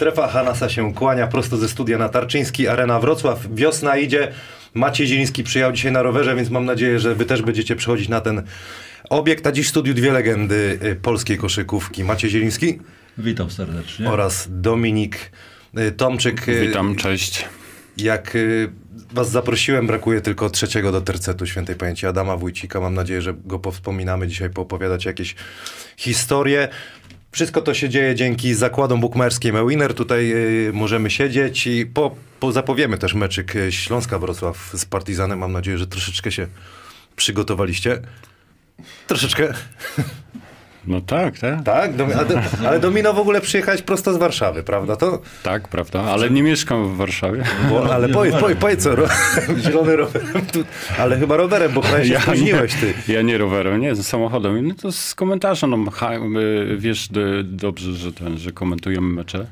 Strefa Hanasa się kłania prosto ze studia na Tarczyński, Arena Wrocław. Wiosna idzie. Maciej Zieliński przyjechał dzisiaj na rowerze, więc mam nadzieję, że wy też będziecie przychodzić na ten obiekt. A dziś w studiu dwie legendy y, polskiej koszykówki. Maciej Zieliński Witam serdecznie. oraz Dominik y, Tomczyk. Y, Witam, cześć. Jak was zaprosiłem, brakuje tylko trzeciego do tercetu świętej pamięci Adama Wójcika. Mam nadzieję, że go powspominamy dzisiaj, poopowiadać jakieś historie. Wszystko to się dzieje dzięki zakładom bukmerskim Ewiner. Tutaj y, możemy siedzieć i po, po zapowiemy też meczyk y, Śląska-Wrocław z Partizanem. Mam nadzieję, że troszeczkę się przygotowaliście. Troszeczkę. No tak, tak. Tak? Do, ale Domino w ogóle przyjechać prosto z Warszawy, prawda? To, Tak, prawda, ale nie mieszkam w Warszawie. Bo, ale powiedz, powiedz, powiedz co, ro, zielony rowerem, tu, ale chyba rowerem, bo prawie się Ja spóźniłeś nie, ty. ja nie rowerem, nie, z samochodem. No to z komentarzem, no, y, wiesz dobrze, że, ten, że komentujemy mecze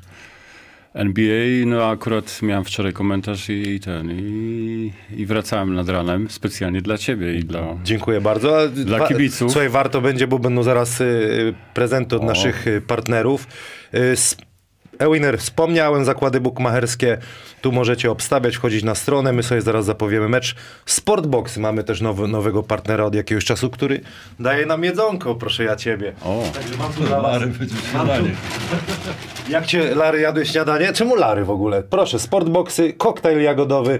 NBA, no akurat miałem wczoraj komentarz i, i ten, i, i wracałem nad ranem specjalnie dla ciebie i dla... Dziękuję bardzo. Dla kibiców. Słuchaj, warto będzie, bo będą zaraz y, prezenty od O. naszych y, partnerów. Ewiner, wspomniałem, zakłady bukmacherskie, tu możecie obstawiać, wchodzić na stronę, my sobie zaraz zapowiemy mecz. Sportbox, mamy też nowy, nowego partnera od jakiegoś czasu, który daje nam jedzonko, proszę ja ciebie. O, Także mam tu dla was. Mary będzie śniadanie. Jak cię, Lary, jadłeś śniadanie? Czemu Lary w ogóle? Proszę, sportboxy, koktajl jagodowy.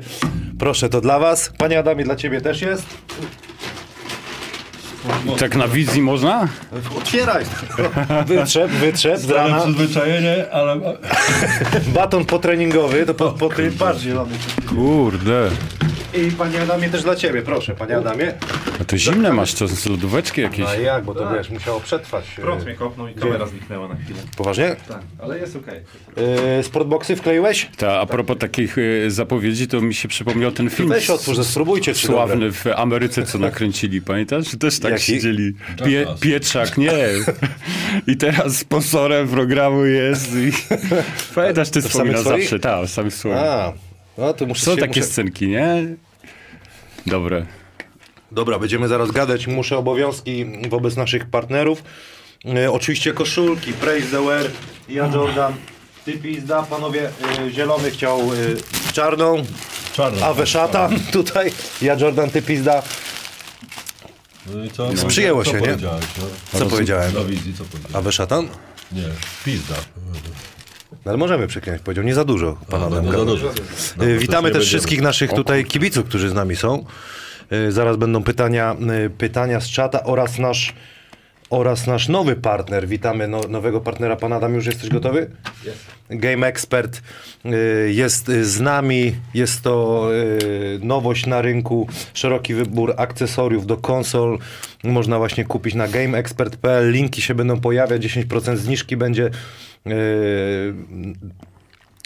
Proszę, to dla was. Panie Adamie, dla ciebie też jest. Tak na wizji można? Otwieraj. Wytrzep, wytrzep z rana. przyzwyczajenie, ale Baton potreningowy, to po, po tym zielony. Kurde, I panie Adamie też dla ciebie, proszę, panie Adamie. a to zimne masz, to z lodóweczki jakieś. No a jak, bo to wiesz, musiało przetrwać. Prąd e, mnie kopnął i kamera zniknęła na chwilę. Poważnie? Tak, ale jest okej. E, sportboxy wkleiłeś? Ta, a propos takich y, zapowiedzi, to mi się przypomniał ten film Weź otwórz, spróbujcie czy dobre. sławny w Ameryce, co nakręcili, pamiętasz? Też tak Jaki? siedzieli. Pie. Pietrzak, nie. I teraz sponsorem programu jest i... Pamiętasz, ty wspominasz zawsze, tak, w samych. A, no to muszę Są się, takie muszę... scenki, nie? Dobre. Dobra, będziemy zaraz gadać. Muszę obowiązki wobec naszych partnerów. E, oczywiście koszulki, Praise the Wear, ja Jordan, ty pizda, panowie, e, zielony chciał e, czarną, czarno. a Weszata tutaj, ja Jordan, ty pizda. No i co? Sprzyjęło co się, nie? powiedziałeś, no? Co powiedziałem? Na wizji, co powiedziałeś? A Weszatan? Nie, pizda. No, ale możemy przeklinać, powiedział, nie za dużo, pan A, Adam. no, za dużo. E, No, Witamy to też będziemy. wszystkich naszych tutaj kibiców, którzy z nami są. E, Zaraz będą pytania, e, pytania z czata oraz nasz, oraz nasz nowy partner. Witamy no, nowego partnera. Pan Adam, już jesteś gotowy? Game Expert e, jest e, z nami. Jest to e, nowość na rynku. Szeroki wybór akcesoriów do konsol. Można właśnie kupić na gameexpert.pl. Linki się będą pojawiać. 10% zniżki będzie e,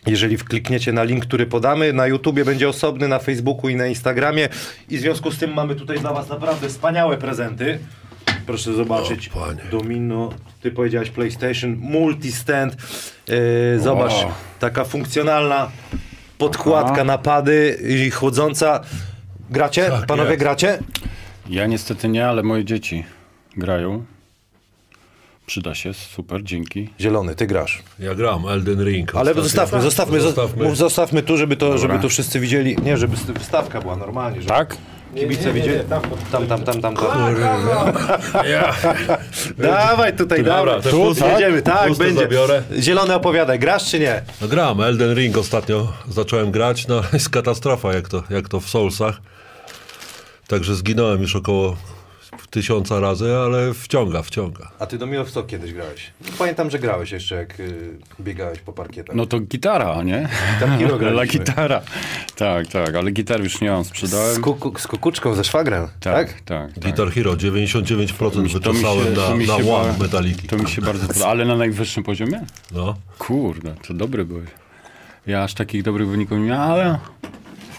jeżeli klikniecie na link, który podamy, na YouTubie będzie osobny, na Facebooku i na Instagramie. I w związku z tym mamy tutaj dla Was naprawdę wspaniałe prezenty. Proszę zobaczyć. O, panie. Domino, ty powiedziałeś PlayStation, multistand. Yy, zobacz, O. taka funkcjonalna podkładka, Aha. napady i chłodząca. Gracie? Tak Panowie, jest. gracie? Ja niestety nie, ale moje dzieci grają. Przyda się, super, dzięki. Zielony, ty grasz. Ja gram Elden Ring. Ale zostawmy, zostawmy, Zostawmy. zostawmy. zostawmy tu, żeby to, żeby Dobra. to wszyscy widzieli. Nie, żeby wystawka była normalnie. Żeby Tak? Kibice widzieli. Tam, tam, tam, tam. tam. Ja. Dawaj tutaj, Dobra, te Tu jedziemy, tak, puste będzie. zabiorę. Zielony opowiadaj, grasz czy nie? No gram, Elden Ring ostatnio zacząłem grać, no jest katastrofa jak to, jak to w Soulsach. Także zginąłem już około tysiąca razy, ale wciąga, wciąga. A ty Domino w co kiedyś grałeś? Pamiętam, że grałeś jeszcze jak y, biegałeś po parkietach. No to gitara, nie? Tam La gitara. Tak, tak, ale gitar już nie mam, z, sprzedałem. kuku, z kukuczką, ze szwagrem, tak? Tak, tak. tak. Guitar Hero 99% wyczesałem na, na One metaliki. To mi się bardzo podoba. Ale na najwyższym poziomie? No. Kurde, to dobry byłeś. Ja aż takich dobrych wyników nie miałem, ale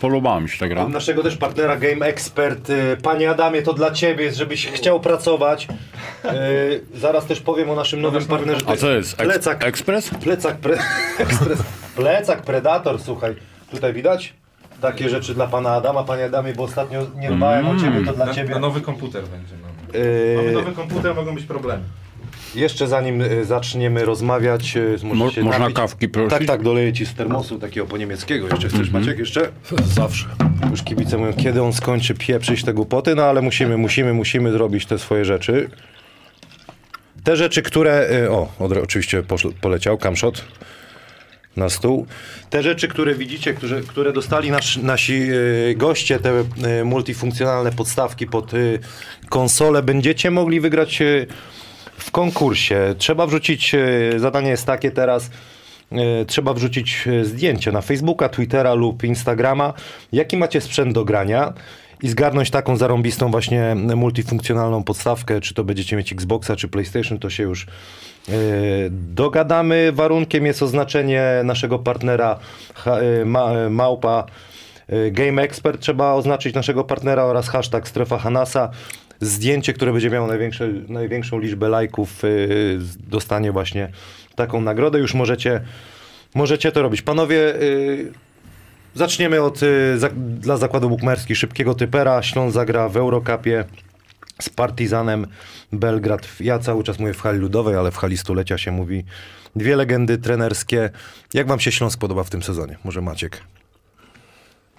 podobała mi się ta gra. Mam naszego też partnera Game Expert. Y, Panie Adamie, to dla ciebie jest, żebyś chciał pracować. Y, zaraz też powiem o naszym nowym partnerze. A co jest? Eks- Plecak. Ekspres? Plecak, pre... Ekspres. Plecak Predator, słuchaj. Tutaj widać? Takie rzeczy dla pana Adama. Panie Adamie, bo ostatnio nie dbałem o ciebie, to dla Na, ciebie. na nowy komputer będzie. No. Yy, Mamy nowy komputer, mogą być problemy. Jeszcze zanim y, zaczniemy rozmawiać, y, Mo- możecie można napić. kawki prosić? Tak, tak, doleję ci z termosu takiego po niemieckiego. Jeszcze chcesz, Maciek, jeszcze? Zawsze. Już kibice mówią, kiedy on skończy pieprzyć te głupoty, no ale musimy, musimy, musimy zrobić te swoje rzeczy. Te rzeczy, które... y, O, od, oczywiście poszl, poleciał kamshot na stół. Te rzeczy, które widzicie, które, które dostali nasz, nasi y, goście, te y, multifunkcjonalne podstawki pod y, konsolę, będziecie mogli wygrać y, w konkursie. Trzeba wrzucić, y, zadanie jest takie teraz, y, trzeba wrzucić y, zdjęcie na Facebooka, Twittera lub Instagrama, jaki macie sprzęt do grania i zgarnąć taką zarąbistą właśnie multifunkcjonalną podstawkę, czy to będziecie mieć Xboxa, czy PlayStation, to się już dogadamy. Warunkiem jest oznaczenie naszego partnera małpa Game Expert, trzeba oznaczyć naszego partnera oraz hashtag strefa Hanasa. Zdjęcie, które będzie miało największą liczbę lajków, yy, dostanie właśnie taką nagrodę. Już możecie, możecie to robić. Panowie, yy, Zaczniemy od y, dla zakładu bukmerski szybkiego typera. Śląsk zagra w Eurocupie z Partizanem Belgrad. Ja cały czas mówię w hali ludowej, ale w hali stulecia się mówi. Dwie legendy trenerskie. Jak wam się Śląsk podoba w tym sezonie? Może Maciek?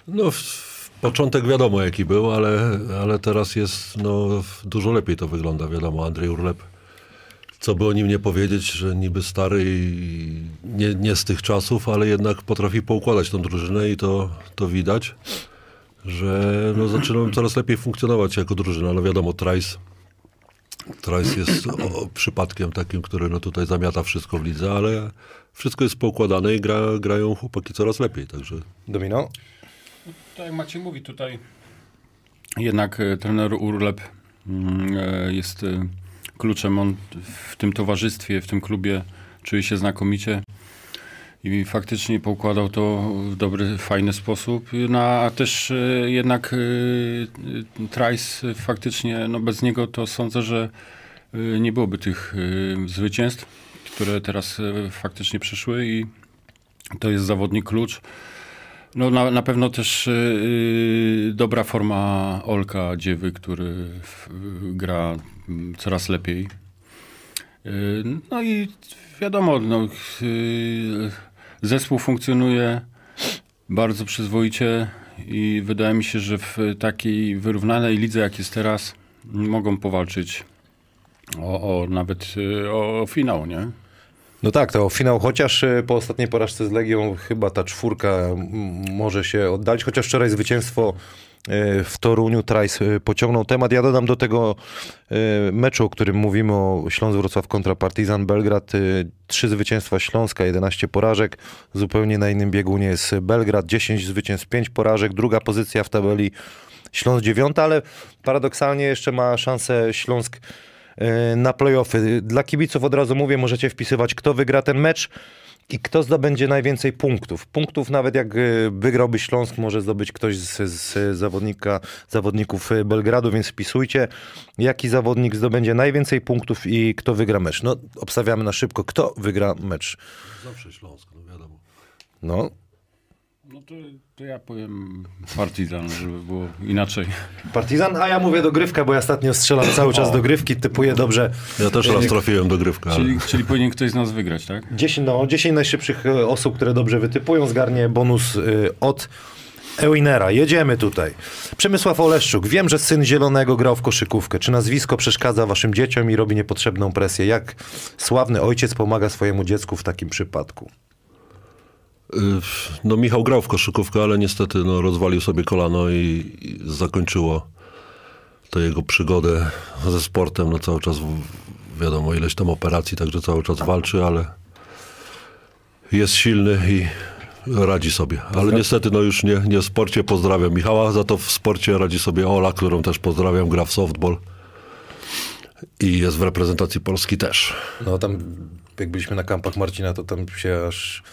No, początek wiadomo jaki był, ale, ale teraz jest, no, dużo lepiej to wygląda, wiadomo. Andrzej Urlep, co by o nim nie powiedzieć, że niby stary i nie, nie z tych czasów, ale jednak potrafi poukładać tą drużynę i to, to widać, że no, zaczynamy coraz lepiej funkcjonować jako drużyna. No wiadomo, Trice, Trice jest o, przypadkiem takim, który no, tutaj zamiata wszystko w lidze, ale wszystko jest poukładane i gra, grają chłopaki coraz lepiej, także... Domino? Tak jak Maciej mówi tutaj, jednak e, trener Urlep mm, e, jest e, kluczem. On w tym towarzystwie, w tym klubie czuje się znakomicie i faktycznie poukładał to w dobry, fajny sposób. No, a też jednak Trice faktycznie, no bez niego to sądzę, że nie byłoby tych zwycięstw, które teraz faktycznie przyszły i to jest zawodnik klucz. No na, na pewno też yy, dobra forma Olka Dziewy, który w, gra mm, coraz lepiej. Yy, no i wiadomo, no, yy, zespół funkcjonuje bardzo przyzwoicie i wydaje mi się, że w takiej wyrównanej lidze, jak jest teraz, mogą powalczyć o, o nawet yy, o, o finał, nie? No tak, to finał, chociaż y, po ostatniej porażce z Legią chyba ta czwórka może się oddalić, chociaż wczoraj zwycięstwo y, w Toruniu Trajs y, pociągnął temat. Ja dodam do tego meczu, o którym mówimy, o Śląsk Wrocław kontra Partizan Belgrad. Trzy zwycięstwa Śląska, 11 porażek. Zupełnie na innym biegunie jest Belgrad, 10 zwycięstw, 5 porażek. Druga pozycja w tabeli Śląsk dziewiąta, ale paradoksalnie jeszcze ma szansę Śląsk na playoffy. Dla kibiców od razu mówię, możecie wpisywać, kto wygra ten mecz i kto zdobędzie najwięcej punktów. Punktów nawet jak e, wygrałby Śląsk, może zdobyć ktoś z, z zawodnika, zawodników e, Belgradu, więc wpisujcie, jaki zawodnik zdobędzie najwięcej punktów i kto wygra mecz. No, obstawiamy na szybko, kto wygra mecz. Zawsze Śląsk, no wiadomo. No, No to, to ja powiem Partizan, żeby było inaczej. Partizan, a ja mówię dogrywka, bo ja ostatnio strzelam cały czas dogrywki, typuję dobrze. Ja też raz trafiłem do grywka. Ale... Czyli, czyli powinien ktoś z nas wygrać, tak? 10, no, 10 najszybszych e, osób, które dobrze wytypują, zgarnie bonus y, od Ewinera. Jedziemy tutaj. Przemysław Oleszczuk. Wiem, że syn Zielonego grał w koszykówkę. Czy nazwisko przeszkadza waszym dzieciom i robi niepotrzebną presję? Jak sławny ojciec pomaga swojemu dziecku w takim przypadku? Y, No Michał grał w koszykówkę, ale niestety no, rozwalił sobie kolano i, i zakończyło to jego przygodę ze sportem. No cały czas wiadomo ileś tam operacji, także cały czas walczy, ale jest silny i radzi sobie. Ale niestety no już nie, nie w sporcie pozdrawiam Michała, za to w sporcie radzi sobie Ola, którą też pozdrawiam, gra w softball i jest w reprezentacji Polski też. No tam, jak byliśmy na kampach Marcina, to tam się aż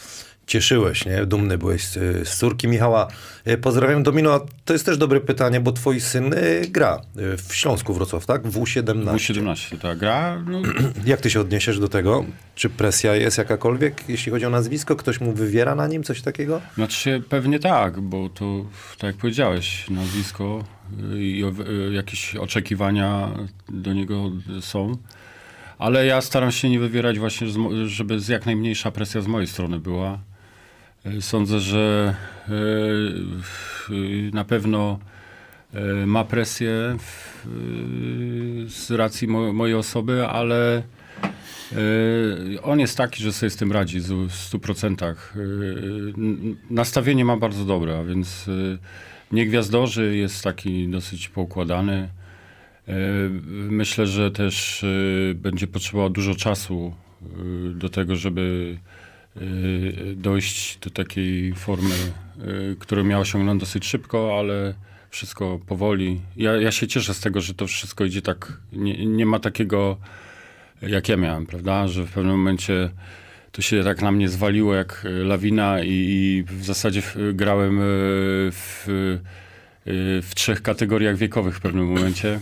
cieszyłeś, nie? Dumny byłeś z, z córki Michała. E, Pozdrawiam Domino, a to jest też dobre pytanie, bo twój syn e, gra e, w Śląsku Wrocław, tak? W U17. W17 ta gra, no, Jak ty się odniesiesz do tego? Czy presja jest jakakolwiek, jeśli chodzi o nazwisko? Ktoś mu wywiera na nim coś takiego? znaczy pewnie tak, bo to, tak jak powiedziałeś, nazwisko y, i y, jakieś oczekiwania do niego są. Ale ja staram się nie wywierać właśnie, żeby jak najmniejsza presja z mojej strony była. Sądzę, że y, y, na pewno y, ma presję z racji mo- mojej osoby, ale on jest taki, że sobie z tym radzi w 100%. Y, n- Nastawienie ma bardzo dobre, a więc nie gwiazdorzy, jest taki dosyć poukładany. Myślę, że też będzie potrzebował dużo czasu do tego, żeby dojść do takiej formy, y, którą miał osiągnąć dosyć szybko, ale wszystko powoli. Ja, ja się cieszę z tego, że to wszystko idzie tak, nie, nie ma takiego, jak ja miałem, prawda, że w pewnym momencie to się tak na mnie zwaliło jak y, lawina i, i w zasadzie grałem y, w, y, w trzech kategoriach wiekowych w pewnym momencie,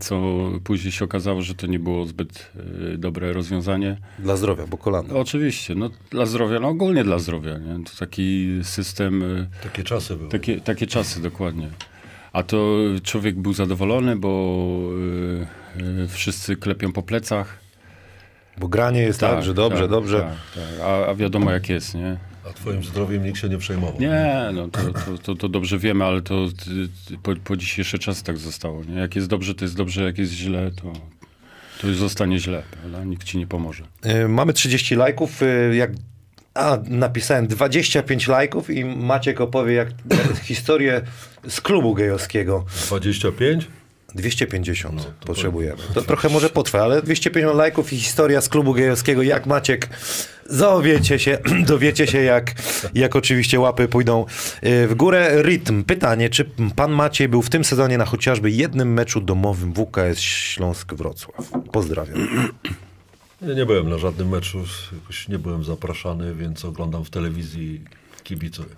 co później się okazało, że to nie było zbyt y, dobre rozwiązanie. Dla zdrowia, bo kolano. Oczywiście, no dla zdrowia, no ogólnie dla zdrowia, nie? To taki system, y, Takie czasy były. takie, takie czasy dokładnie. A to człowiek był zadowolony, bo y, y, wszyscy klepią po plecach. Bo granie jest tak, że dobrze, tak, dobrze. Tak, tak. A, a wiadomo jak jest, nie? A twoim zdrowiem nikt się nie przejmował. Nie, no to, to, to, to dobrze wiemy, ale to y, po, po dzisiejszy czas tak zostało, nie? Jak jest dobrze, to jest dobrze, jak jest źle, to, to już zostanie źle, prawda? Nikt ci nie pomoże. Y, Mamy 30 lajków. y, Jak... A, napisałem 25 lajków i Maciek opowie jak historię z klubu gejowskiego. 25? 250 potrzebujemy. To trochę może potrwa, ale 250 lajków i historia z klubu gejowskiego. Jak Maciek, dowiecie się, dowiecie się jak, jak oczywiście łapy pójdą y, w górę. Rytm. Pytanie, czy pan Maciej był w tym sezonie na chociażby jednym meczu domowym WKS Śląsk-Wrocław? Pozdrawiam. Ja nie byłem na żadnym meczu, nie byłem zapraszany, więc oglądam w telewizji kibicuję.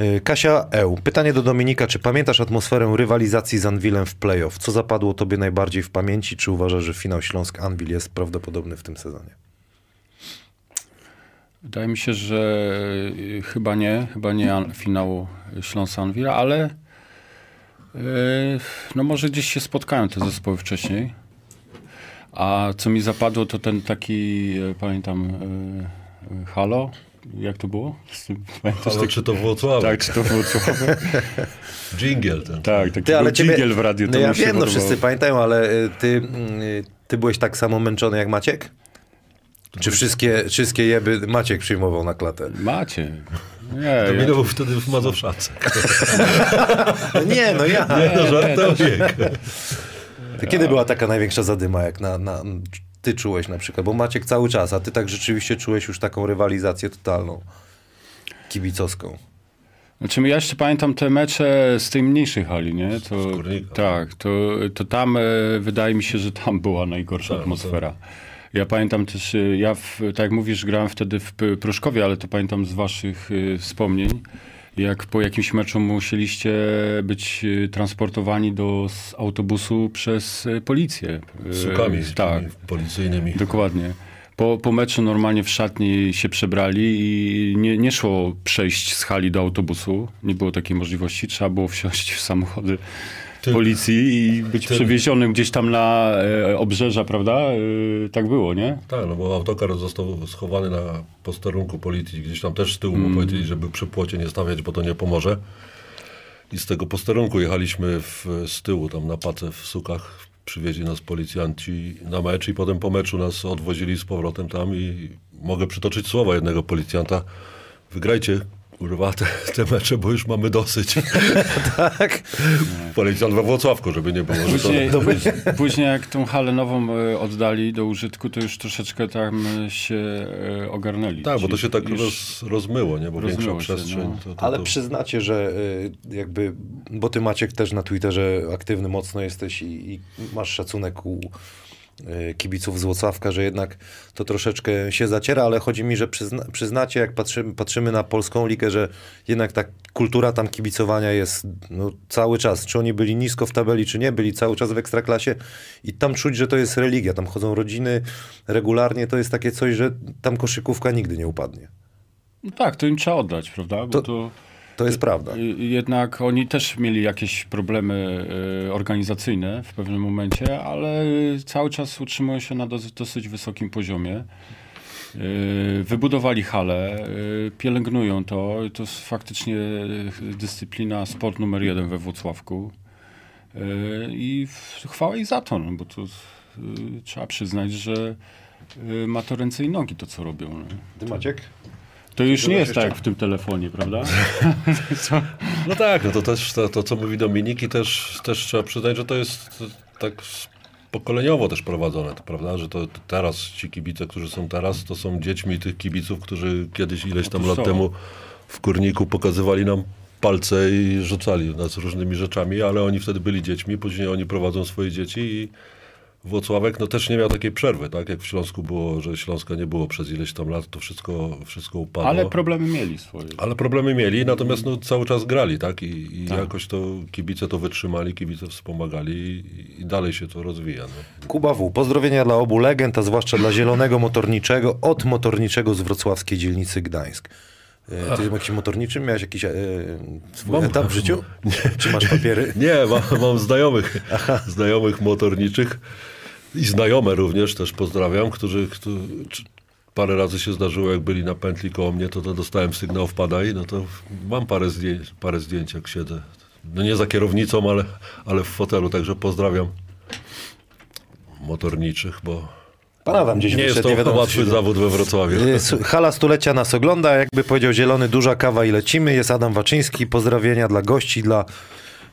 Y, Kasia Eł. Pytanie do Dominika. Czy pamiętasz atmosferę rywalizacji z Anwilem w playoff? Co zapadło tobie najbardziej w pamięci? Czy uważasz, że finał Śląsk-Anwil jest prawdopodobny w tym sezonie? Wydaje mi się, że y, chyba nie, chyba nie finału Śląsk-Anwil, ale y, no może gdzieś się spotkają te zespoły wcześniej. A co mi zapadło, to ten taki, y, pamiętam, Halo, jak to było? Pamiętasz Ale taki- czy to Włocławek? Tak, czy to było Sławek? Dżingiel ten. Tak, taki Ty, ale ciebie, dżingiel w radiu. No ja wiem, no wszyscy pamiętają, ale y, ty, y, ty byłeś tak samo męczony jak Maciek? Czy wszystkie, wszystkie jeby Maciek przyjmował na klatę? Macie. Nie, To ja, wtedy w Mazowszance. No nie, no ja. No żartem wiek. To Kiedy była taka największa zadyma, jak na, na, ty czułeś na przykład? Bo Maciek cały czas, a ty tak rzeczywiście czułeś już taką rywalizację totalną, kibicowską. Znaczy ja jeszcze pamiętam te mecze z tej mniejszej hali, nie? To, tak, to, to tam e, wydaje mi się, że tam była najgorsza Tak, atmosfera. Ja pamiętam też, e, ja w, tak jak mówisz, grałem wtedy w Pruszkowie, ale to pamiętam z waszych e, wspomnień, jak po jakimś meczu musieliście być e, transportowani do autobusu przez e, policję. E, Sukami tak, policyjnymi. Dokładnie. Po, po meczu normalnie w szatni się przebrali i nie, nie szło przejść z hali do autobusu. Nie było takiej możliwości. Trzeba było wsiąść w samochody policji i być przewiezionym gdzieś tam na e, obrzeża, prawda? E, tak było, nie? Tak, no bo autokar został schowany na posterunku policji. Gdzieś tam też z tyłu mu powiedzieli, żeby przy płocie nie stawiać, bo to nie pomoże. I z tego posterunku jechaliśmy w, z tyłu, tam na pace w sukach. Przywieźli nas policjanci na mecz i potem po meczu nas odwozili z powrotem tam i mogę przytoczyć słowa jednego policjanta. Wygrajcie, kurwa, te, te mecze, bo już mamy dosyć. Tak? Policjant we Włocławku, żeby nie było. Że to, Później, później jak tą halę nową e, oddali do użytku, to już troszeczkę tam e, się e, ogarnęli. tak, bo to się tak roz, rozmyło, nie? Bo większa się, przestrzeń. no. To, to, Ale przyznacie, że jakby, bo ty Maciek też na Twitterze aktywny mocno jesteś i, i masz szacunek u kibiców z Włocławka, że jednak to troszeczkę się zaciera, ale chodzi mi, że przyzna, przyznacie, jak patrzymy, patrzymy na polską ligę, że jednak ta kultura tam kibicowania jest no, cały czas. Czy oni byli nisko w tabeli, czy nie, byli cały czas w ekstraklasie i tam czuć, że to jest religia. Tam chodzą rodziny regularnie, to jest takie coś, że tam koszykówka nigdy nie upadnie. No tak, to im trzeba oddać, prawda? Bo To- to, To jest prawda. Y, Jednak oni też mieli jakieś problemy y, organizacyjne w pewnym momencie, ale cały czas utrzymują się na dos- dosyć wysokim poziomie. Y, Wybudowali halę, y, pielęgnują to. To jest faktycznie y, dyscyplina sport numer jeden we Włocławku. Y, I chwała ich za to, no, bo to y, trzeba przyznać, że y, ma to ręce i nogi to, co robią. No. Ty Maciek? To już nie jest tak jeszcze? jak w tym telefonie, prawda? No tak, no to też to, to co mówi Dominiki, też, też trzeba przyznać, że to jest tak pokoleniowo też prowadzone, to, prawda? Że to teraz ci kibice, którzy są teraz, to są dziećmi tych kibiców, którzy kiedyś ileś tam lat temu w kurniku pokazywali nam palce i rzucali nas różnymi rzeczami, ale oni wtedy byli dziećmi, później oni prowadzą swoje dzieci i Włocławek no też nie miał takiej przerwy, tak? Jak w Śląsku było, że Śląska nie było przez ileś tam lat, to wszystko, wszystko upadło. Ale problemy mieli swoje. Ale problemy mieli, natomiast no, cały czas grali, tak? I, i Tak. jakoś to kibice to wytrzymali, kibice wspomagali i, i dalej się to rozwija. No. Kuba W. Pozdrowienia dla obu legend, a zwłaszcza dla Zielonego Motorniczego od Motorniczego z wrocławskiej dzielnicy Gdańsk. E, Ty jakiś motorniczym miałeś jakiś e, swój Mam. etap w życiu? Czy masz papiery? Nie, mam, mam znajomych, znajomych motorniczych i znajome również, też pozdrawiam, którzy, którzy parę razy się zdarzyło, jak byli na pętli koło mnie, to, to dostałem sygnał wpadaj, no to mam parę zdjęć, parę zdjęć jak siedzę. No nie za kierownicą, ale, ale w fotelu, także pozdrawiam motorniczych, bo Pan Adam gdzieś nie jest wyszedł, nie to wiadomo, co łatwy się zawód we Wrocławiu. Y, Hala stulecia nas ogląda, jakby powiedział Zielony, duża kawa i lecimy. Jest Adam Waczyński, pozdrowienia dla gości, dla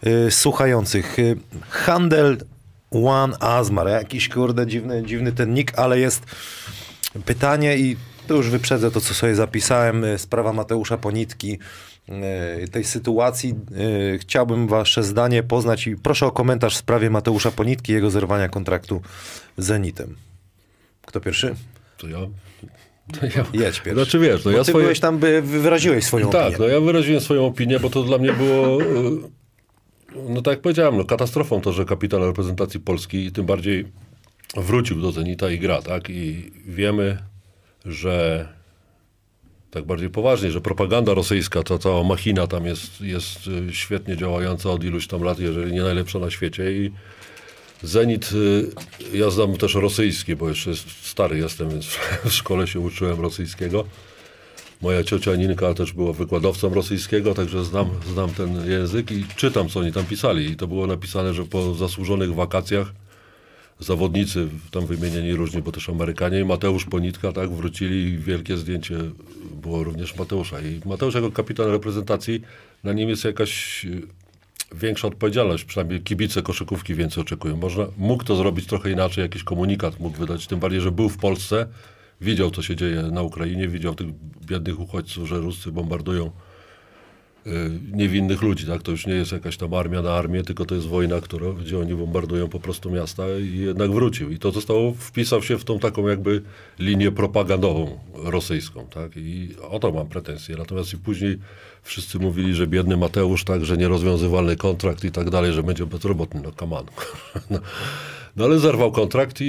y, słuchających. Y, Handel One Azmar, jakiś kurde dziwny, dziwny ten nick, ale jest pytanie i tu już wyprzedzę to, co sobie zapisałem, y, sprawa Mateusza Ponitki, y, tej sytuacji. Y, Chciałbym wasze zdanie poznać i proszę o komentarz w sprawie Mateusza Ponitki i jego zerwania kontraktu z Zenitem. Kto pierwszy? To ja, to ja, Jedź pierwszy. Znaczy wiesz, no Bo ja ty swoje... byłeś tam, by wyraziłeś swoją Tak, opinię. no ja wyraziłem swoją opinię, bo to dla mnie było, no tak jak powiedziałem, no katastrofą to, że kapitan reprezentacji Polski tym bardziej wrócił do Zenita i gra, tak? I wiemy, że tak bardziej poważnie, że propaganda rosyjska, ta cała machina tam jest, jest y, świetnie działająca od iluś tam lat, jeżeli nie najlepsza na świecie i Zenit, y, ja znam też rosyjski, bo jeszcze stary jestem, więc w szkole się uczyłem rosyjskiego. Moja ciocia Ninka też była wykładowcą rosyjskiego, także znam, znam ten język i czytam, co oni tam pisali. I to było napisane, że po zasłużonych wakacjach zawodnicy, tam wymienieni różni, bo też Amerykanie i Mateusz Ponitka, tak, wrócili wielkie zdjęcie było również Mateusza. I Mateusz jako kapitan reprezentacji, na nim jest jakaś y, większa odpowiedzialność, przynajmniej kibice koszykówki więcej oczekują. Można, mógł to zrobić trochę inaczej, jakiś komunikat mógł wydać, tym bardziej, że był w Polsce, widział, co się dzieje na Ukrainie, widział tych biednych uchodźców, że Ruscy bombardują y, niewinnych ludzi, tak? To już nie jest jakaś tam armia na armię, tylko to jest wojna, która, gdzie oni bombardują po prostu miasta i jednak wrócił. I to zostało, wpisał się w tą taką jakby linię propagandową rosyjską, tak? I o to mam pretensje. Natomiast i później wszyscy mówili, że biedny Mateusz, tak, że nierozwiązywalny kontrakt i tak dalej, że będzie bezrobotny, no on. no. Ale zerwał kontrakt i,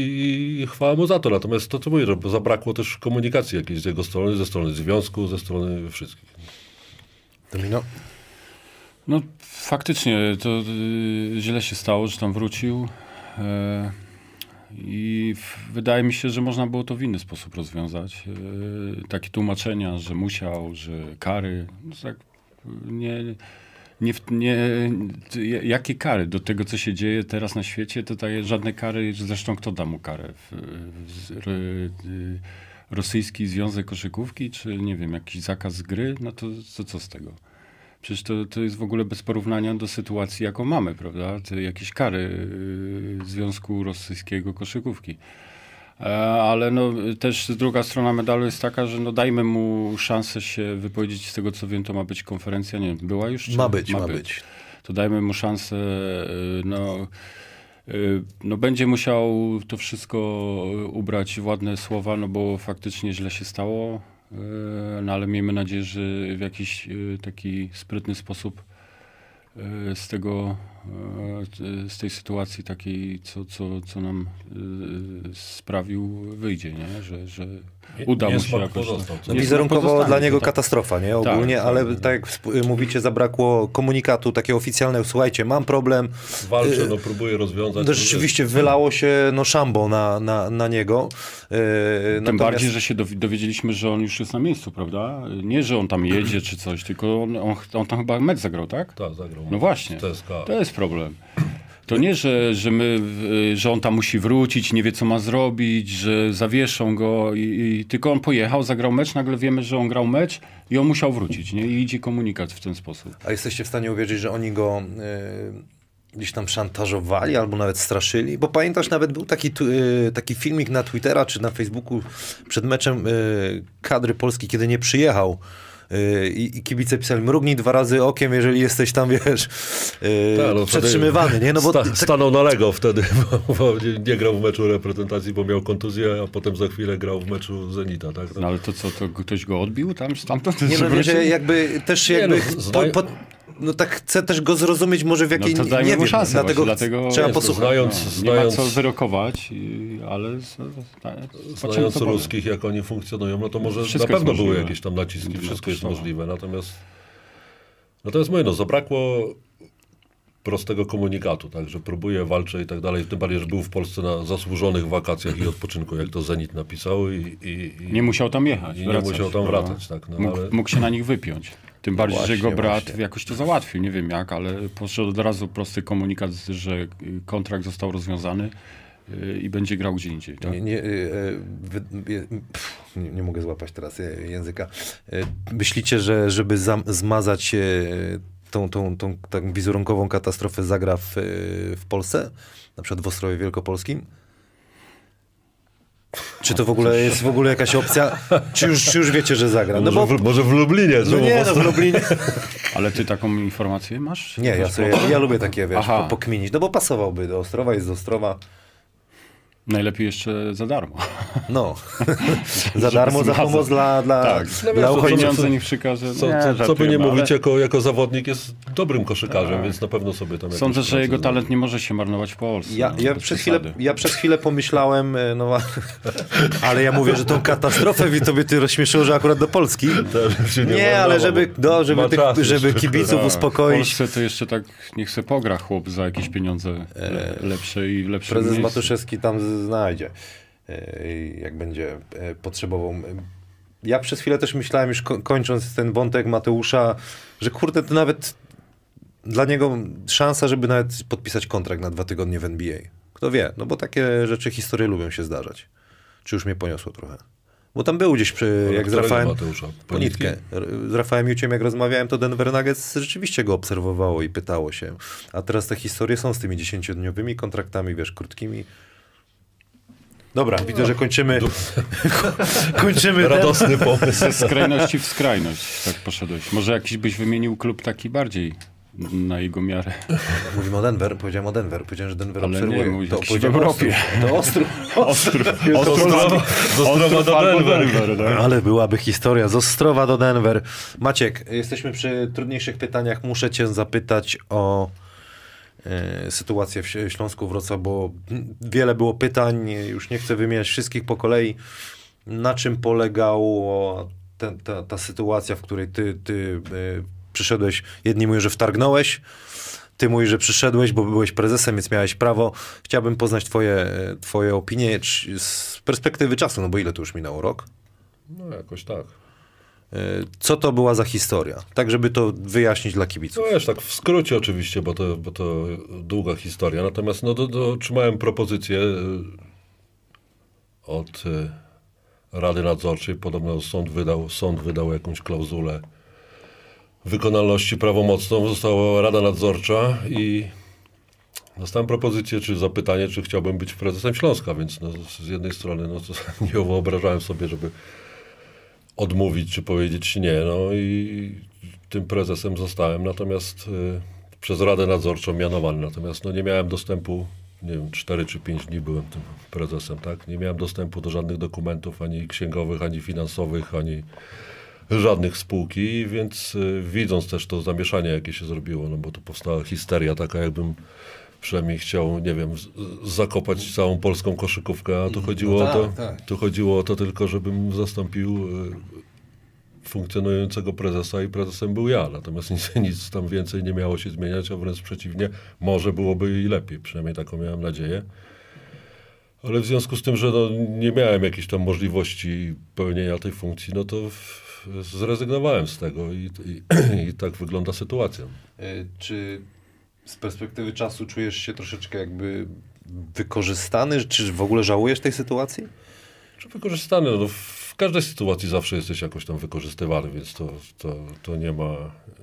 i chwała mu za to. Natomiast to, co mówię, że zabrakło też komunikacji jakiejś z jego strony, ze strony związku, ze strony wszystkich. Domino? No faktycznie to y, źle się stało, że tam wrócił. E, I w, wydaje mi się, że można było to w inny sposób rozwiązać. E, takie tłumaczenia, że musiał, że kary. No, tak, nie, nie, nie, jakie kary? Do tego, co się dzieje teraz na świecie, to daje żadne kary. Zresztą kto da mu karę? Y, rosyjski Związek Koszykówki, czy nie wiem, jakiś zakaz gry? No to, to co z tego? Przecież to, to jest w ogóle bez porównania do sytuacji, jaką mamy, prawda? Te jakieś kary yy, Związku Rosyjskiego Koszykówki. E, Ale no, też druga strona medalu jest taka, że no dajmy mu szansę się wypowiedzieć. Z tego co wiem, to ma być konferencja, nie wiem, była już? czy- Ma być, ma być. To dajmy mu szansę, y, no, y, no będzie musiał to wszystko ubrać w ładne słowa, no bo faktycznie źle się stało, no ale miejmy nadzieję, że w jakiś taki sprytny sposób z tego e, z tej sytuacji takiej, co, co, co nam e, sprawił, wyjdzie, nie? Że, że uda mu się jakoś... pozostał? No wizerunkowo dla niego tak. katastrofa, nie? Ogólnie, tak. ale tak jak mówicie, zabrakło komunikatu takiego oficjalnego, słuchajcie, mam problem, Walczę, no próbuję rozwiązać. no, rzeczywiście wylało się no szambo na, na, na niego. Yy, Tym natomiast- bardziej, że się dowi- dowiedzieliśmy, że on już jest na miejscu, prawda? Nie, że on tam jedzie czy coś, tylko on, on, on tam chyba mecz zagrał, tak? Tak, zagrał. No właśnie. To jest problem. To nie, że, że, my, że on tam musi wrócić, nie wie co ma zrobić, że zawieszą go, i, i, tylko on pojechał, zagrał mecz, nagle wiemy, że on grał mecz i on musiał wrócić, nie? I idzie komunikat w ten sposób. A jesteście w stanie uwierzyć, że oni go y, gdzieś tam szantażowali albo nawet straszyli? Bo pamiętasz, nawet był taki, y, taki filmik na Twittera czy na Facebooku przed meczem y, kadry Polski, kiedy nie przyjechał. Y, I, I kibice pisali, mrugnij dwa razy okiem, jeżeli jesteś tam, wiesz, y, Tak, no przetrzymywany, nie? No bo sta, tak- stanął na Lego wtedy, bo, bo nie, nie grał w meczu reprezentacji, bo miał kontuzję, a potem za chwilę grał w meczu Zenita, tak? No ale to co, to ktoś go odbił tam stamtąd? Nie no, że jakby też Nie jakby no, po, po, no tak chcę też go zrozumieć może w jakiej, no to dajmy nie mu wiem, szansę dlatego, właśnie, dlatego trzeba jest, posłuchać. znając- no, Nie ma znając- co wyrokować, i- ale z- tak, Znając ruskich, jak oni funkcjonują, no to może Wszystko na pewno były jakieś tam naciski, No, wszystko jest możliwe. Natomiast, natomiast mówię, no, zabrakło prostego komunikatu, tak, że próbuje, walczy i tak dalej, tym bardziej, że był w Polsce na zasłużonych wakacjach i odpoczynku, jak to Zenit napisał i, i, i Nie musiał tam jechać. I nie wracać, musiał tam wracać, tak, no, mógł, ale- mógł się na nich wypiąć. Tym bardziej, że Właśnie, jego brat właśnie. jakoś to załatwił. Nie wiem jak, ale poszedł od razu prosty komunikat, że y, kontrakt został rozwiązany y, i będzie grał gdzie indziej. Tak? Nie, nie, y, y, pff, nie, nie mogę złapać teraz y, języka. Y, Myślicie, że żeby zam, zmazać y, tą, tą, tą tak wizerunkową katastrofę zagra w, w Polsce? Na przykład w Ostrowie Wielkopolskim? Czy to w ogóle jest w ogóle jakaś opcja? Czy już, czy już wiecie, że zagra? No może, bo, w, może w Lublinie. no znowu nie, no w Lublinie. Ale ty taką informację masz? Nie, ja, sobie, ja lubię takie, wiesz, Aha. pokminić. No bo pasowałby do Ostrowa, jest z Ostrowa. Najlepiej jeszcze za darmo. No. za darmo, za pomoc dla, dla, Tak. No dla uchodźców. Pieniądze niech przekaże. Co, nie, co, co by nie mówić, ale jako, jako zawodnik jest dobrym koszykarzem, więc na pewno sobie tam Sądzę, że jego talent nie może się marnować w Polsce. Ja, no, ja, przez chwilę, ja przez chwilę pomyślałem, e, no ale ja mówię, że tą katastrofę mi tobie ty rozśmieszyło, że akurat do Polski. Nie, marnował, ale żeby, no, żeby, tych, żeby kibiców Tak, uspokoić. W Polsce to jeszcze tak, niech se pogra chłop za jakieś pieniądze le, lepsze i lepsze Prezes miejsce. Matuszewski tam z- znajdzie, e, jak będzie e, potrzebował. Ja przez chwilę też myślałem, już ko- kończąc ten wątek Mateusza, że kurde, to nawet dla niego szansa, żeby nawet podpisać kontrakt na dwa tygodnie w NBA. Kto wie, no bo takie rzeczy, historie lubią się zdarzać. Czy już mnie poniosło trochę? Bo tam był gdzieś, przy, Ale jak z Rafałem, po nitkę. Z Rafałem Juciem jak rozmawiałem, to Denver Nuggets rzeczywiście go obserwowało i pytało się. A teraz te historie są z tymi dziesięciodniowymi kontraktami, wiesz, krótkimi. Dobra, widzę, że kończymy. kończymy. Radosny pomysł. Ze skrajności w skrajność, tak poszedłeś. Może jakiś byś wymienił klub taki bardziej na jego miarę. Mówimy o Denver, powiedziałem o Denver, powiedziałem, że Denver Ale nie, obserwuje. mówisz to powiedziałem w o Europie. Ostrów. To Ostrów. Ostrów. Z Ostrowa do albo Denver. tak? Ale byłaby historia z Ostrowa do Denver. Maciek, jesteśmy przy trudniejszych pytaniach. Muszę cię zapytać o sytuację w Śląsku Wrocław, bo wiele było pytań. Już nie chcę wymieniać wszystkich po kolei. Na czym polegała ten, ta, ta sytuacja, w której ty, ty e, przyszedłeś, jedni mówią, że wtargnąłeś, ty mówisz, że przyszedłeś, bo byłeś prezesem, więc miałeś prawo. Chciałbym poznać twoje, e, twoje opinie z perspektywy czasu, no bo ile to już minęło? Rok? No jakoś tak. E, Co to była za historia? Tak, żeby to wyjaśnić dla kibiców. No wiesz, tak w skrócie oczywiście, bo to, bo to długa historia. Natomiast no, do, do, otrzymałem propozycję y, od y, Rady Nadzorczej. Podobno sąd wydał, sąd wydał jakąś klauzulę wykonalności prawomocną. Została Rada Nadzorcza i dostałem propozycję, czy zapytanie, czy chciałbym być prezesem Śląska, więc no, z jednej strony no, nie wyobrażałem sobie, żeby odmówić, czy powiedzieć nie. No i tym prezesem zostałem, natomiast y, przez Radę Nadzorczą mianowany. Natomiast no, nie miałem dostępu, nie wiem, 4 czy 5 dni byłem tym prezesem, tak? Nie miałem dostępu do żadnych dokumentów, ani księgowych, ani finansowych, ani, żadnych spółki, więc y, widząc też to zamieszanie, jakie się zrobiło, no bo tu powstała histeria taka, jakbym przynajmniej chciał, nie wiem, zakopać całą polską koszykówkę, a tu chodziło, No tak, o to, tak. tu chodziło o to tylko, żebym zastąpił y, funkcjonującego prezesa i prezesem był ja. Natomiast nic, nic tam więcej nie miało się zmieniać, a wręcz przeciwnie, może byłoby i lepiej, przynajmniej taką miałem nadzieję. Ale w związku z tym, że no, nie miałem jakiejś tam możliwości pełnienia tej funkcji, no to w, zrezygnowałem z tego i, i, i tak wygląda sytuacja. Y, Czy z perspektywy czasu czujesz się troszeczkę jakby wykorzystany? Czy w ogóle żałujesz tej sytuacji? Czy wykorzystany? No, w każdej sytuacji zawsze jesteś jakoś tam wykorzystywany, więc to, to, to nie, ma,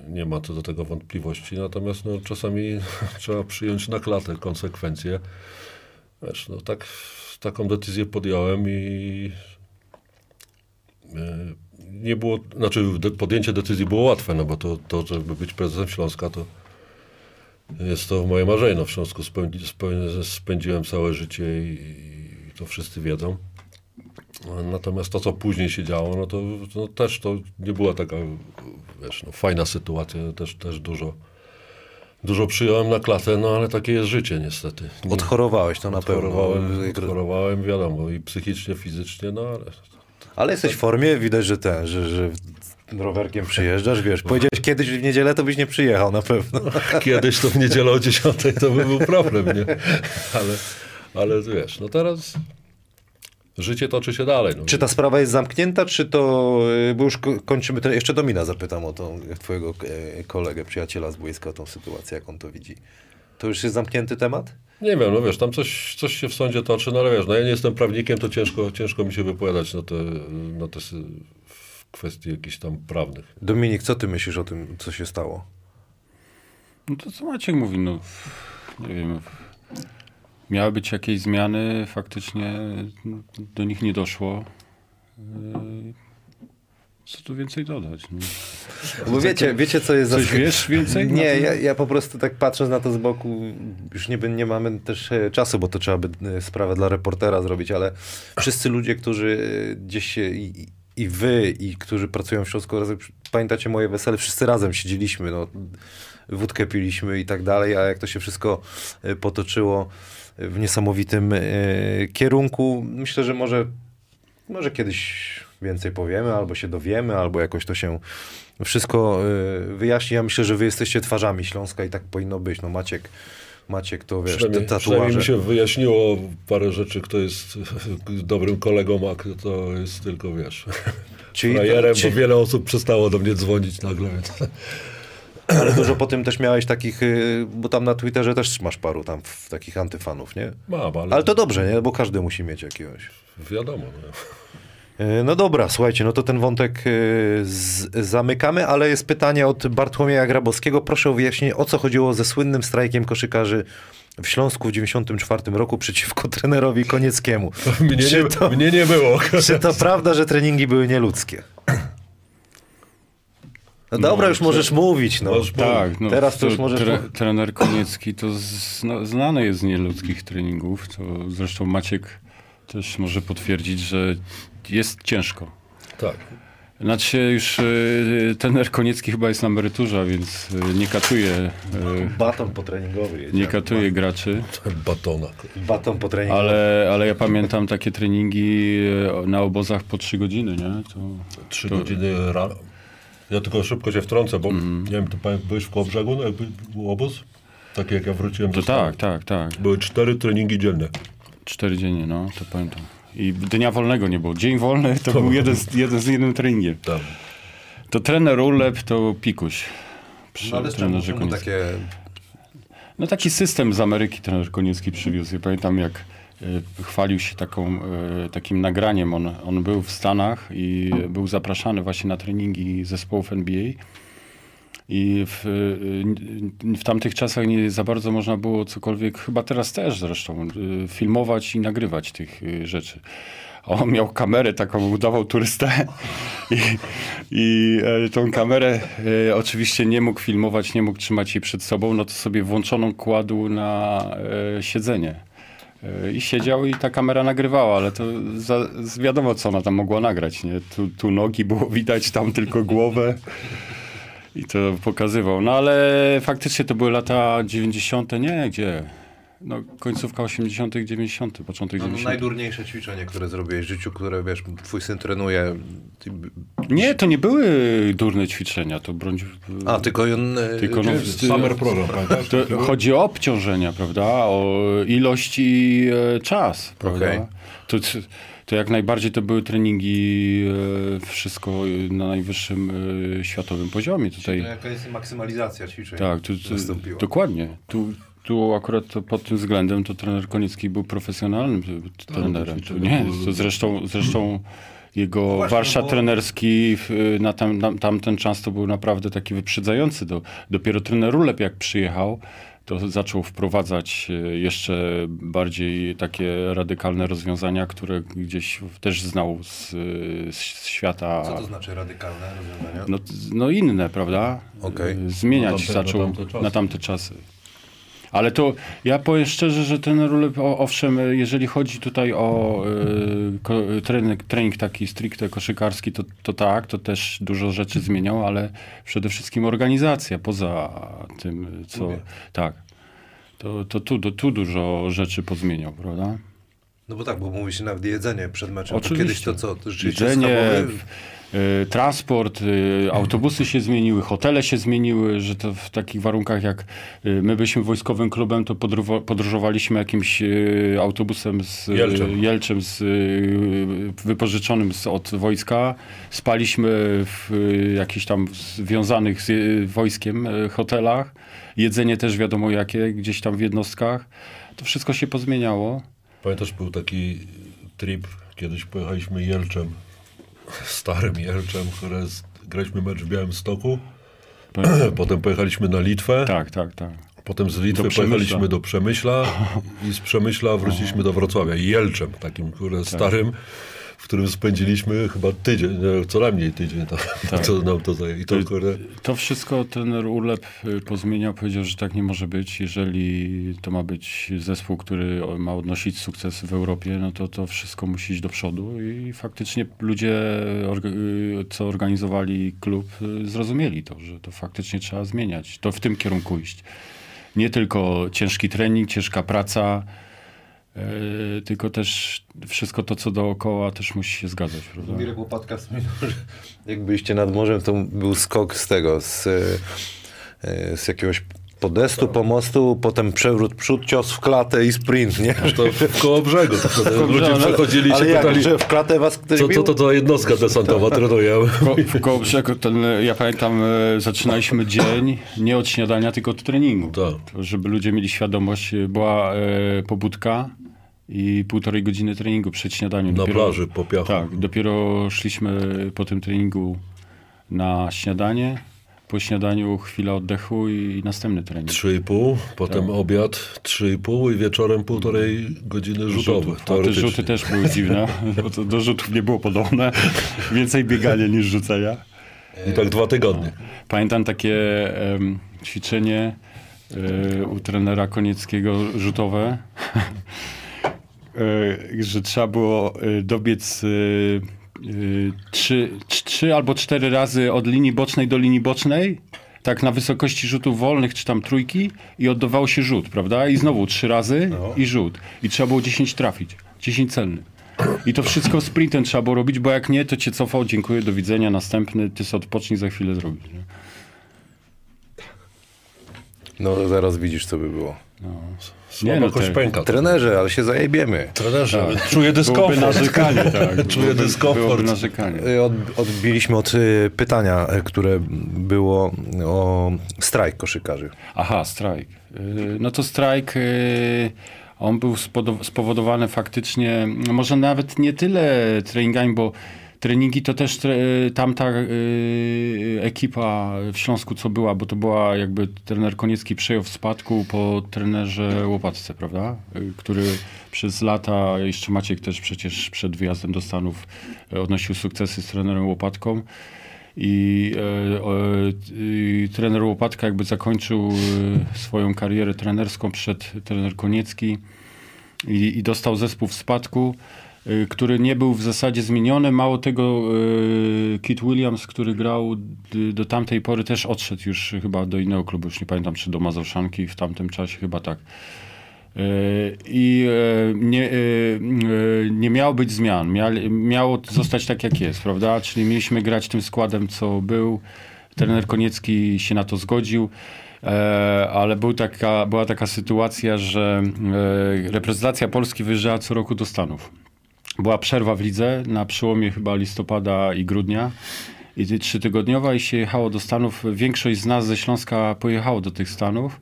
nie ma co do tego wątpliwości. Natomiast no, czasami trzeba przyjąć na klatę konsekwencje. Wiesz, no, tak, taką decyzję podjąłem i e, nie było, znaczy podjęcie decyzji było łatwe, no bo to, to, żeby być prezesem Śląska, to jest to moje marzenie. No, w Śląsku spędzi, spę- spędziłem całe życie i, i to wszyscy wiedzą. Natomiast to, co później się działo, no to no też to nie była taka wiesz, no, fajna sytuacja. Też, też dużo, dużo przyjąłem na klatę, no ale takie jest życie niestety. Nie- Odchorowałeś to na odchorowałem, pewno. odchorowałem, wiadomo, i psychicznie, fizycznie, no ale Ale jesteś w formie, widać, że ten, że, że rowerkiem przyjeżdżasz, wiesz, powiedziałeś kiedyś w niedzielę, to byś nie przyjechał na pewno. kiedyś to w niedzielę o 10 to by był problem, nie? Ale, ale wiesz, no teraz życie toczy się dalej. No. Czy ta sprawa jest zamknięta, czy to, y, bo już ko- kończymy, to jeszcze Domina zapytam o tą twojego e, kolegę, przyjaciela z boiska, o tą sytuację, jak on to widzi. To już jest zamknięty temat? Nie wiem, no wiesz, tam coś, coś się w sądzie toczy, no ale wiesz, no ja nie jestem prawnikiem, to ciężko, ciężko mi się wypowiadać na te, na te kwestii jakichś tam prawnych. Dominik, co ty myślisz o tym, co się stało? No to co Maciek mówi, no nie wiem. Miały być jakieś zmiany, faktycznie no, do nich nie doszło. Yy, Co tu więcej dodać? No. Bo wiecie, wiecie co jest Coś zask- wiesz więcej? Nie, ja, ja po prostu tak patrząc na to z boku, już nie, nie mamy też e, czasu, bo to trzeba by e, sprawę dla reportera zrobić, ale wszyscy ludzie, którzy e, gdzieś się i, wy, i którzy pracują w Śląsku razem, pamiętacie moje wesele, wszyscy razem siedzieliśmy, no, wódkę piliśmy i tak dalej, a jak to się wszystko e, potoczyło w niesamowitym e, kierunku, myślę, że może może kiedyś więcej powiemy, albo się dowiemy, albo jakoś to się wszystko y, wyjaśni. Ja myślę, że wy jesteście twarzami Śląska i tak powinno być. No Maciek, Maciek to wiesz, te Przynajmniej, przynajmniej tatuaże. mi się wyjaśniło parę rzeczy, kto jest dobrym kolegą, a kto jest tylko, wiesz, Czyli- frajerem, czy- bo wiele osób przestało do mnie dzwonić nagle, więc... Ale dużo po tym też miałeś takich, y, bo tam na Twitterze też masz paru tam w, takich antyfanów, nie? Mam, ale, Ale to dobrze, nie? Bo każdy musi mieć jakiegoś. wiadomo. No. Y, No dobra, słuchajcie, no to ten wątek z, zamykamy, ale jest pytanie od Bartłomieja Grabowskiego. Proszę o wyjaśnienie, o co chodziło ze słynnym strajkiem koszykarzy w Śląsku w 94 roku przeciwko trenerowi Konieckiemu. Mnie, Czy nie, to- mnie nie było. Czy to prawda, że treningi były nieludzkie? No dobra, już możesz mówić, no. Możesz Tak, no, Teraz to już możesz... tre, trener Koniecki to zna, znany jest z nieludzkich treningów. To zresztą Maciek też może potwierdzić, że jest ciężko. Tak. Znaczy już y, trener Koniecki chyba jest na emeryturze, więc y, nie katuje, y, Baton potreningowy jedzie. nie katuje graczy. Batona. Baton potreningowy. Ale, ale ja pamiętam takie treningi na obozach po 3 godziny, nie? To, Trzy to, godziny rano. Ja tylko szybko się wtrącę, bo Mhm. nie wiem, pamię- byłeś w Kołobrzegu, no, jakby był obóz? Tak jak ja wróciłem to ze Stanów. tak, tak, tak. Były cztery treningi dzienne. Cztery dzienie, no, to pamiętam. I dnia wolnego nie było. Dzień wolny to był jeden z, jeden z jednym treningiem. Tam. To trener Ulep to Pikuś. Przy No ale trenerze czemu takie... No taki system z Ameryki trener Koniecki przywiózł. Ja pamiętam jak y, chwalił się taką, y, takim nagraniem. On, on był w Stanach i był zapraszany właśnie na treningi zespołów NBA. I w, y, w tamtych czasach nie za bardzo można było cokolwiek, chyba teraz też zresztą, y, filmować i nagrywać tych y, rzeczy. On miał kamerę taką, udawał turystę i, i tą kamerę oczywiście nie mógł filmować, nie mógł trzymać jej przed sobą, no to sobie włączoną kładł na siedzenie I siedział i ta kamera nagrywała, ale to za, wiadomo, co ona tam mogła nagrać, nie? Tu, tu nogi było widać, tam tylko głowę. I to pokazywał. No ale faktycznie to były lata 90. Nie, gdzie? No końcówka 80., 90., początek No, 90. najdurniejsze ćwiczenie, które zrobiłeś w życiu, które wiesz, twój syn trenuje. Ty- Nie, to nie były durne ćwiczenia, to broń... A, tylko on. e, Tylko no, Summer program? To chodzi o obciążenia, prawda? O ilość i e, czas, prawda? Okej. To, to jak najbardziej to były treningi, e, wszystko na najwyższym e, światowym poziomie tutaj. Jaka jest maksymalizacja ćwiczeń? Tak, tu, tu, dokładnie. Tu, tu akurat to pod tym względem to trener Koniecki był profesjonalnym e, trenerem. Ćwiczenia nie, to zresztą, zresztą jego No właśnie, warsztat bo- trenerski na, tam, na tamten czas to był naprawdę taki wyprzedzający. Do, dopiero trener Rulep jak przyjechał, to zaczął wprowadzać e, jeszcze bardziej takie radykalne rozwiązania, które gdzieś też znał z, z świata. Co to znaczy radykalne rozwiązania? No, no inne, prawda? Okej. Y, Zmieniać Na tamte- zaczął na tamte czasy. na tamte czasy. Ale to ja powiem szczerze, że ten rulep, owszem, jeżeli chodzi tutaj o y, trening, trening taki stricte koszykarski, to, to tak, to też dużo rzeczy zmieniał, ale przede wszystkim organizacja poza tym, co. Lubię. Tak. To, to tu, tu dużo rzeczy pozmieniał, prawda? No bo tak, bo mówi się nawet jedzenie przed meczem. To Oczywiście. kiedyś to co? To Jedzenie, transport, y, autobusy się zmieniły, hotele się zmieniły, że to w takich warunkach jak y, my byliśmy wojskowym klubem, to podróżowaliśmy jakimś y, autobusem z y, Jelczem. Jelczem z, y, wypożyczonym z, od wojska. Spaliśmy w y, jakichś tam związanych z y, wojskiem y, hotelach. Jedzenie też wiadomo jakie, gdzieś tam w jednostkach. To wszystko się pozmieniało. Pamiętasz, był taki trip, kiedyś pojechaliśmy Jelczem, starym Jelczem, które graliśmy mecz w Białymstoku, potem pojechaliśmy na Litwę, Tak, tak, tak. potem z Litwy Do pojechaliśmy do Przemyśla i z Przemyśla wróciliśmy do Wrocławia. Jelczem, takim kurde, starym, w którym spędziliśmy chyba tydzień, co najmniej tydzień, to, co nam to zajęło. I to, To- kurde, To wszystko ten Urlep y, pozmieniał, powiedział, że tak nie może być. Jeżeli to ma być zespół, który ma odnosić sukces w Europie, no to to wszystko musi iść do przodu i faktycznie ludzie, y, co organizowali klub, y, zrozumieli to, że to faktycznie trzeba zmieniać. To w tym kierunku iść. Nie tylko ciężki trening, ciężka praca, y, tylko też wszystko to, co dookoła też musi się zgadzać. Prawda? Mirek Łopatka wspominał, że jak byliście nad morzem, to był skok z tego, z, e, z jakiegoś podestu, pomostu, potem przewrót przód, cios w klatę i sprint, nie? to w koło brzegu. To wtedy Koło ludzie przechodzili i się jak, pytali, że w klatę was ktoś co, co to za jednostka desantowa trenuje. Ko, w koło brzegu ten, ja pamiętam, e, zaczynaliśmy dzień nie od śniadania, tylko od treningu. Tak. To, żeby ludzie mieli świadomość, e, była e, pobudka i półtorej godziny treningu przed śniadaniem. Na plaży po piachu. Tak, dopiero szliśmy po tym treningu na śniadanie. Po śniadaniu chwila oddechu i następny trening. 3,5, potem Tak. obiad 3,5 i wieczorem półtorej godziny rzutowe. A te rzuty też były dziwne, bo to do rzutów nie było podobne. Więcej biegania niż rzucenia. I tak dwa tygodnie. Pamiętam takie em, ćwiczenie e, u trenera Konieckiego rzutowe, e, że trzeba było e, dobiec e, e, trzy, trz- trzy albo cztery razy od linii bocznej do linii bocznej, tak na wysokości rzutów wolnych, czy tam trójki i oddawało się rzut, prawda? I znowu trzy razy i rzut. I trzeba było 10 trafić, 10 celnych. I to wszystko sprintem trzeba było robić, bo jak nie, to cię cofał, dziękuję, do widzenia, następny, ty sobie odpocznij, za chwilę zrobisz. Nie? No zaraz widzisz, co by było. Słaba no kość te- pęka. Trenerze, ale się zajebiemy. Trenerze, Tak. czuję Byłoby dyskomfort. narzekanie, tak. Czuję Byłoby- dyskomfort. Byłoby narzekanie. Y, Od, odbiliśmy od y, pytania, y, które było o strajk koszykarzy. Aha, strajk. Y, No to strajk, y, on był spowodowany faktycznie, no może nawet nie tyle treningami, bo treningi to też tre, tamta y, ekipa w Śląsku, co była, bo to była jakby trener Koniecki przejął w spadku po trenerze Łopatce, prawda? Y, Który przez lata, jeszcze Maciek też przecież przed wyjazdem do Stanów y, odnosił sukcesy z trenerem Łopatką. I e, o, y, trener Łopatka jakby zakończył e, swoją karierę trenerską przed trener Koniecki. i, i dostał zespół w spadku, y, który nie był w zasadzie zmieniony. Mało tego, y, Kit Williams, który grał do tamtej pory, też odszedł już chyba do innego klubu, już nie pamiętam, czy do Mazowszanki w tamtym czasie, chyba tak. E, I e, nie, e, e, nie miało być zmian. Mia, miało zostać tak, jak jest, prawda? Czyli mieliśmy grać tym składem, co był. Trener Koniecki się na to zgodził. Ale był taka, była taka sytuacja, że reprezentacja Polski wyjeżdżała co roku do Stanów. Była przerwa w lidze na przełomie chyba listopada i grudnia. I ty- trzytygodniowa i się jechało do Stanów. Większość z nas ze Śląska pojechało do tych Stanów.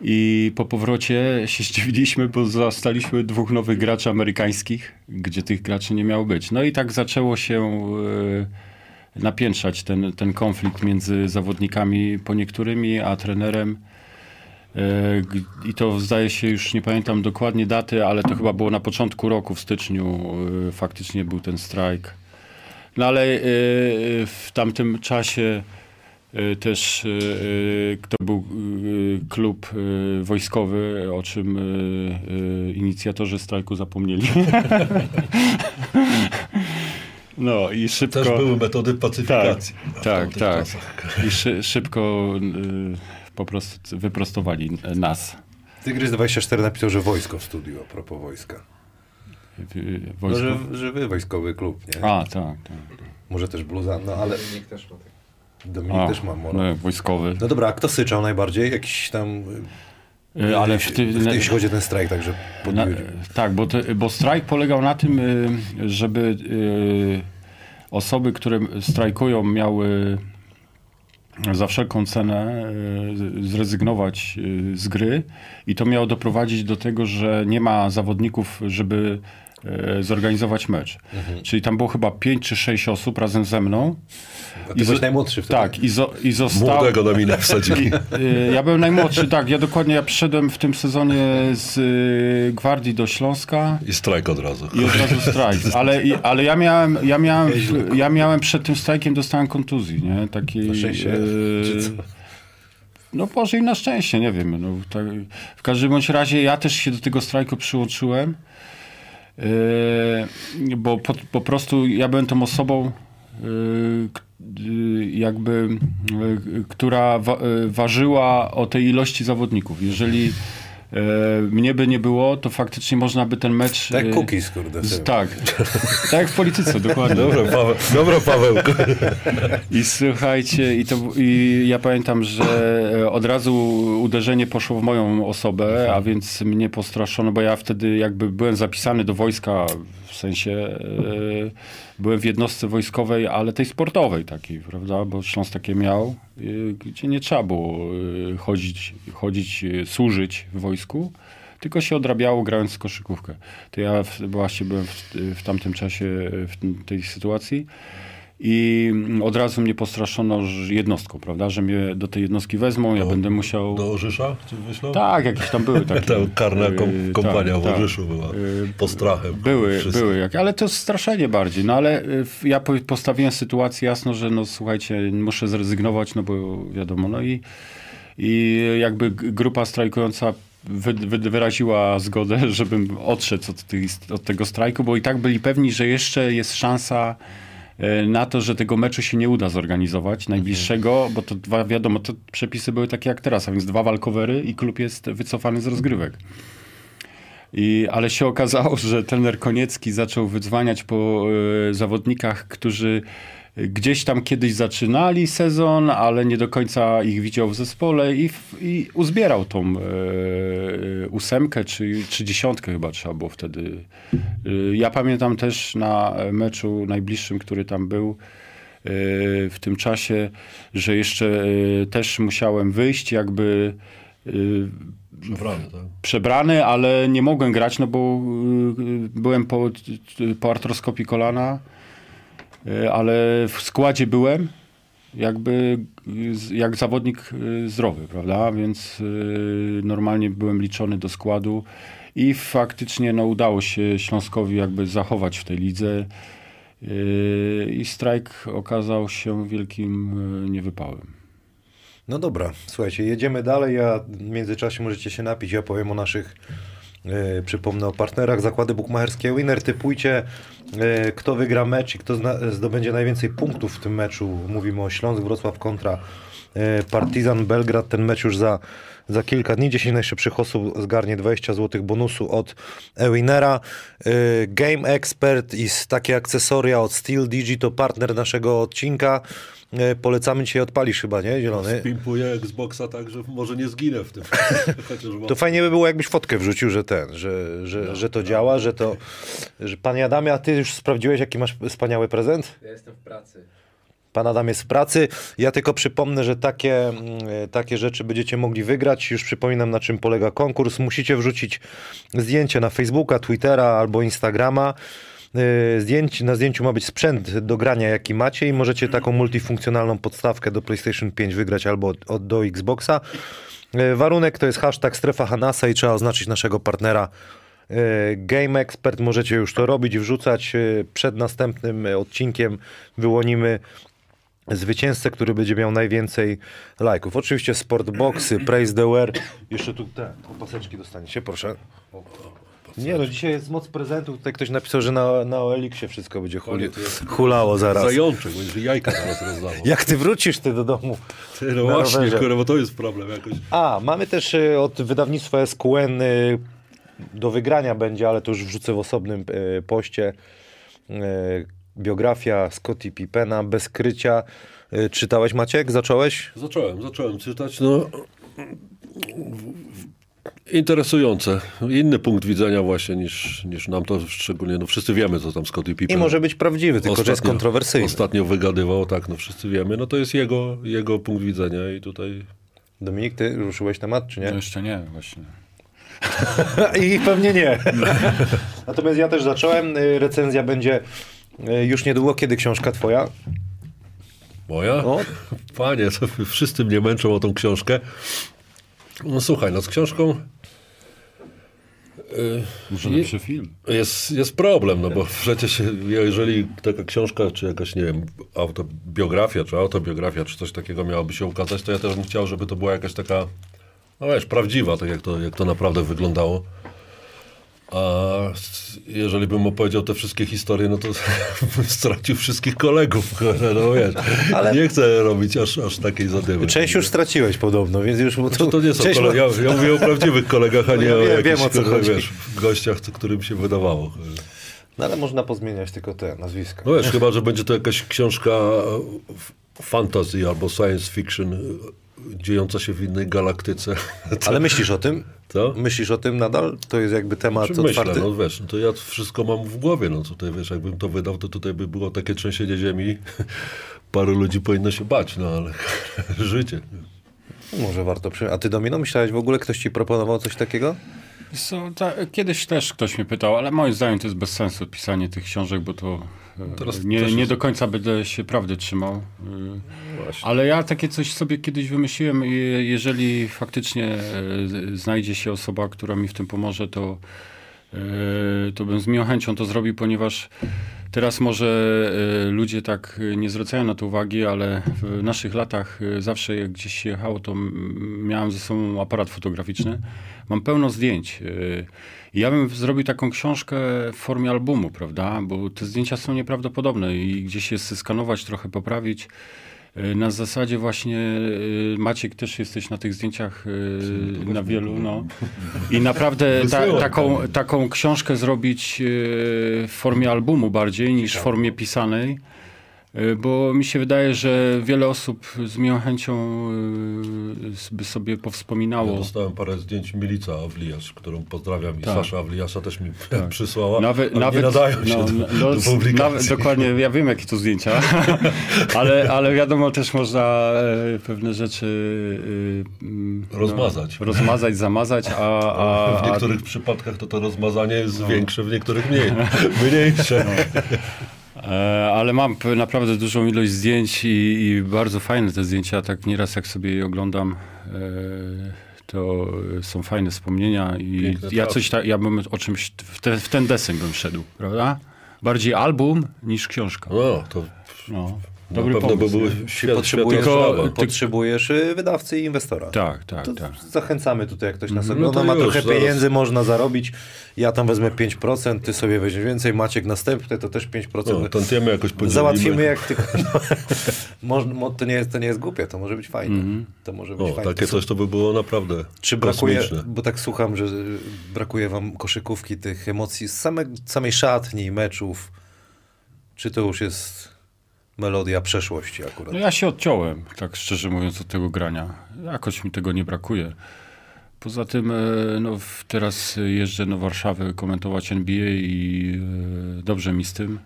I po powrocie się zdziwiliśmy, bo zastaliśmy dwóch nowych graczy amerykańskich, gdzie tych graczy nie miało być. No i tak zaczęło się e, napiętrzać ten, ten konflikt między zawodnikami po niektórymi, a trenerem. E, I to zdaje się, już nie pamiętam dokładnie daty, ale to chyba było na początku roku, w styczniu e, faktycznie był ten strajk. No ale e, w tamtym czasie też to był klub wojskowy, o czym inicjatorzy strajku zapomnieli. No i szybko... Też były metody pacyfikacji. Tak, tak, tak. I szy, szybko po prostu wyprostowali nas. Tygrys 24 napisał, że wojsko w studiu, a propos wojska. Y, No, Wojsko. że, że wy wojskowy klub, nie? A, tak, tak. Może też bluza, no ale Nikt też ma tak. Dominik A, też ma moro. no, wojskowy. No dobra, a kto syczał najbardziej? Jakiś tam... Y, Ale w ty, w, jeśli chodzi o ten strajk, także na, tak, bo, te, bo strajk polegał na tym, y, żeby y, osoby, które strajkują, miały za wszelką cenę y, zrezygnować y, z gry. I to miało doprowadzić do tego, że nie ma zawodników, żeby zorganizować mecz. Czyli tam było chyba pięć czy sześć osób razem ze mną. A ty I byłeś najmłodszy wtedy. Tak, i, zo, i został... Młodego na minę wsadzili. Y, Ja byłem najmłodszy, tak. Ja dokładnie ja przyszedłem w tym sezonie z y, Gwardii do Śląska I strajk od razu. i od razu strajk. Ale, i, ale ja miałem, ja miałem, ja miałem przed tym strajkiem dostałem kontuzji, nie? Takiej, no może i na szczęście, nie wiem. No, tak, w każdym bądź razie ja też się do tego strajku przyłączyłem, bo po, po prostu ja byłem tą osobą, yy, yy, jakby, yy, która wa, yy, ważyła o tej ilości zawodników. Jeżeli yy, mnie by nie było, to faktycznie można by ten mecz... Tak, yy, cookies, kurde. z, tak, tak jak w polityce, dokładnie. Dobra, Paweł. Dobra, Pawełku. I słuchajcie, i, to, i ja pamiętam, że e, od razu uderzenie poszło w moją osobę, a więc mnie postraszono, bo ja wtedy jakby byłem zapisany do wojska, sensie e, byłem w jednostce wojskowej, ale tej sportowej takiej, prawda, bo Śląsk takie miał, e, gdzie nie trzeba było e, chodzić, chodzić służyć w wojsku, tylko się odrabiało grając w koszykówkę. To ja właśnie byłem w, w tamtym czasie w tej sytuacji. I od razu mnie postraszono jednostką, prawda, że mnie do tej jednostki wezmą, ja będę musiał... Do Orzysza cię wyślą? Tak, jakieś tam były takie. Ta karna kom, Yy, kompania tak, w tak. Orzyszu była. Yy, Postrachem. Były, Wszyscy. były, jak, ale to straszenie bardziej. No ale y, ja po- postawiłem sytuację jasno, że no słuchajcie, muszę zrezygnować, no bo wiadomo, no i, i jakby grupa strajkująca wy, wy, wyraziła zgodę, żebym odszedł od, tych, od tego strajku, bo i tak byli pewni, że jeszcze jest szansa na to, że tego meczu się nie uda zorganizować najbliższego, bo to dwa, wiadomo, to przepisy były takie jak teraz, a więc dwa walkowery i klub jest wycofany z rozgrywek. I, ale się okazało, że trener Koniecki zaczął wydzwaniać po e, zawodnikach, którzy gdzieś tam kiedyś zaczynali sezon, ale nie do końca ich widział w zespole i, i uzbierał tą e, ósemkę czy, czy dziesiątkę chyba trzeba było wtedy. E, ja pamiętam też na meczu najbliższym, który tam był, e, w tym czasie, że jeszcze e, też musiałem wyjść jakby Przebrany, tak? przebrany, ale nie mogłem grać, no bo byłem po, po artroskopii kolana, ale w składzie byłem jakby jak zawodnik y, zdrowy, prawda? Więc y, normalnie byłem liczony do składu i faktycznie no, udało się Śląskowi jakby zachować w tej lidze i strajk okazał się wielkim niewypałem. No dobra, słuchajcie, jedziemy dalej. Ja w międzyczasie możecie się napić. Ja powiem o naszych E, Przypomnę o partnerach zakłady bukmacherskie Winner. Typujcie, e, kto wygra mecz i kto zdobędzie najwięcej punktów w tym meczu. Mówimy o Śląsk Wrocław kontra e, Partizan Belgrad. Ten mecz już za, za kilka dni. 10 najszybszych osób zgarnie 20 zł bonusu od Ewinera. E, Game Expert i z takie akcesoria od Steel Digi to partner naszego odcinka. E, Polecamy dzisiaj odpalisz chyba, nie? Zielony. Pimpuję Xboxa tak, że może nie zginę w tym. To fajnie by było, jakbyś fotkę wrzucił, że ten, że, że, że to działa, że to. Że Panie Adamie, a ty już sprawdziłeś, jaki masz wspaniały prezent? Ja jestem w pracy. Pan Adam jest w pracy. Ja tylko przypomnę, że takie, mm, takie rzeczy będziecie mogli wygrać. Już przypominam, na czym polega konkurs. Musicie wrzucić zdjęcie na Facebooka, Twittera albo Instagrama. Yy, Zdjęć, na zdjęciu ma być sprzęt do grania, jaki macie, i możecie taką multifunkcjonalną podstawkę do PlayStation 5 wygrać albo od, od, do Xboxa. Yy, Warunek to jest hashtag strefa Hanasa i trzeba oznaczyć naszego partnera yy, Game Expert. Możecie już to robić, wrzucać. Przed następnym odcinkiem wyłonimy zwycięzcę, który będzie miał najwięcej lajków. Oczywiście Sportboxy, Praise the Wear. Jeszcze tu te opaseczki dostaniecie, proszę. Nie no, dzisiaj jest moc prezentu. Tutaj ktoś napisał, że na, na OLX-ie wszystko będzie huli, hulało zaraz. Zajączek, bo jajka teraz rozdawał. Jak ty wrócisz ty do domu? Ty, no właśnie, rowerze? kurwa, bo to jest problem jakoś. A, mamy też y, od wydawnictwa SQN y, do wygrania będzie, ale to już wrzucę w osobnym y, poście. Biografia Scottie Pippena, bez krycia. Y, czytałeś Maciek? Zacząłeś? Zacząłem, zacząłem czytać, no... Interesujące. Inny punkt widzenia właśnie niż, niż nam to szczególnie, no wszyscy wiemy, co tam Scottie I Pippen może być prawdziwy, tylko że jest kontrowersyjny. Ostatnio wygadywał, tak, no wszyscy wiemy, no to jest jego, jego punkt widzenia i tutaj... Dominik, ty ruszyłeś temat, czy No nie? jeszcze nie, właśnie. I pewnie nie. Natomiast ja też zacząłem. Y, Recenzja będzie już niedługo. Kiedy książka twoja? Moja? O. Panie, to wszyscy mnie męczą o tą książkę. No słuchaj, no z książką Może napiszę film. jest, jest problem, no bo przecież jeżeli taka książka, czy jakaś, nie wiem, autobiografia, czy autobiografia, czy coś takiego miałoby się ukazać, to ja też bym chciał, żeby to była jakaś taka, no wiesz, prawdziwa, tak jak to, jak to naprawdę wyglądało. A jeżeli bym opowiedział te wszystkie historie, no to bym stracił wszystkich kolegów. No wiesz, Ale- nie chcę robić aż, aż takiej zadymy. Część już straciłeś podobno, więc już... Bo To, to nie są część Ja, ja mówię o prawdziwych kolegach, a nie Ja o wiem, jakichś wiem, wiesz, gościach, którym się wydawało. No ale można pozmieniać tylko te nazwiska. No wiesz, chyba, że będzie to jakaś książka e, fantasy albo science fiction dziejąca się w innej galaktyce. Ale myślisz o tym? Co? Myślisz o tym nadal? To jest jakby temat Czy myślę, otwarty? no wiesz, no to ja wszystko mam w głowie, no tutaj wiesz, jakbym to wydał, to tutaj by było takie trzęsienie ziemi, paru ludzi powinno się bać, no ale życie. Może warto przy... A ty Domino, myślałeś w ogóle, ktoś ci proponował coś takiego? So, ta, kiedyś też ktoś mnie pytał, ale moim zdaniem to jest bez sensu pisanie tych książek, bo to Teraz nie, nie do końca będę się prawdy trzymał. Właśnie. Ale ja takie coś sobie kiedyś wymyśliłem i jeżeli faktycznie e, znajdzie się osoba, która mi w tym pomoże, to, e, to bym z miłą chęcią to zrobił, ponieważ teraz może e, ludzie tak nie zwracają na to uwagi, ale w naszych latach zawsze jak gdzieś jechało, to miałem ze sobą aparat fotograficzny. Mam pełno zdjęć. Ja bym zrobił taką książkę w formie albumu, prawda? Bo te zdjęcia są nieprawdopodobne i gdzieś je skanować, trochę poprawić. E, Na zasadzie właśnie e, Maciek też jesteś na tych zdjęciach e, na wielu, no. I naprawdę ta, taką, taką książkę zrobić w formie albumu bardziej niż w formie pisanej. E, Bo mi się wydaje, że wiele osób z miłą chęcią e, by sobie Ja powspominało. dostałem parę zdjęć Milica Awlijasz, którą pozdrawiam i Tak. Sasza Awlijasza też mi przysłała, Nawet, nawet, nie nadają się no, do, no, do publikacji. nawet, dokładnie, ja wiem jakie to zdjęcia, ale, ale wiadomo też można e, pewne rzeczy mm, Rozmazać. No, rozmazać, zamazać, a, a, W a niektórych przypadkach to to rozmazanie jest większe, w niektórych mniej, mniejsze. E, ale mam naprawdę dużą ilość zdjęć i, i bardzo fajne te zdjęcia. Tak nieraz jak sobie je oglądam, e, to są fajne wspomnienia i Piękne ja coś ta, ja bym o czymś w, te, w ten deseń bym szedł, prawda? Bardziej album niż książka. No, to No. Dobry Na pewno by pomysł, nie? Czyli świat, potrzebujesz, Tylko- potrzebujesz y, wydawcy i inwestora. Tak, tak, To tak. zachęcamy tutaj, jak ktoś nas No ogląda, to ma już, trochę zaraz. pieniędzy, można zarobić. Ja tam wezmę 5%, ty sobie weźmiesz więcej, Maciek następny, to też 5%. No, tętniemy jakoś podzielimy. Załatwimy jak tylko. No, to, nie jest, to nie jest głupie, to może być fajne. To może być O, fajne. takie coś to by było naprawdę Czy brakuje, kosmiczne. bo tak słucham, że brakuje wam koszykówki, tych emocji z same, samej szatni, meczów. Czy to już jest melodia przeszłości akurat? No ja się odciąłem, tak szczerze mówiąc, od tego grania. Jakoś mi tego nie brakuje. Poza tym e, no, teraz jeżdżę do Warszawy komentować NBA i e, dobrze mi z tym,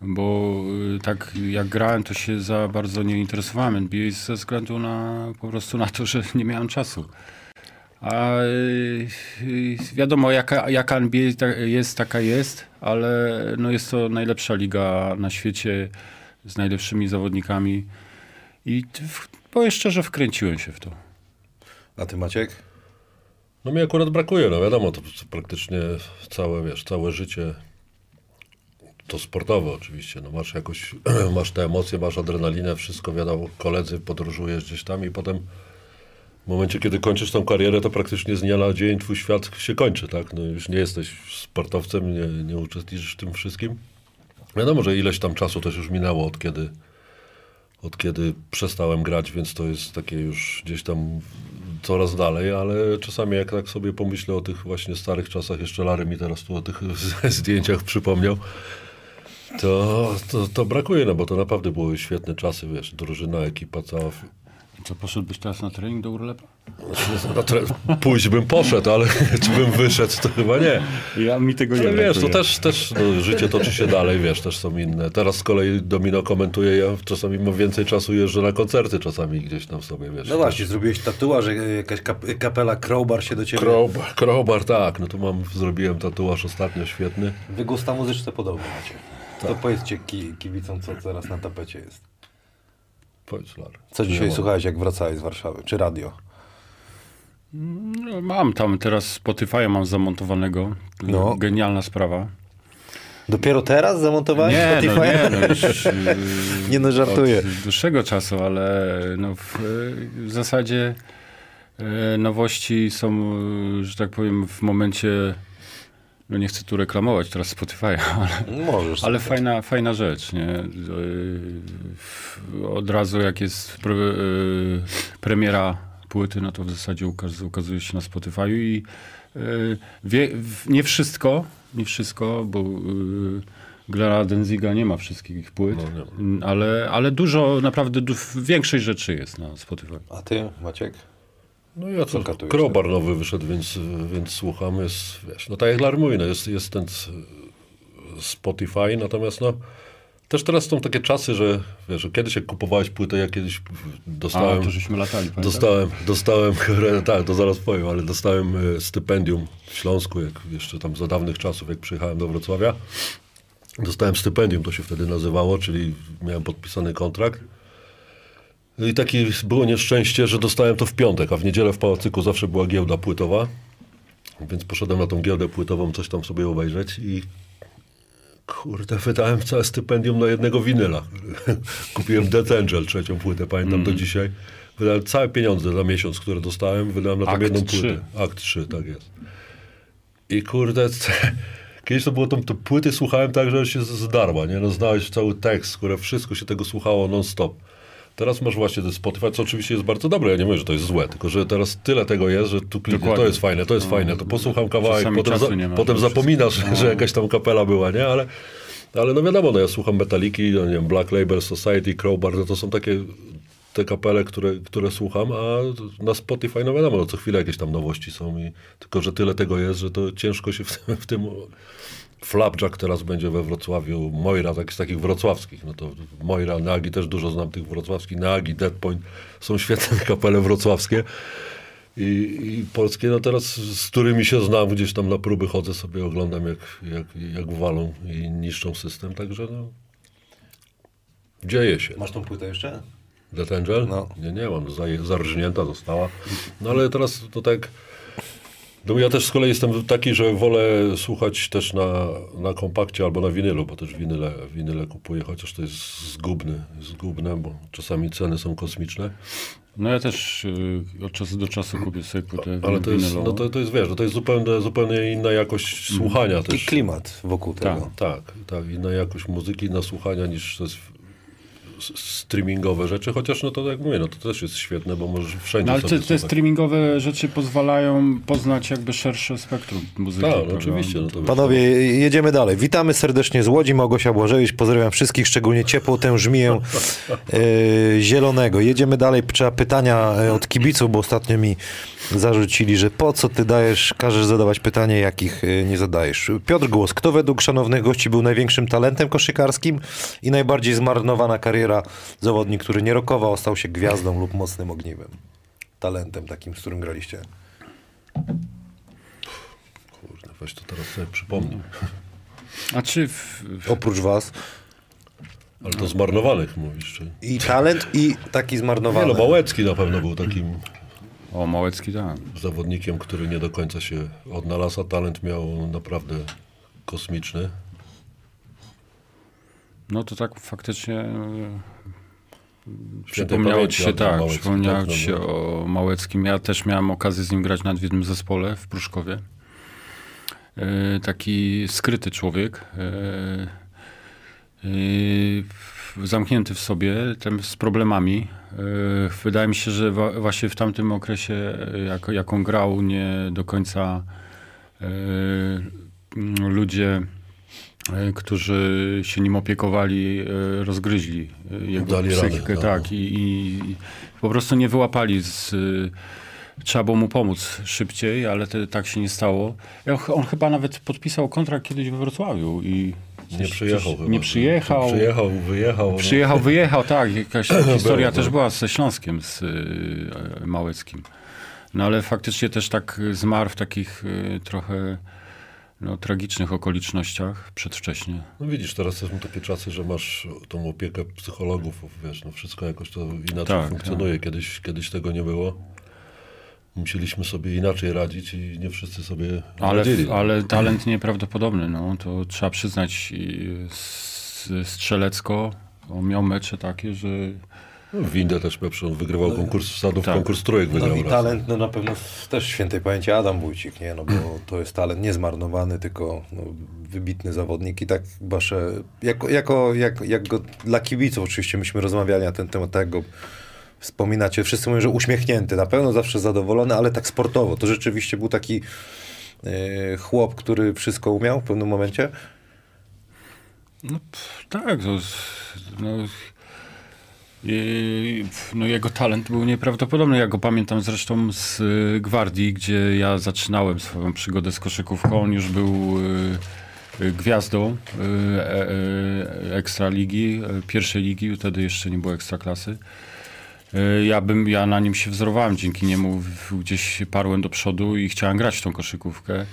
bo e, tak jak grałem, to się za bardzo nie interesowałem NBA ze względu na po prostu na to, że nie miałem czasu. A wiadomo, jaka, jaka NBA jest, taka jest, ale no jest to najlepsza liga na świecie z najlepszymi zawodnikami. I w- powiem szczerze, wkręciłem się w to. A ty Maciek? No mi akurat brakuje, no wiadomo, to praktycznie całe, wiesz, całe życie to sportowe oczywiście, no masz jakoś, masz te emocje, masz adrenalinę, wszystko wiadomo, koledzy, podróżujesz gdzieś tam i potem w momencie, kiedy kończysz tą karierę, to praktycznie z dnia na dzień twój świat się kończy, tak, no już nie jesteś sportowcem, nie, nie uczestniczysz w tym wszystkim. Wiadomo, że ileś tam czasu też już minęło od kiedy, od kiedy przestałem grać, więc to jest takie już gdzieś tam coraz dalej, ale czasami jak tak sobie pomyślę o tych właśnie starych czasach, jeszcze Lary mi teraz tu o tych zdjęciach przypomniał, to, to, to brakuje, no bo to naprawdę były świetne czasy, wiesz, drużyna, ekipa cała. Co, poszedłbyś teraz na trening do Urlepa? Na tre- Pójść bym poszedł, ale czy bym wyszedł, to chyba nie. Ja mi tego Ale wiesz, to też, też no, życie toczy się dalej, wiesz, też są inne. Teraz z kolei Domino komentuje, ja czasami mam więcej czasu, jeżdżę na koncerty czasami gdzieś tam sobie, wiesz. No właśnie, zrobiłeś tatuaż, że jakaś kap kapela Crowbar się do ciebie... Crowbar, crowbar, tak, no tu mam, zrobiłem tatuaż ostatnio, świetny. Wy gusta muzyczne podobne macie. Tak. To powiedzcie ki kibicom, co teraz na tapecie jest. Powiedz. Co dzisiaj słuchałeś, jak wracałeś z Warszawy? Czy radio? No, mam tam teraz Spotify'a mam zamontowanego. No. Genialna sprawa. Dopiero teraz zamontowałeś Nie, no, Spotify? nie, no już, yy, Nie no, żartuję. Od dłuższego czasu, ale no w, w zasadzie e, nowości są, że tak powiem, w momencie, no nie chcę tu reklamować teraz Spotify'a, ale, Możesz. ale fajna, fajna rzecz, nie? E, w- Od razu jak jest pre, e, premiera płyty, no to w zasadzie ukaz, ukazuje się na Spotify'u i wie, nie wszystko, nie wszystko, bo Glera Denziga nie ma wszystkich ich płyt, No, ale, ale dużo, naprawdę du- większej rzeczy jest na Spotify. A ty, Maciek? No ja co, Crowbar nowy wyszedł, więc, więc słucham, jest, wiesz, no tak jak mówi, no jest, jest ten Spotify, natomiast no też teraz są takie czasy, że wiesz, że kiedyś jak kupowałeś płytę, ja kiedyś A, dostałem... to żeśmy latali, pamiętasz? Dostałem, dostałem, tak, to zaraz powiem, ale dostałem e, stypendium w Śląsku, jak jeszcze tam za dawnych czasów, jak przyjechałem do Wrocławia. Dostałem stypendium, to się wtedy nazywało, czyli miałem podpisany kontrakt. No I takie było nieszczęście, że dostałem to w piątek, a w niedzielę w Pałacyku zawsze była giełda płytowa. Więc poszedłem na tą giełdę płytową, coś tam sobie obejrzeć i kurde, wydałem całe stypendium na jednego winyla. Kupiłem Death Angel, trzecią płytę, pamiętam do dzisiaj. Wydałem całe pieniądze za miesiąc, które dostałem, wydałem na tą Akt jedną trzy. płytę. Akt 3, tak jest. I kurde, kiedyś to było, to, to płyty słuchałem tak, że się zdarła, nie? No, znałeś cały tekst, które wszystko się tego słuchało non-stop. Teraz masz właśnie ten Spotify, co oczywiście jest bardzo dobre, ja nie mówię, że to jest złe, tylko że teraz tyle tego jest, że tu kliknę, to jest fajne, to jest fajne, to posłucham kawałek, potem, za, potem zapominasz, że jakaś tam kapela była, nie? Ale, ale no wiadomo, no ja słucham Metaliki, no nie wiem, Black Label Society, Crowbar, no to są takie te kapele, które, które słucham, a na Spotify, no wiadomo, no co chwilę jakieś tam nowości są i tylko, że tyle tego jest, że to ciężko się w w tym Flapjack teraz będzie we Wrocławiu, Moira, tak, z takich wrocławskich, no to Moira, Nagi, też dużo znam tych wrocławskich, Nagi, Deadpoint, są świetne kapele wrocławskie i, i polskie, no teraz z którymi się znam, gdzieś tam na próby chodzę sobie, oglądam jak, jak, jak walą i niszczą system, także no dzieje się. Masz tą płytę jeszcze? Death Angel? No. Nie, nie mam, zarżnięta została. No ale teraz to tak, No ja też z kolei jestem taki, że wolę słuchać też na, na kompakcie albo na winylu, bo też winyle, winyle kupuję, chociaż to jest zgubne, zgubne, bo czasami ceny są kosmiczne. No ja też y, od czasu do czasu kupię sobie płytę Ale to jest, no to, to jest, wiesz, no to jest zupełnie, zupełnie inna jakość słuchania I też. klimat wokół tego. Tak, tak, inna jakość muzyki, inna słuchania niż to jest streamingowe rzeczy, chociaż no to jak mówię, no to też jest świetne, bo możesz wszędzie No ale te, te streamingowe rzeczy pozwalają poznać jakby szersze spektrum muzyki. Tak, no oczywiście. No Panowie, jedziemy dalej. Witamy serdecznie z Łodzi. Małgosia Błażewicz. Pozdrawiam wszystkich, szczególnie ciepłą tę żmiję e, zielonego. Jedziemy dalej. Trzeba pytania e, od kibiców, bo ostatnio mi zarzucili, że po co ty dajesz, każesz zadawać pytanie, jakich e, nie zadajesz. Piotr Głos. Kto według szanownych gości był największym talentem koszykarskim i najbardziej zmarnowana kariera zawodnik, który nie rokował, stał się gwiazdą lub mocnym ogniwem? Talentem takim, z którym graliście. Kurde, weź to teraz sobie przypomnę. A czy w, Oprócz was. Ale to zmarnowanych mówisz, czy... I talent, i taki Nie zmarnowany. no, Małecki na pewno był takim o, Małecki tak. zawodnikiem, który nie do końca się odnalazł, a talent miał naprawdę kosmiczny. No to tak faktycznie e, przypomniało ci się tak, Małecki, przypomniało tak, ci no się bo- o Małeckim. Ja też miałem okazję z nim grać nad w jednym zespole w Pruszkowie. E, taki skryty człowiek. E, zamknięty w sobie, z problemami. E, wydaje mi się, że właśnie w tamtym okresie, e, jak, jaką grał, nie do końca e, ludzie którzy się nim opiekowali, rozgryźli jego Dali radę, psychikę, no. tak, i, i po prostu nie wyłapali z... Trzeba było mu pomóc szybciej, ale te, tak się nie stało. Ch- On chyba nawet podpisał kontrakt kiedyś we Wrocławiu i Nie przyjechał coś-. Nie przyjechał. Przyjechał, wyjechał. no. Przyjechał, wyjechał, tak. Jakaś historia Było, też było. była ze Śląskiem, z y, e, Małeckim. No ale faktycznie też tak zmarł w takich y, trochę no, tragicznych okolicznościach przedwcześnie. No widzisz, teraz są takie czasy, że masz tą opiekę psychologów, wiesz, no wszystko jakoś to inaczej Tak, funkcjonuje. Kiedyś, kiedyś tego nie było. Musieliśmy sobie inaczej radzić i nie wszyscy sobie Ale, radzili. ale talent nieprawdopodobny, no to trzeba przyznać. I Strzelecko, on miał mecze takie, że No, Windę też pewnie, on wygrywał konkurs wsadów, tak. konkurs trójek No wygrał i raz. talent, no na pewno też świętej pamięci Adam Wójcik, nie? No bo to jest talent niezmarnowany, tylko no, wybitny zawodnik i tak wasze, jako, jako jak, jak go, dla kibiców oczywiście myśmy rozmawiali na ten temat, tak go wspominacie, wszyscy mówią, że uśmiechnięty, na pewno zawsze zadowolony, ale tak sportowo, to rzeczywiście był taki e, chłop, który wszystko umiał w pewnym momencie. No tak, to, no, pff, no jego talent był nieprawdopodobny. Ja go pamiętam zresztą z y, Gwardii, gdzie ja zaczynałem swoją przygodę z koszykówką. On już był y, gwiazdą e, e, ekstraligi, e, pierwszej ligi, wtedy jeszcze nie było ekstraklasy. Y, Ja, bym, ja na nim się wzorowałem, dzięki niemu gdzieś parłem do przodu i chciałem grać w tą koszykówkę.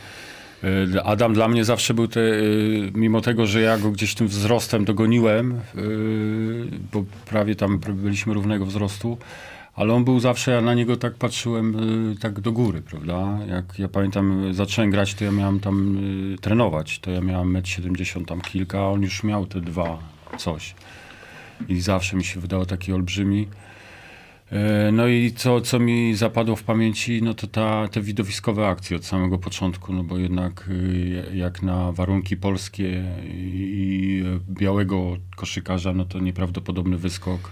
Y, Adam dla mnie zawsze był te, y, mimo tego, że ja go gdzieś tym wzrostem dogoniłem, bo prawie tam byliśmy równego wzrostu, ale on był zawsze, ja na niego tak patrzyłem tak do góry, prawda? Jak ja pamiętam, zacząłem grać, to ja miałem tam trenować, to ja miałem 1,70 m tam kilka, a on już miał te dwa coś. I zawsze mi się wydało taki olbrzymi. E, No i co, co mi zapadło w pamięci, no to ta, te widowiskowe akcje od samego początku, no bo jednak y, jak na warunki polskie i białego koszykarza, no to nieprawdopodobny wyskok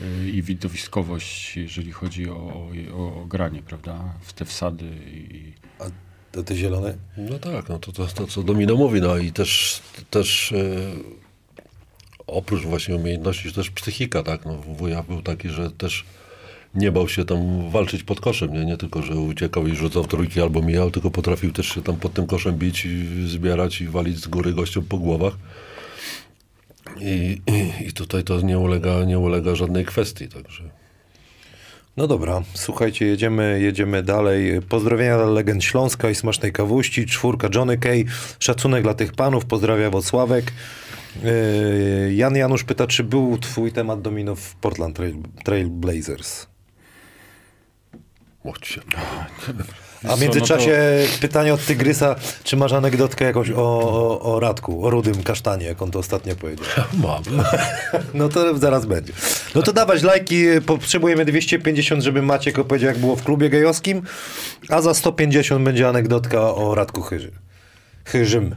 y, i widowiskowość, jeżeli chodzi o, o, o granie, prawda, w te wsady i, A to ty zielony? No tak, no to, to, to co Domino mówi, no i też, też e, oprócz właśnie umiejętności, też psychika, tak, no wuja był taki, że też nie bał się tam walczyć pod koszem, nie, nie tylko, że uciekał i rzucał trójki albo mijał, tylko potrafił też się tam pod tym koszem bić i zbierać i walić z góry gościom po głowach. I, i, i tutaj to nie ulega, nie ulega żadnej kwestii, także... No dobra, słuchajcie, jedziemy, jedziemy dalej. Pozdrowienia dla legend Śląska i smacznej kawuści. Czwórka Johnny Kay. Szacunek dla tych panów. Pozdrawia Wocławek. Yy, Jan Janusz pyta, czy był twój temat domino w Portland Trail, Trail Blazers? Się. A w międzyczasie pytanie od Tygrysa, czy masz anegdotkę jakąś o, o, o Radku, o rudym kasztanie, jak on to ostatnio powiedział. Mam. No to zaraz będzie. No to dawać lajki, potrzebujemy 250, żeby Maciek opowiedział, jak było w klubie gejowskim, a za 150 będzie anegdotka o Radku Chyży. Chyżym.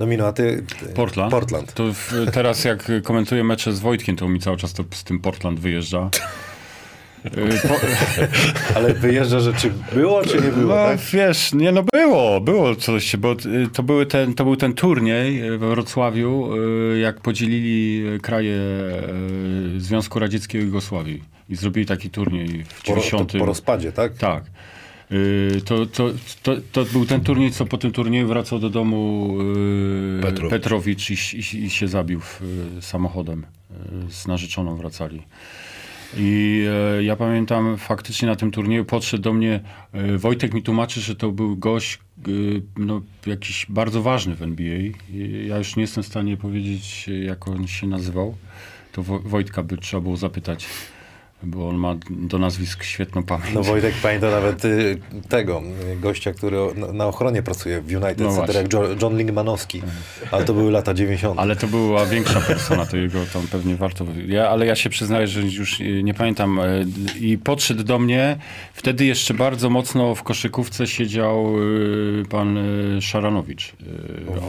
No Mino, a ty... ty Portland. Portland. To w, teraz jak komentuję mecze z Wojtkiem, to mi cały czas to z tym Portland wyjeżdża. Y, po, Ale wyjeżdża, że czy było, czy nie było, no tak? wiesz, nie no było, było coś, bo y, to, były ten, to był ten turniej we Wrocławiu, y, jak podzielili kraje y, Związku Radzieckiego i Jugosławii i zrobili taki turniej w Po, 90. to, po rozpadzie, tak? Tak. Y, To, to, to, to był ten turniej, co po tym turnieju wracał do domu y, Petrowicz. Petrowicz i, i, i się zabił w, y, samochodem. Y, Z narzeczoną wracali. I e, ja pamiętam faktycznie na tym turnieju podszedł do mnie e, Wojtek mi tłumaczy, że to był gość y, no, jakiś bardzo ważny w NBA. I ja już nie jestem w stanie powiedzieć, e, jak on się nazywał. To Wo- Wojtka by trzeba było zapytać, bo on ma do nazwisk świetną pamięć. No Wojtek pamięta nawet y, tego y, gościa, który na, na ochronie pracuje w United No Center, jak Jo- John Lingmanowski. Ale to były lata 90. Ale to była większa persona, to jego tam pewnie warto. Ja, ale ja się przyznaję, że już e, nie pamiętam. I podszedł do mnie. Wtedy jeszcze bardzo mocno w koszykówce siedział pan Szaranowicz.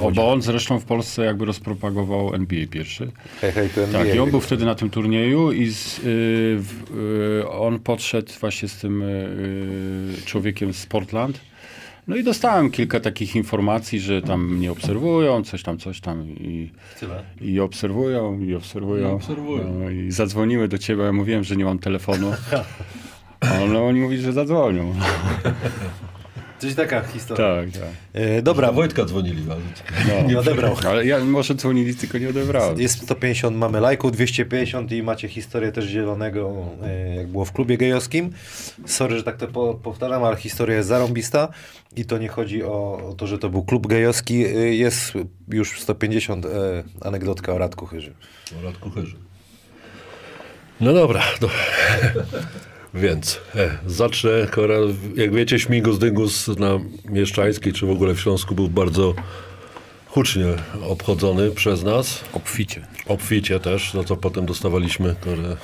O, bo on zresztą w Polsce jakby rozpropagował NBA pierwszy. Hej, hej, to NBA. Tak, i on był wtedy na tym turnieju i z, y, y, on podszedł właśnie z tym y, człowiekiem z Portland. No i dostałem kilka takich informacji, że tam mnie obserwują, coś tam, coś tam i, i obserwują, i obserwują. I obserwują. No, I zadzwoniły do ciebie, ja mówiłem, że nie mam telefonu. A no, oni mówili, że zadzwonią. Coś taka historia. Tak, tak. E, dobra, Wojtka dzwonili, ale No. nie odebrał. Ale ja może dzwonili, tylko nie odebrałem. Jest 150, mamy lajków, 250 i macie historię też zielonego, e, jak było w klubie gejowskim. Sorry, że tak to po, powtarzam, ale historia jest zarąbista i to nie chodzi o, o to, że to był klub gejowski. E, Jest już 150 e, anegdotka o Radku Chyży. o Radku Chyży. No dobra, no. Więc e, zacznę. Jak wiecie, Śmigus Dyngus na Mieszczańskiej, czy w ogóle w Śląsku był bardzo hucznie obchodzony przez nas. Obficie. obficie też, no to potem dostawaliśmy kurde,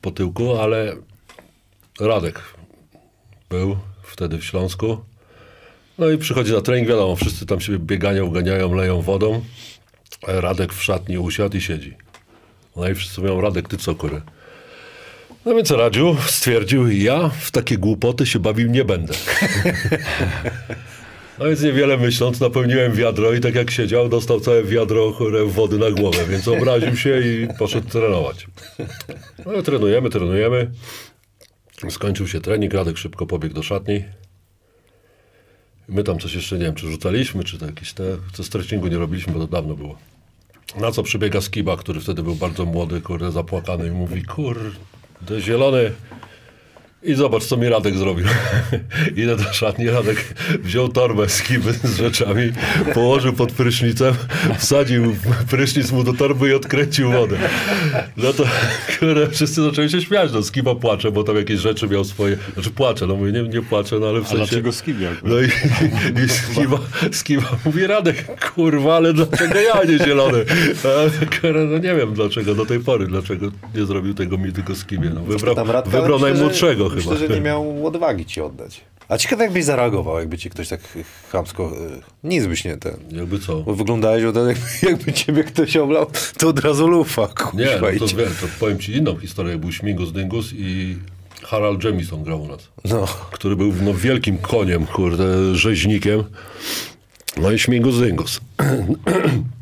po tyłku, ale Radek był wtedy w Śląsku. No i przychodzi na trening, wiadomo, wszyscy tam się biegają, ganiają, leją wodą. A Radek w szatni usiadł i siedzi. No i wszyscy mówią, Radek, ty co kurę? No więc Radziu stwierdził, ja w takie głupoty się bawił nie będę. No więc niewiele myśląc, napełniłem wiadro i tak jak siedział, dostał całe wiadro wody na głowę, więc obraził się i poszedł trenować. No trenujemy, trenujemy. Skończył się trening, Radek szybko pobiegł do szatni. My tam coś jeszcze, nie wiem, czy rzucaliśmy, czy to jakieś te, co stretchingu nie robiliśmy, bo to dawno było. Na co przybiega Skiba, który wtedy był bardzo młody, kurde, zapłakany i mówi, kurde, zielony, i zobacz, co mi Radek zrobił. Idę do szatni, Radek wziął torbę z kiby z rzeczami, położył pod prysznicem, wsadził prysznic mu do torby i odkręcił wodę. No to wszyscy zaczęli się śmiać, no Skiba płacze, bo tam jakieś rzeczy miał swoje, znaczy płacze, no mówię, nie, nie płaczę, no ale w A sensie... dlaczego Skibia? No i, i Skiba, Skiba mówi, Radek, kurwa, ale dlaczego ja nie zielony? A, no nie wiem dlaczego, do tej pory, dlaczego nie zrobił tego mi tylko Skibie. No, wybrał Radka, ale wybrał myślę, najmłodszego myślę, chyba. że nie miał odwagi ci oddać. A ciekawe jakbyś zareagował, jakby ci ktoś tak chamsko... e, Nic byś nie ten... Jakby co? Bo wyglądałeś, od- jakby, jakby ciebie ktoś oblał, to od razu lufa, Nie, kuźwa, no to, wiem, to powiem ci inną historię. Był Śmigus Dyngus i Harald Jamison grał u nas, No, który był no, wielkim koniem, kurde, rzeźnikiem. No i Śmigus Dyngus.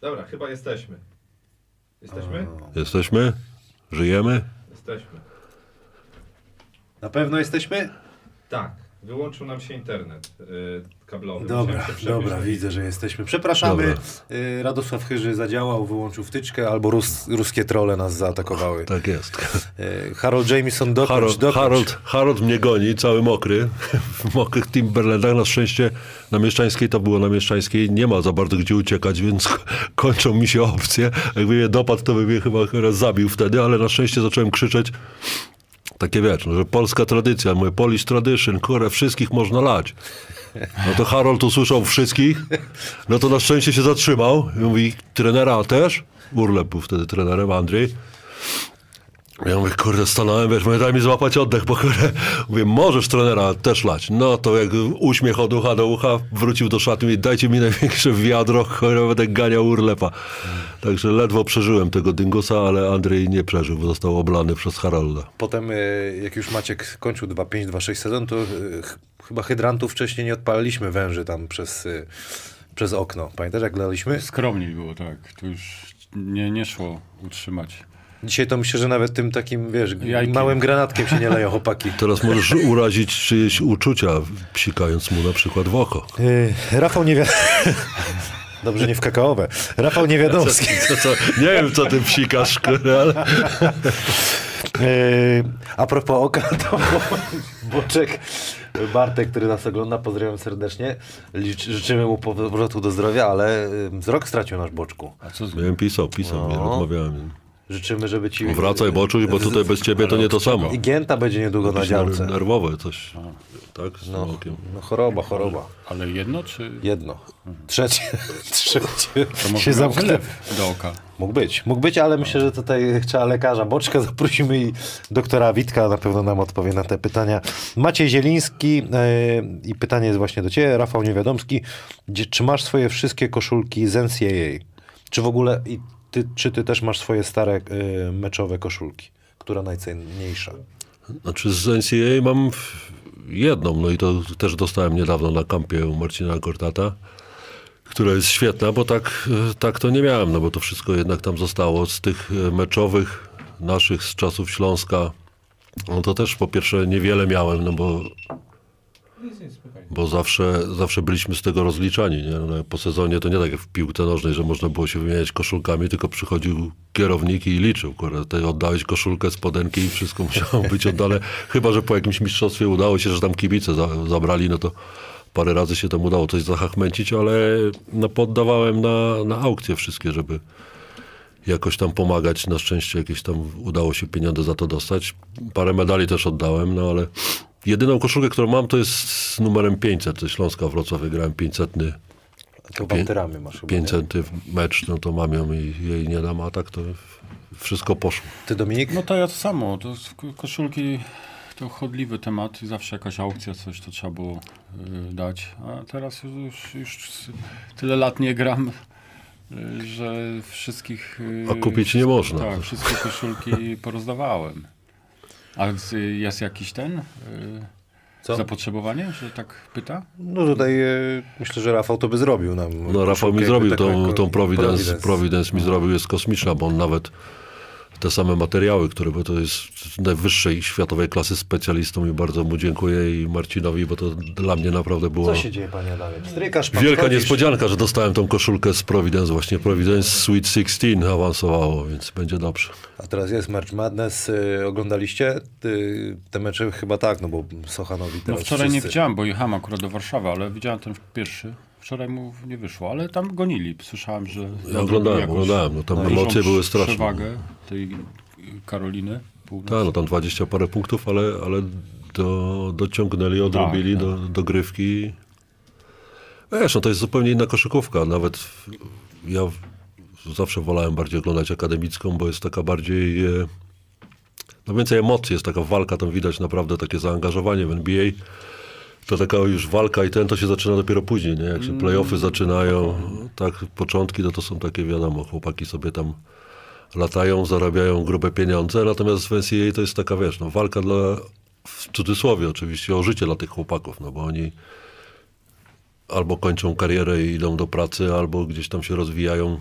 Dobra, chyba jesteśmy. Jesteśmy? Jesteśmy? Żyjemy? Jesteśmy. na pewno jesteśmy? Tak. Wyłączył nam się internet y, kablowy. Dobra, dobra, widzę, że jesteśmy. Przepraszamy. Dobra. Y, Radosław Chyży zadziałał, wyłączył wtyczkę, albo rus, ruskie trole nas zaatakowały. Tak jest. Y, Harold Jamieson dokończ, Harold, dokończ. Harold, Harold mnie goni, cały mokry, w mokrych Timberlandach. Na szczęście na Mieszczańskiej to było na Mieszczańskiej. Nie ma za bardzo gdzie uciekać, więc kończą mi się opcje. Jakby mnie dopadł, to by mnie chyba chyba zabił wtedy, ale na szczęście zacząłem krzyczeć. Takie wiesz, no, że polska tradycja, mówię, Polish tradition, kurę, wszystkich można lać. No to Harold usłyszał wszystkich, no to na szczęście się zatrzymał i mówi, trenera też? Urlep był wtedy trenerem, Andrzej. Ja mówię, kurde, stanąłem, wiesz, mówię, daj mi złapać oddech, bo kurde, mówię, możesz trenera też lać. No to jak uśmiech od ucha do ucha, wrócił do szatni i dajcie mi największe wiadro, kurde, będę ganiał urlepa. Także ledwo przeżyłem tego dyngusa, ale Andrzej nie przeżył, bo został oblany przez Harolda. Potem, y, jak już Maciek kończył 2.5, 2.6 sezon, to ch- chyba hydrantów wcześniej nie odpaliliśmy węży tam przez, y, przez okno. Pamiętasz, jak laliśmy? Skromniej było, tak. To już nie, nie szło utrzymać. Dzisiaj to myślę, że nawet tym takim, wiesz, Jajkiem. małym granatkiem się nie leją chłopaki. Teraz możesz urazić czyjeś uczucia, psikając mu na przykład w oko. Y, Rafał nie wie... Dobrze, nie w kakaowe. Rafał Niewiadomski. Co, co, nie wiem, co ty psikasz, ale... Yy, a propos oka, to Boczek, Bartek, który nas ogląda, pozdrawiam serdecznie. Życzymy mu powrotu do zdrowia, ale y, wzrok stracił nasz Boczku. A co z Miałem pisał, pisał, No. rozmawiałem. Życzymy, żeby ci... Wracaj, Boczuś, bo tutaj bez ciebie to nie to samo. I Gięta będzie niedługo na Jakieś działce. nerwowe coś, tak? Z No, okiem. no choroba, choroba. Ale jedno, czy Jedno. Trzecie, trzecie to może się zamknę. do oka? Mógł być, mógł być, ale myślę, że tutaj trzeba lekarza Boczka zaprosimy i doktora Witka na pewno nam odpowie na te pytania. Maciej Zieliński e, i pytanie jest właśnie do ciebie, Rafał Niewiadomski. Gdzie, czy masz swoje wszystkie koszulki z NCAA? Czy w ogóle, i ty, czy ty też masz swoje stare e, meczowe koszulki? Która najcenniejsza? Znaczy z NCAA mam jedną, no i to też dostałem niedawno na kampie u Marcina Gortata, która jest świetna, bo tak, e, tak to nie miałem, no bo to wszystko jednak tam zostało z tych e, meczowych naszych z czasów Śląska. No to też po pierwsze niewiele miałem, no bo bo zawsze, zawsze byliśmy z tego rozliczani. Nie? No, po sezonie to nie tak jak w piłce nożnej, że można było się wymieniać koszulkami, tylko przychodził kierownik i liczył. Kurde, ty oddałeś koszulkę, spodenki i wszystko musiało być oddane. Chyba, że po jakimś mistrzostwie udało się, że tam kibice za, zabrali, no to parę razy się tam udało coś zahachmęcić, ale no, poddawałem na, na aukcje wszystkie, żeby jakoś tam pomagać. Na szczęście jakieś tam udało się pieniądze za to dostać. Parę medali też oddałem, no ale jedyną koszulkę, którą mam, to jest z numerem 500. To Śląska Wrocław, wygrałem 500, To panteramy masz chyba, nie? 500 mecz, no to mam ją i jej nie dam, a tak to wszystko poszło. Ty Dominik? No to ja to samo. To koszulki to chodliwy temat i zawsze jakaś aukcja, coś to trzeba było y, dać. A teraz już, już, już tyle lat nie gram, y, że wszystkich... y, A kupić nie można. Tak, wszystkie koszulki porozdawałem. A z- jest jakiś ten... y, Co? Zapotrzebowanie, że tak pyta? No tutaj e, myślę, że Rafał to by zrobił nam. No Rafał mi zrobił tą, tą Providence, Providence. Providence mi zrobił, jest kosmiczna, bo on nawet te same materiały, które, bo to jest najwyższej światowej klasy specjalistą i bardzo mu dziękuję i Marcinowi, bo to dla mnie naprawdę było Co się dzieje, panie Adamie? Strykasz, pan wielka chodzisz. niespodzianka, że dostałem tą koszulkę z Providence, właśnie Providence Sweet 16 awansowało, więc będzie dobrze. A teraz jest March Madness. Y, oglądaliście y, te mecze? Chyba tak, no bo Sochanowi No teraz wczoraj nie wszyscy. widziałem, bo jechałem akurat do Warszawy, ale widziałem ten pierwszy. Wczoraj mu nie wyszło, ale tam gonili. Słyszałem, że... Ja oglądałem, oglądałem, no tam emocje były straszne. przewagę tej Karoliny. Tak, no tam 20 parę punktów, ale, ale do, dociągnęli, odrobili tak. Do, do grywki. Wiesz, no to jest zupełnie inna koszykówka. Nawet ja zawsze wolałem bardziej oglądać akademicką, bo jest taka bardziej... E, no więcej emocji, jest taka walka, tam widać naprawdę takie zaangażowanie w NBA. To taka już walka i ten to się zaczyna dopiero później, nie? Jak się playoffy zaczynają, tak, początki, no to są takie, wiadomo, chłopaki sobie tam latają, zarabiają grube pieniądze, natomiast w NCAA to jest taka, wiesz, no, walka dla, w cudzysłowie oczywiście, o życie dla tych chłopaków, no bo oni albo kończą karierę i idą do pracy, albo gdzieś tam się rozwijają.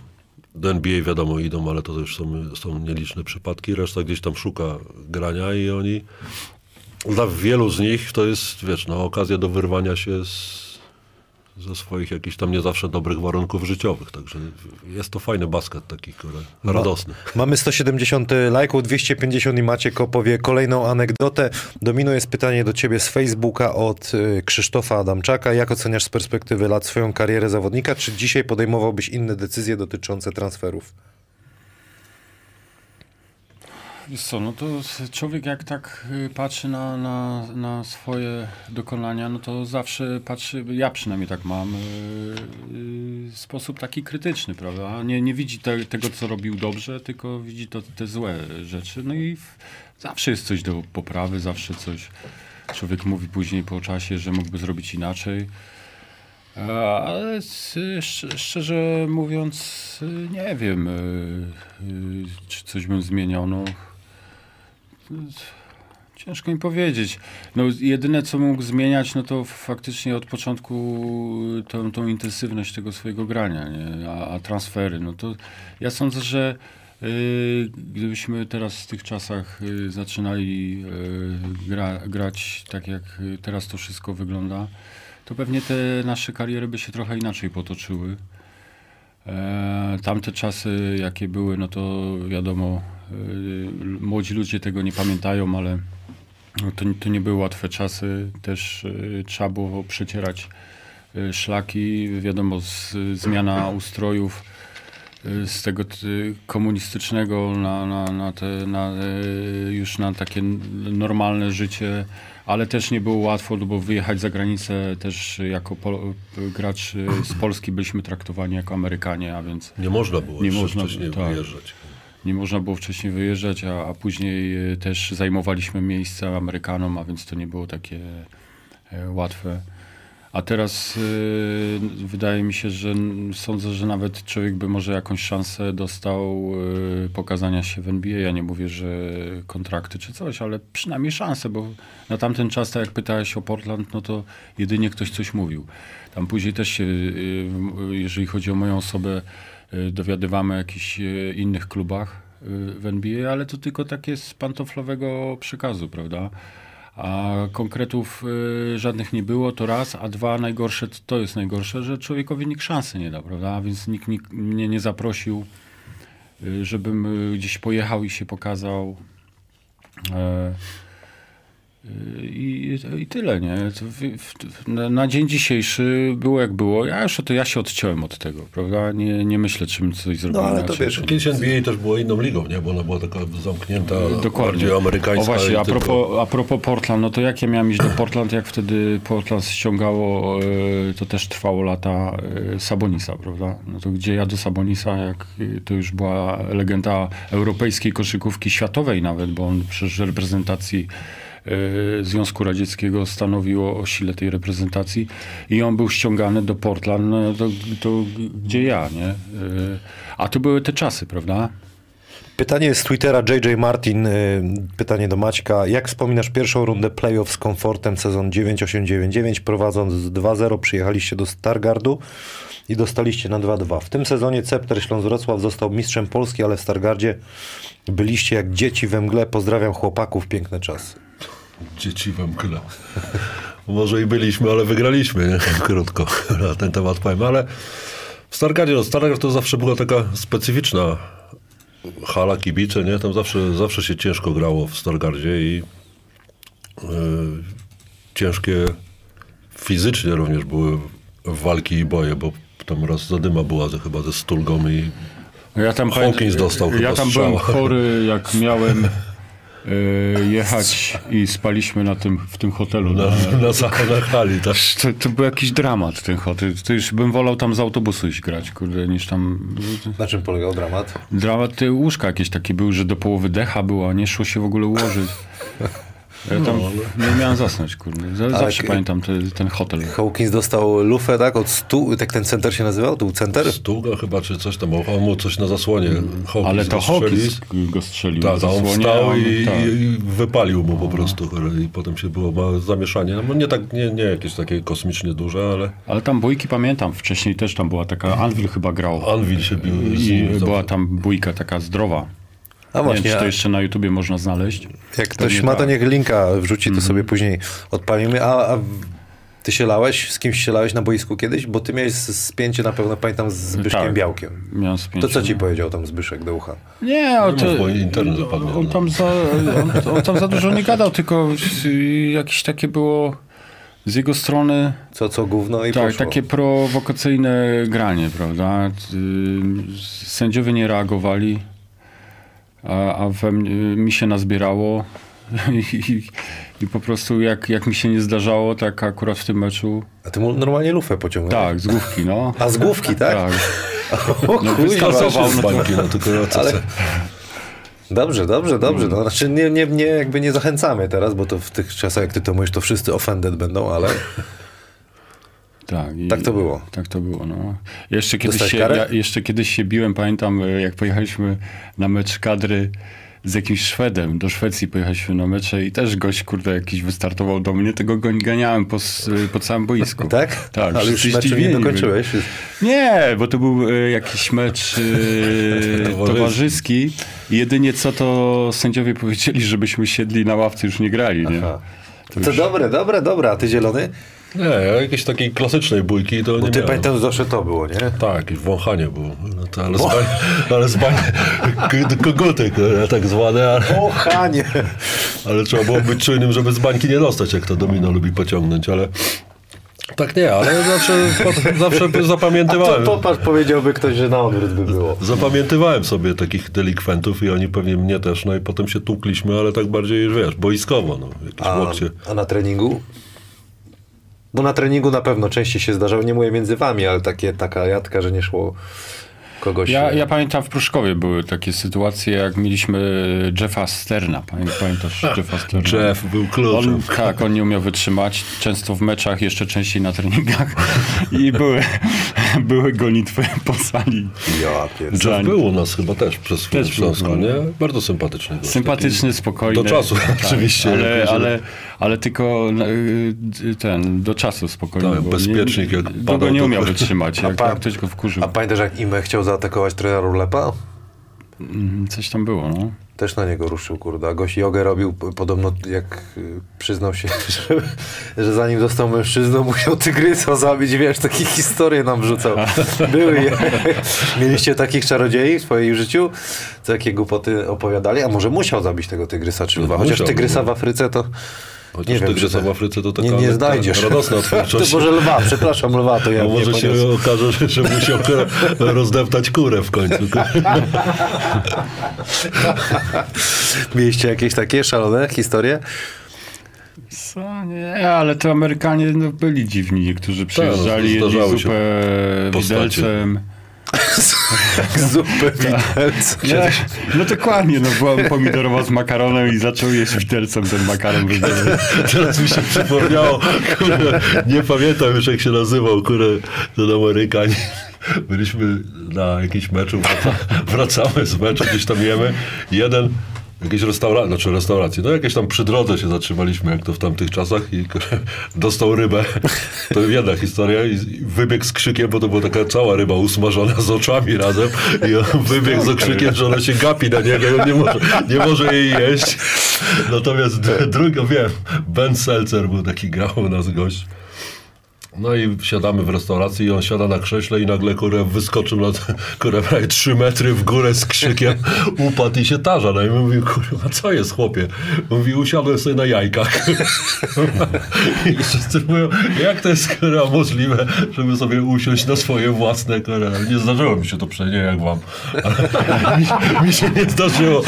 Do NBA wiadomo idą, ale to już są, są nieliczne przypadki. Reszta gdzieś tam szuka grania i oni dla wielu z nich to jest, wiesz, no, okazja do wyrwania się z, ze swoich jakichś tam nie zawsze dobrych warunków życiowych. Także jest to fajny basket taki, który radosny. Mamy 170 lajków, 250 i Maciek opowie kolejną anegdotę. Domino jest pytanie do ciebie z Facebooka od y, Krzysztofa Adamczaka. Jak oceniasz z perspektywy lat swoją karierę zawodnika? Czy dzisiaj podejmowałbyś inne decyzje dotyczące transferów? Wiesz co, no to człowiek jak tak y, patrzy na, na, na swoje dokonania, no to zawsze patrzy, ja przynajmniej tak mam, y, y, w sposób taki krytyczny, prawda? Nie, nie widzi te, tego, co robił dobrze, tylko widzi to, te złe rzeczy. No i w, zawsze jest coś do poprawy, zawsze coś człowiek mówi później po czasie, że mógłby zrobić inaczej. Ale szczerze mówiąc, y, nie wiem, y, y, czy coś bym zmieniał. No, ciężko mi powiedzieć. No, jedyne, co mógł zmieniać, no to faktycznie od początku tą, tą intensywność tego swojego grania, nie? A, a transfery, no to ja sądzę, że y, gdybyśmy teraz w tych czasach y, zaczynali y, gra, grać tak, jak y, teraz to wszystko wygląda, to pewnie te nasze kariery by się trochę inaczej potoczyły. E, tamte czasy, jakie były, no to wiadomo, y, młodzi ludzie tego nie pamiętają, ale no to, to nie były łatwe czasy. Też y, trzeba było przecierać y, szlaki. Wiadomo, z, zmiana ustrojów y, z tego y, komunistycznego na, na, na, te, na y, już na takie normalne życie, ale też nie było łatwo, bo wyjechać za granicę też jako gracz y, z Polski byliśmy traktowani jako Amerykanie, a więc Nie można było Nie można, wcześniej tak. wyjeżdżać. Nie można było wcześniej wyjeżdżać, a, a później e, też zajmowaliśmy miejsca Amerykanom, a więc to nie było takie e, łatwe. A teraz e, wydaje mi się, że sądzę, że nawet człowiek by może jakąś szansę dostał pokazania się w NBA. Ja nie mówię, że kontrakty czy coś, ale przynajmniej szansę, bo na tamten czas, tak jak pytałeś o Portland, no to jedynie ktoś coś mówił. Tam później też się, jeżeli chodzi o moją osobę, dowiadywamy o jakichś e, innych klubach e, w NBA, ale to tylko takie z pantoflowego przekazu, prawda? A konkretów y, żadnych nie było, to raz, a dwa, najgorsze, to jest najgorsze, że człowiekowi nikt szansy nie dał, prawda? Więc nikt, nikt mnie nie zaprosił, y, żebym y, gdzieś pojechał i się pokazał. I, I tyle, nie? Na, dzień dzisiejszy było jak było. Ja już to ja się odciąłem od tego, prawda? Nie, nie myślę, czym coś zrobił ale to wiesz, Kiedyś NBA też była inną ligą, nie? Bo ona była taka zamknięta, Dokładnie. bardziej amerykańska. O właśnie, a propos, a propos Portland, no to jak ja miałem iść do Portland, jak wtedy Portland ściągało, e, to też trwało lata e, Sabonisa, prawda? No to gdzie ja do Sabonisa, jak e, to już była legenda europejskiej koszykówki światowej nawet, bo on przecież reprezentacji Związku Radzieckiego stanowiło o sile tej reprezentacji i on był ściągany do Portland, no gdzie ja, nie? E, A to były te czasy, prawda? Pytanie z Twittera JJ Martin, y, pytanie do Maćka. Jak wspominasz pierwszą rundę playoff z komfortem sezon 9899? Prowadząc 2-0 przyjechaliście do Stargardu i dostaliście na 2-2. W tym sezonie Cepter Śląsk Wrocław został mistrzem Polski, ale w Stargardzie byliście jak dzieci we mgle. Pozdrawiam chłopaków, piękne czasy. Dzieci we mgle. Może i byliśmy, ale wygraliśmy, nie? Krótko na ten temat powiem, ale w Stargardzie, no Stargard to zawsze była taka specyficzna hala kibice, nie? Tam zawsze, zawsze się ciężko grało w Stargardzie i e, ciężkie fizycznie również były walki i boje, bo tam raz zadyma była ze, chyba ze Stulgą i No Ja tam Hawkins pamiętam- dostał Ja chyba tam strzała. byłem chory, jak miałem jechać i spaliśmy na tym, w tym hotelu. na, Na, na, na, na hali, tak? to, to był jakiś dramat ten hotel. To już bym wolał tam z autobusu iść grać, kurde, niż tam... Na czym polegał dramat? Dramat, łóżka jakieś takie były, że do połowy decha była, nie szło się w ogóle ułożyć. Ja tam nie miałem zasnąć, kurde. Za- Zawsze k- pamiętam te, ten hotel. Hawkins dostał lufę, tak? Od stu, tak ten center się nazywał? To był center? Stuga chyba, czy coś tam, on mu coś na zasłonie. Hawkins Ale to go strzelił. Hawkins go strzelił. Tak, on wstał i, tak. i wypalił mu po prostu. I potem się było ma zamieszanie. No nie, tak, nie, nie jakieś takie kosmicznie duże, ale Ale tam bójki pamiętam, wcześniej też tam była taka, Anvil chyba grał. Anvil się bił I była tam bójka taka zdrowa. A Nie właśnie, wiem, czy to jeszcze na YouTubie można znaleźć. Jak ktoś ma, tak. to niech linka wrzuci, to sobie później odpalimy. A, a ty się lałeś? Z kimś się lałeś na boisku kiedyś? Bo ty miałeś spięcie na pewno, pamiętam, z Zbyszkiem Tak. Białkiem. Miałem To spięcie. co ci powiedział tam Zbyszek do ucha? Nie, o, Nie to, zapadnie. on, tam za, on, on tam za dużo nie gadał, tylko jakieś takie było z jego strony Co, co gówno i tak, poszło. takie prowokacyjne granie, prawda? Y, Sędziowie nie reagowali, a, a we mnie, mi się nazbierało i, i po prostu jak, jak mi się nie zdarzało, tak akurat w tym meczu, A ty normalnie lufę pociągnąłeś? tak, z główki, no. A z główki, tak? Tak. O No, wyskasował. no tylko Ale- Dobrze, dobrze, dobrze. No, znaczy nie, nie, nie, jakby nie zachęcamy teraz, bo to w tych czasach, jak ty to mówisz, to wszyscy offended będą, ale Tak, Tak to było. Tak to było, no. Jeszcze kiedyś, Dostałeś się, karę? ja, jeszcze kiedyś się biłem, pamiętam, e, jak pojechaliśmy na mecz kadry z jakimś Szwedem. Do Szwecji pojechaliśmy na mecze i też gość, kurde, jakiś wystartował do mnie, tego go ganiałem po, po całym boisku. tak? Tak. Ale już meczu nie dokończyłeś. Nie, bo to był e, jakiś mecz e, Towarzyski. towarzyski jedynie co to sędziowie powiedzieli, żebyśmy siedli na ławce, już nie grali, nie? Aha. To dobre, dobre, dobre. A ty zielony? Nie, jakiejś takiej klasycznej bójki to Bo nie ty miałem. pamiętam, zawsze to było, nie? Tak, i wąchanie było. No to, ale, z bań, ale z bań, k- koguty tak zwane, ale, O, Hanie! ale trzeba było być czujnym, żeby z bańki nie dostać, jak to domino lubi pociągnąć, ale tak nie, ale zawsze, zawsze To zapamiętywałem. popatrz, powiedziałby ktoś, że na odwrót by było. Zapamiętywałem sobie takich delikwentów i oni pewnie mnie też, no i potem się tukliśmy, ale tak bardziej, wiesz, boiskowo, no, jakieś A, łokcie. a na treningu? Bo na treningu na pewno częściej się zdarzało, nie mówię między wami, ale takie, taka jadka, że nie szło kogoś... Ja, ja pamiętam w Pruszkowie były takie sytuacje, jak mieliśmy Jeffa Sterna. Pamię- Pamiętasz Jeffa Sterna? Jeff był kluczem. On, tak, on nie umiał wytrzymać. Często w meczach, jeszcze częściej na treningach. I były, były gonitwy po sali. Ja pierd... Jeff był u nas chyba też przez Też Śląsku, no. nie? Bardzo sympatyczny gość. Sympatyczny, spokojny. Do czasu oczywiście, Ale, ale, ale tylko y, ten, do czasu spokojnie. Tak, bo bezpiecznik, nie, jak Długo nie umiał wytrzymać, jak, pa- jak ktoś go wkurzył. A pamiętasz, jak Ime chciał zaatakować trenera Rulepa? Mm, Coś tam było, no. Też na niego ruszył, kurde. A gość jogę robił, podobno jak y, przyznał się, że, że zanim został mężczyzną, musiał tygrysa zabić, wiesz, takie historie nam wrzucał. Były. je. Mieliście takich czarodziei w swoim życiu? Co jakie głupoty opowiadali? A może musiał zabić tego tygrysa czy lwa? Chociaż musiał, tygrysa no. w Afryce to... Chociaż nie wiem, to- w Afryce to taka nie, nie znajdziesz. radosna To twórczość. może lwa, przepraszam, lwa to ja A nie może się poniosłem. okaże, że, że musiał kurę, rozdeptać kurę w końcu. Mieliście jakieś takie szalone historie? Co? Nie, ale to Amerykanie no, byli dziwni, którzy przyjeżdżali, jedli zdarzały się zupę postacie. widelcem. Zupę widelc. Nie, no dokładnie, no była pomidorowa z makaronem i zaczął jeść widelcem ten makaron. Teraz mi się przypomniało, kurde, nie pamiętam już jak się nazywał, kurde, ten Amerykanin. Byliśmy na jakimś meczu, wraca, wracamy z meczu, gdzieś tam jemy. Jeden, jakieś restauracje, znaczy restauracje, no jakieś tam przy drodze się zatrzymaliśmy, jak to w tamtych czasach i dostał rybę. To jedna historia i wybiegł z krzykiem, bo to była taka cała ryba usmażona z oczami razem i on wybiegł z krzykiem, że ona się gapi na niego i on nie może, nie może jej jeść. Natomiast drugi, wiem, Ben Seltzer był taki, grał u nas gość. No i siadamy w restauracji i on siada na krześle i nagle kurę wyskoczył na kurę prawie 3 metry w górę z krzykiem, upadł i się tarza. No i mówi, kurwa, co jest chłopie? Mówi, usiadłem sobie na jajkach. I wszyscy mówią, jak to jest kurwa możliwe, żeby sobie usiąść na swoje własne kurwa. Nie zdarzyło mi się to przecież, nie jak wam. Mi, mi się nie zdarzyło.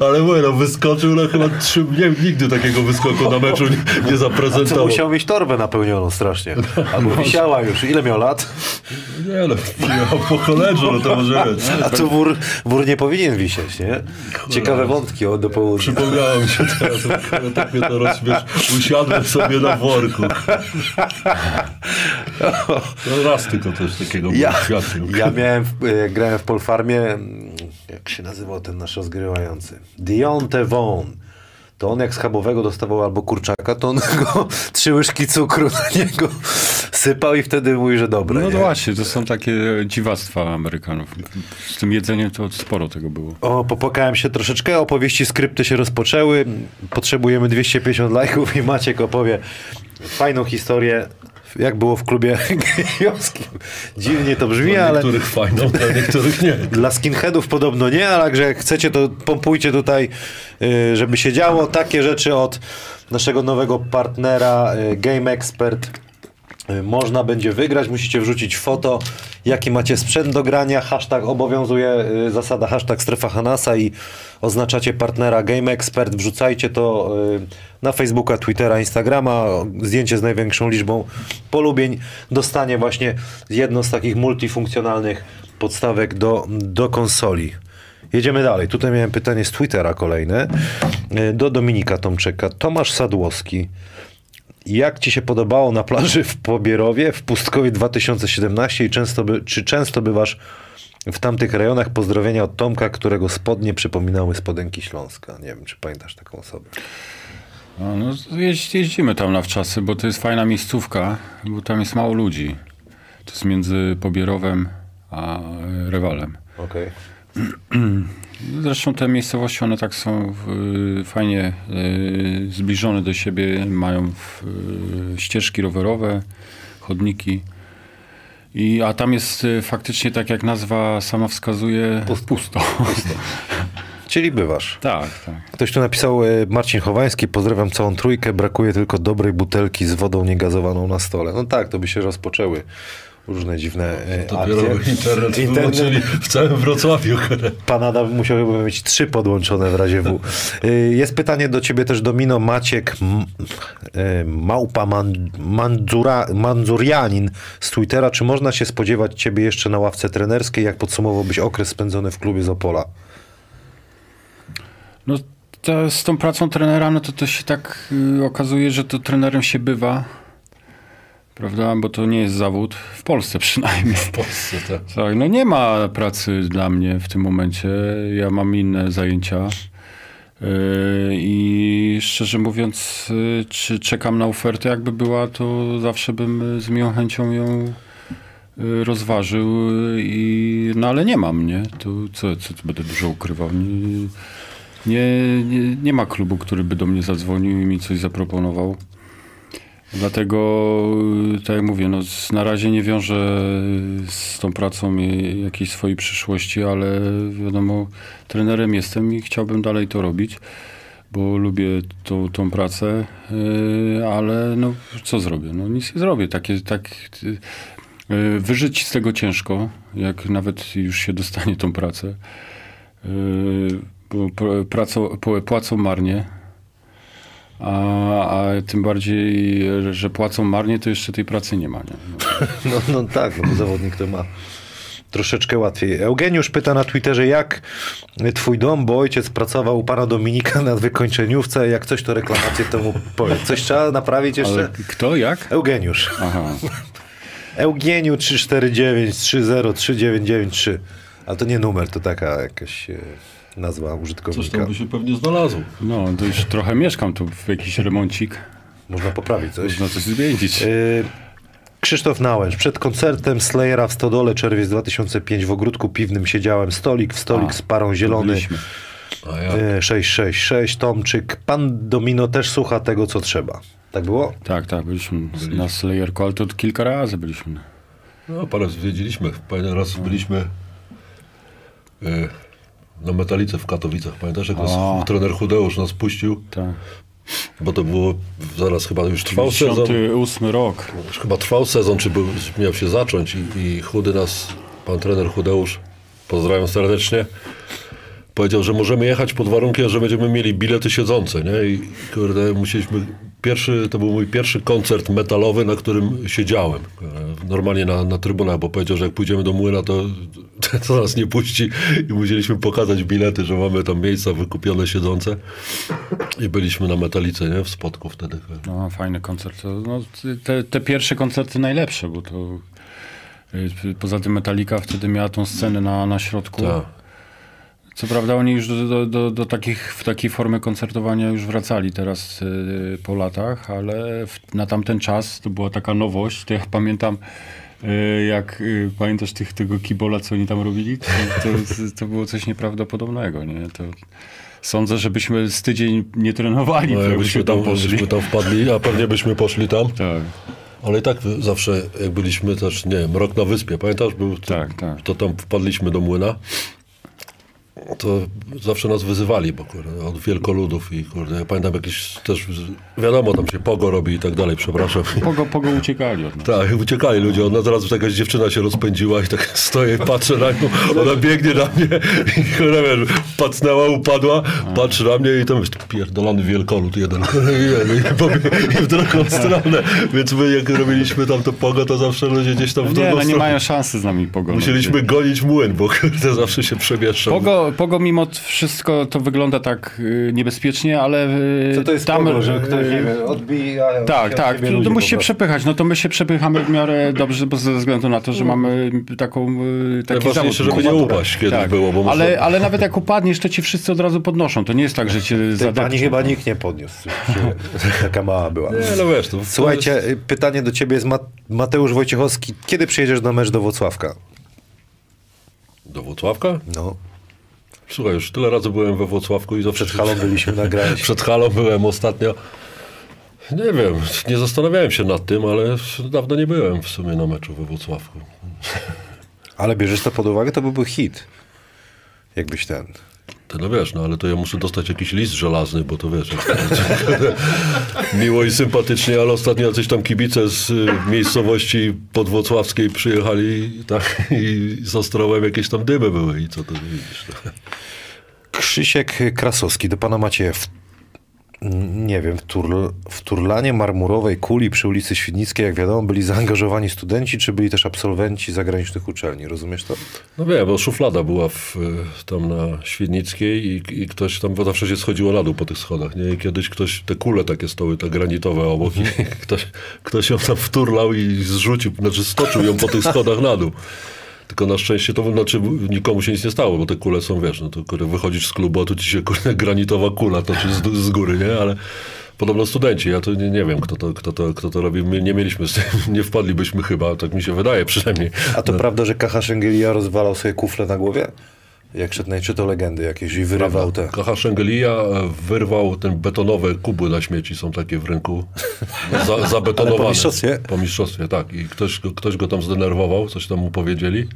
Ale mówię, no wyskoczył, no chyba trzy, nie, nigdy takiego wyskoku na meczu nie, nie zaprezentował. musiał mieć torbę napełnioną strasznie. Albo wisiała już. Ile miał lat? Nie no, przyjechał po koledżu, no to może być. A tu wór, wór nie powinien wisieć, nie? Ciekawe wątki o do południa. Przypomniało mi się teraz, ale tak mnie to rozśmiesz. Usiadłem sobie na worku. No raz tylko coś takiego Ja, ja, miałem, jak grałem w Polfarmie, jak się nazywał ten nasz rozgrywający? Dionte Vaughn. To on jak schabowego dostawał albo kurczaka, to on go trzy łyżki cukru na niego sypał i wtedy mówi, że dobre. No to właśnie, to są takie dziwactwa Amerykanów. Z tym jedzeniem to sporo tego było. O, popłakałem się troszeczkę, opowieści, skrypty się rozpoczęły. Potrzebujemy 250 lajków i Maciek opowie fajną historię, jak było w klubie gejowskim. Dziwnie to brzmi, Dla ale niektórych fajną, dla niektórych nie. dla skinheadów podobno nie, ale także jak chcecie, to pompujcie tutaj, y, żeby się działo. Takie rzeczy od naszego nowego partnera y, Game Expert. Y, Można będzie wygrać, musicie wrzucić foto, jaki macie sprzęt do grania. Hashtag obowiązuje y, zasada hashtag strefa Hanasa i oznaczacie partnera Game Expert. Wrzucajcie to y, na Facebooka, Twittera, Instagrama. Zdjęcie z największą liczbą polubień dostanie właśnie jedno z takich multifunkcjonalnych podstawek do, do konsoli. Jedziemy dalej. Tutaj miałem pytanie z Twittera kolejne. Do Dominika Tomczyka. Tomasz Sadłowski. Jak ci się podobało na plaży w Pobierowie w Pustkowie 2017 i często by, czy często bywasz w tamtych rejonach? Pozdrowienia od Tomka, którego spodnie przypominały spodenki Śląska. Nie wiem, czy pamiętasz taką osobę. No, no jeździmy tam na wczasy, bo to jest fajna miejscówka, bo tam jest mało ludzi. To jest między Pobierowem a Rywalem. Okej. Zresztą te miejscowości, one tak są y, fajnie y, zbliżone do siebie, mają y, ścieżki rowerowe, chodniki. I, a tam jest y, faktycznie, tak jak nazwa sama wskazuje, pusto. Czyli bywasz. tak, tak. Ktoś tu napisał, e, Marcin Chowański, pozdrawiam całą trójkę, brakuje tylko dobrej butelki z wodą niegazowaną na stole. No tak, to by się rozpoczęły różne dziwne e, Dopiero by akcje. internet, w całym Wrocławiu. Pan Adam musiałby mieć trzy podłączone w razie W. Y, Jest pytanie do ciebie też, Domino Maciek y, Małpa Man, Mandzura, Mandzurianin z Twittera. Czy można się spodziewać ciebie jeszcze na ławce trenerskiej? Jak podsumowałbyś okres spędzony w klubie z Opola? No to z tą pracą trenera, no to to się tak y, okazuje, że to trenerem się bywa, prawda, bo to nie jest zawód, w Polsce przynajmniej. W Polsce, tak. Tak, no nie ma pracy dla mnie w tym momencie, ja mam inne zajęcia. Yy, I szczerze mówiąc, yy, czy czekam na ofertę, jakby była, to zawsze bym z miłą chęcią ją y, rozważył, i, no ale nie mam, nie? To co, co, co będę dużo ukrywał? Nie, nie, nie, nie ma klubu, który by do mnie zadzwonił i mi coś zaproponował. Dlatego, tak jak mówię, no, na razie nie wiążę z tą pracą jakiejś swojej przyszłości, ale wiadomo, trenerem jestem i chciałbym dalej to robić, bo lubię tą, tą pracę, y, ale no, co zrobię? No nic nie zrobię. Takie, tak, y, y, wyżyć z tego ciężko, jak nawet już się dostanie tą pracę, bo pr- pracą, płacą marnie. A, a tym bardziej, że płacą marnie, to jeszcze tej pracy nie ma. Nie? No. No, no tak, no bo zawodnik to ma troszeczkę łatwiej. Eugeniusz pyta na Twitterze, jak twój dom, bo ojciec pracował u pana Dominika na wykończeniówce. Jak coś, to reklamację temu powiedz. Coś trzeba naprawić jeszcze? Ale kto, jak? Eugeniusz. Aha. Eugeniu 349 303993. Ale to nie numer, to taka jakaś nazwa Coś użytkownika. tam by się pewnie znalazło. No, to już trochę mieszkam tu w jakiś remoncik. Można poprawić coś. Można coś zmienić. E, Krzysztof Nałęcz. Przed koncertem Slayera w Stodole czerwiec 2005 w ogródku piwnym siedziałem. Stolik w stolik A, z parą zielony. Byliśmy. A ja, E, 666 Tomczyk. Pan Domino też słucha tego, co trzeba. Tak było? Tak, tak, byliśmy na Slayerku, ale to kilka razy byliśmy. no, parę razy zwiedziliśmy. Pamiętam raz byliśmy e, na Metalice w Katowicach. Pamiętasz, jak nas trener Chudeusz nas puścił? Tak. Bo to było zaraz chyba już trwał sezon. 98 rok. Chyba trwał sezon, czy był, miał się zacząć i, i chudy nas, pan trener Chudeusz, pozdrawiam serdecznie, powiedział, że możemy jechać pod warunkiem, że będziemy mieli bilety siedzące, nie? I kurde, musieliśmy, pierwszy, to był mój pierwszy koncert metalowy, na którym siedziałem. E, Normalnie na, na trybunach, bo powiedział, że jak pójdziemy do młyna, to, to nas nie puści i musieliśmy pokazać bilety, że mamy tam miejsca wykupione siedzące. I byliśmy na metalice, nie? W Spodku wtedy. No, fajny koncert. No, te, te pierwsze koncerty najlepsze, bo to y, poza tym Metallica wtedy miała tą scenę na, na środku. Tak. Co prawda oni już do, do, do, do takich, w takiej formie koncertowania już wracali teraz y, po latach, ale w, na tamten czas to była taka nowość. To jak pamiętam, y, jak y, pamiętasz tych, tego kibola, co oni tam robili? To, to, to było coś nieprawdopodobnego, nie? To sądzę, żebyśmy z tydzień nie trenowali, No, jakbyśmy tam, jakbyśmy tam wpadli, a pewnie byśmy poszli tam. Tak. Ale i tak zawsze, jak byliśmy też, nie wiem, rok na wyspie, pamiętasz? Był, to, Tak, tak. To tam wpadliśmy do młyna. To zawsze nas wyzywali, bo kurde, od wielkoludów i kurde, ja pamiętam jakieś też, wiadomo, tam się pogo robi i tak dalej, przepraszam. Pogo, pogo uciekali od nas. Tak, uciekali ludzie. Ona zaraz jakaś dziewczyna się rozpędziła i tak stoję, patrzę na nią, ona biegnie na mnie i kurde, wiesz, pacnęła, upadła, patrzy na mnie i tam jest pierdolony wielkolud jeden. I, w drugą stronę. Więc my jak robiliśmy tam to pogo, to zawsze ludzie gdzieś tam w Nie, drugą no nie stronę. mają szansy z nami pogo. Musieliśmy gonić młyn, bo kurde, zawsze się przemieszczał. Pogo, pogo mimo wszystko to wygląda tak y, niebezpiecznie, ale y, Co to jest tam... pogo, że y, ktoś, nie wiem, odbija Tak, tak. siebie To, musi się przepychać. No to my się przepychamy w miarę dobrze, bo ze względu na to, że mamy taką taki Najważniejsze, zawód. żeby nie upaść kiedyś Tak. było, bo ale, można... ale nawet jak upadniesz, to ci wszyscy od razu podnoszą. To nie jest tak, że cię zadepczą. pani chyba nikt nie podniósł. Taka mała była. Nie, no wiesz, to, to Słuchajcie, pytanie do ciebie jest Ma- Mateusz Wojciechowski. Kiedy przyjedziesz na mecz do Włocławka? Do Włocławka? No, Słuchaj, już tyle razy byłem we Włocławku i zawsze... przed halą byliśmy nagrać. Przed halą byłem ostatnio. Nie wiem, nie zastanawiałem się nad tym, ale dawno nie byłem w sumie na meczu we Włocławku. Ale bierzesz to pod uwagę, to byłby hit. Jakbyś ten. Ty no wiesz, no ale to ja muszę dostać jakiś list żelazny, bo to wiesz, miło i sympatycznie, ale ostatnio jacyś tam kibice z y, miejscowości podwłocławskiej przyjechali tak, i z Ostrołem jakieś tam dymy były i co to widzisz. No. Krzysiek Krasowski, do pana Macieja. Nie wiem, w, turl, w turlanie marmurowej kuli przy ulicy Świdnickiej, jak wiadomo, byli zaangażowani studenci, czy byli też absolwenci zagranicznych uczelni, rozumiesz to? No wiem, bo szuflada była w, y, tam na Świdnickiej i, i ktoś tam, bo zawsze się schodziło dół po tych schodach, nie? I kiedyś ktoś, te kule takie stoły, te granitowe obok i ktoś, ktoś ją tam wturlał i zrzucił, znaczy stoczył ją po tych schodach na dół. Tylko na szczęście to, znaczy nikomu się nic nie stało, bo te kule są, wiesz, no to kurde, wychodzisz z klubu, a tu ci się kurde, granitowa kula toczy z, z góry, nie? Ale podobno studenci, ja to nie, nie wiem, kto to, kto, to, kto to robi. My nie mieliśmy, nie wpadlibyśmy chyba, tak mi się wydaje przynajmniej. A to prawda, że Kacha Szengelia rozwalał sobie kufle na głowie? Jak szedł na- czy to legendy jakieś i wyrywał te. Kacha Szengelia e, wyrwał ten betonowe kuby na śmieci, są takie w rynku, za, zabetonowane. Po mistrzostwie? Po mistrzostwie, tak. I ktoś, go- ktoś go tam zdenerwował, coś tam mu powiedzieli.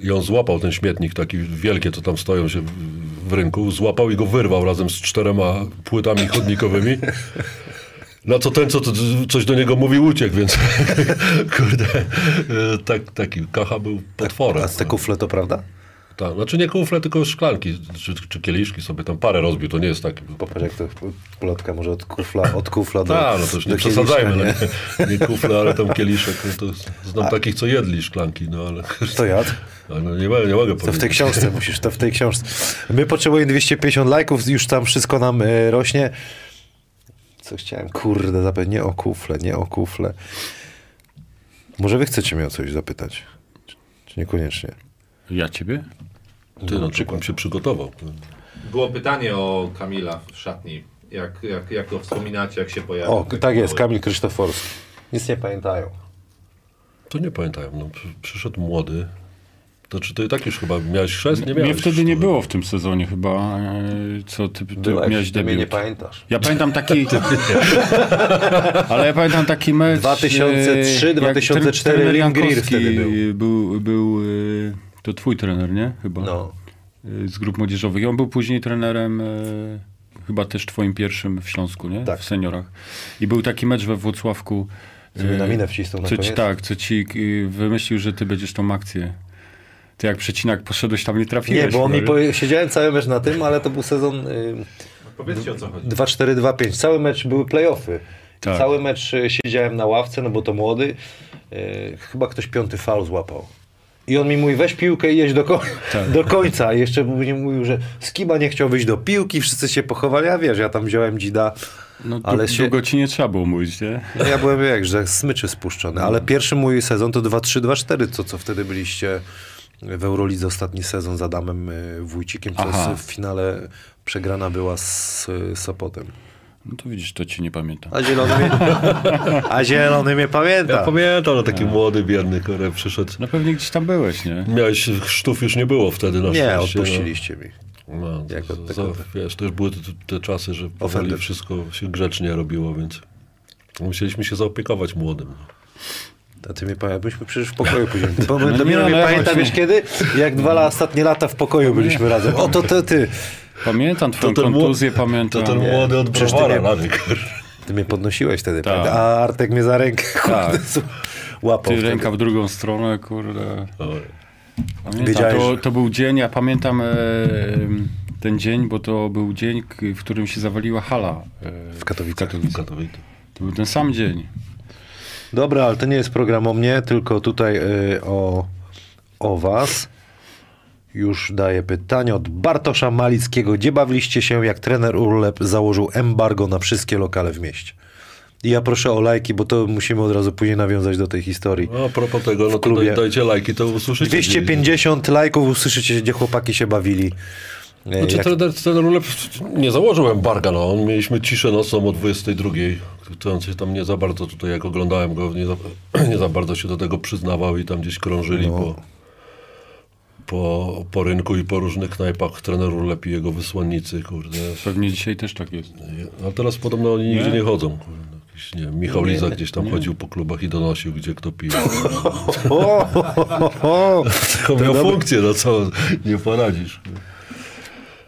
I on złapał ten śmietnik, taki wielkie, co tam stoją się w, w rynku, złapał i go wyrwał razem z czterema płytami chodnikowymi. Na co ten, co to, coś do niego mówił, uciekł, więc kurde, e, tak, taki Kacha był potworem. A te kufle to prawda? Tak, znaczy nie kufle, tylko szklanki czy, czy kieliszki sobie tam parę rozbił, to nie jest taki. Popatrz jak to plotka może od kufla, od kufla do Tak, no to już nie przesadzajmy, no, nie? nie, kufle, ale tam kieliszek, no to znam takich, co jedli szklanki, no ale To jadł? no, nie, mogę- nie mogę To w tej powiedzieć. książce musisz, to w tej książce. My potrzebujemy 250 lajków, już tam wszystko nam e, rośnie. Co chciałem? Kurde, zapytać. Nie o kufle, nie o kufle. Może wy chcecie mnie o coś zapytać? Czy niekoniecznie? Ja ciebie? Ty, no to bym się przygotował. Było pytanie o Kamila w szatni. Jak, jak, jak go wspominacie, jak się pojawił? O, tak jest, Kamil Krzysztoforski. Nic nie pamiętają. To nie pamiętam, no, przy- przyszedł młody. To czy ty tak już chyba miałeś chrzest? Nie Mnie miałeś. wtedy nie było w tym sezonie chyba, e, co ty, ty Byłeś, miałeś ty mnie debiut. nie pamiętasz. Ja pamiętam taki. ale ja pamiętam taki mecz. 2003, e, jak 2004 trener Ring wtedy był. był. był e, to twój trener, nie? Chyba. No. E, Z grup młodzieżowych. I on był później trenerem. e, Chyba też twoim pierwszym w Śląsku, nie? Tak. W seniorach. I był taki mecz we Włocławku. Co mi na minę wcisnął na co ci, tak, co ci wymyślił, że ty będziesz tą akcję. Ty jak przecinak poszedłeś tam nie trafiłeś. Nie, bo on mi powie... siedziałem cały mecz na tym, ale to był sezon y, Powiedzcie o co chodzi. 2-4-2-5. Cały mecz były playoffy. Tak. Cały mecz y, siedziałem na ławce, no bo to młody. Y, chyba ktoś piąty faul złapał. I on mi mówi, weź piłkę i jedź do, ko- Tak. do końca. I jeszcze mi mówił, że Skiba nie chciał wyjść do piłki, wszyscy się pochowali. Ja wiesz, ja tam wziąłem dzida. No, Ale ale się- długo ci nie trzeba było mówić, nie? No ja byłem jak, że smyczy spuszczony. Ale pierwszy mój sezon to 2-3-2-4, to co wtedy byliście w Eurolidze ostatni sezon z Adamem y, Wójcikiem, co w finale przegrana była z Sopotem. No to widzisz, to ci nie pamiętam. A zielony mnie, a zielony mnie Ja pamięta. pamiętam, no taki młody, biedny, który przyszedł. No pewnie gdzieś tam byłeś, nie? Miałeś, chrztów już nie było wtedy na Nie, szczęście. odpuściliście mi. No, no, Jak to, od to, tego- wiesz, to już były te, te czasy, że powoli wszystko się grzecznie robiło, więc musieliśmy się zaopiekować młodym. A ty mnie pamiętasz, byliśmy przecież w pokoju później. Bo No no nie, mnie ale pamięta, właśnie- wiesz kiedy? Jak dwa ostatnie lata w pokoju byliśmy razem. O, to, to ty. Pamiętam twoją mło- kontuzję, To pamiętam. ten młody od browara. Ty mnie podnosiłeś wtedy, Tak. prawda? A Artek mnie za rękę Tak. łapał Ty wtedy. ręka w drugą stronę, kurde. Pamiętam, Wiedziałeś, to, to był dzień, ja pamiętam e, ten dzień, bo to był dzień, w którym się zawaliła hala. E, W Katowicach. Katowice. To był ten sam dzień. Dobra, ale to nie jest program o mnie, tylko tutaj y, o, o was. Już daję pytanie od Bartosza Malickiego. Gdzie bawiliście się, jak trener Urlep założył embargo na wszystkie lokale w mieście? I ja proszę o lajki, bo to musimy od razu później nawiązać do tej historii. No, a propos tego, no to daj, dajcie lajki, to usłyszycie. 250 lajków, usłyszycie, gdzie chłopaki się bawili. E, Znaczy, jak- trener, trener Ulep nie założył embarga, no. Mieliśmy ciszę nocą o 22. To on się tam nie za bardzo tutaj, jak oglądałem go, nie za, nie za bardzo się do tego przyznawał i tam gdzieś krążyli No. po, po, po rynku i po różnych knajpach trener Ulep i jego wysłannicy, kurde. Pewnie dzisiaj też tak jest. A teraz podobno oni nigdzie Nie? nie chodzą. Kurde. Jakiś, nie, Michał Liza gdzieś tam chodził po klubach i donosił, gdzie kto pije. O, ho, ho, ho. Taką miał funkcję, no co, nie poradzisz.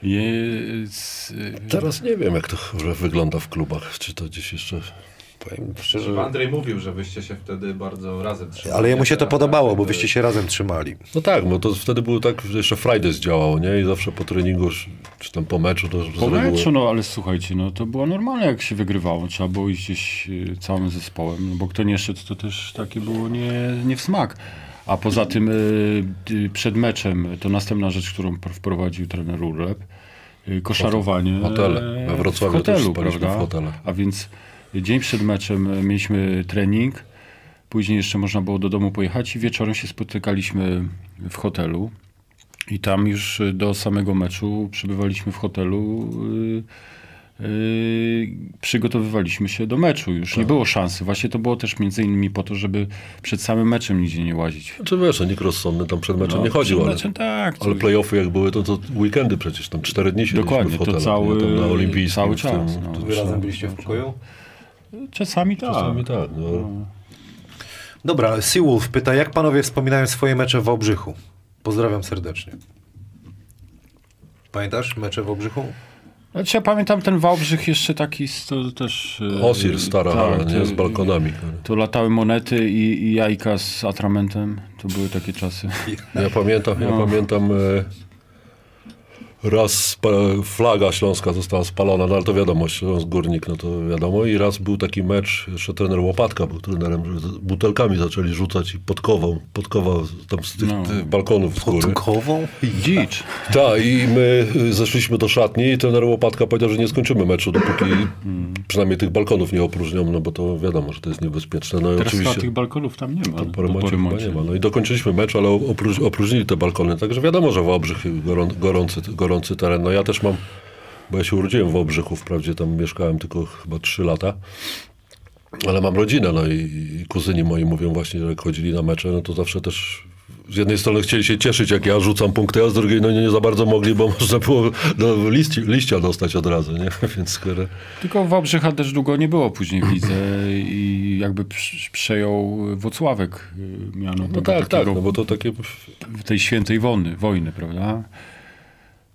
Jest, e, Teraz nie wiem, jak to wygląda w klubach. Czy to gdzieś jeszcze... Powiem szczerze, Andrzej mówił, że wyście się wtedy bardzo razem trzymali. ale jemu się to Teraz podobało, tak, bo wyście się razem trzymali. No tak, bo to wtedy było tak, że jeszcze Fridays działało, nie? I zawsze po treningu, czy tam po meczu, to Po meczu, no ale słuchajcie, no to było normalne jak się wygrywało. Trzeba było iść gdzieś y, całym zespołem, no bo kto nie szedł, to też takie było nie, nie w smak. A poza tym y, y, przed meczem to następna rzecz, którą pr- wprowadził trener Urlep, koszarowanie Hotele. We Wrocławiu w hotelu, też prawda? w hotelach. A więc dzień przed meczem y, mieliśmy trening, później jeszcze można było do domu pojechać i wieczorem się spotykaliśmy w hotelu. I tam już y, do samego meczu przebywaliśmy w hotelu. Yy, yy, przygotowywaliśmy się do meczu. Już nie było szansy. Właśnie to było też między innymi po to, żeby przed samym meczem nigdzie nie łazić. Czy wiesz, no, nikt rozsądny tam przed meczem No, nie chodził, przed ale, meczem tak. ale playoffy jak były, to, to weekendy przecież, tam cztery dni siedzieliśmy Dokładnie, w to hotelach, cały- nie? tam na olimpijskim. cały tym- czas, no. to- Wy razem byliście w pokoju? Czasami tak. Czasami tak, no. Dobra, Seawolf pyta, jak panowie wspominają swoje mecze w Wałbrzychu? Pozdrawiam serdecznie. Pamiętasz mecze w Wałbrzychu? Znaczy, ja pamiętam ten Wałbrzych jeszcze taki z- to też... yy, Osir, stara hala, nie? Z balkonami. To latały monety i, i jajka z atramentem. To były takie czasy. Ja pamiętam, ja No. pamiętam e, raz spa, flaga śląska została spalona, no ale to wiadomo, Śląsk Górnik, no to wiadomo. I raz był taki mecz, jeszcze trener Łopatka był trenerem, że z butelkami zaczęli rzucać i podkową, podkowa tam z tych, No. tych balkonów z góry. Podkową? Dzicz. Tak, i my zeszliśmy do szatni i trener Łopatka powiedział, że nie skończymy meczu, dopóki przynajmniej tych balkonów nie opróżnią, no bo to wiadomo, że to jest niebezpieczne. No i Teraz oczywiście... tych balkonów tam nie ma. Po bo remoncie, po chyba remoncie. nie ma. No i dokończyliśmy mecz, ale opróż, opróżnili te balkony. Także wiadomo, że Wałbrzych gorą, gorący, gorący teren. No ja też mam, bo ja się urodziłem w Wałbrzychu, wprawdzie tam mieszkałem tylko chyba 3 lata. Ale mam rodzinę, no i, i kuzyni moi mówią właśnie, że jak chodzili na mecze, no to zawsze też z jednej strony chcieli się cieszyć, jak ja rzucam punkty, a z drugiej no nie, nie za bardzo mogli, bo można było do liści, liścia dostać od razu, nie? Więc skoro... Tylko Wałbrzycha też długo nie było później w lidze i jakby przejął Wocławek y, miano No tak, tak, no bo to takie... tej świętej wojny, wojny, prawda?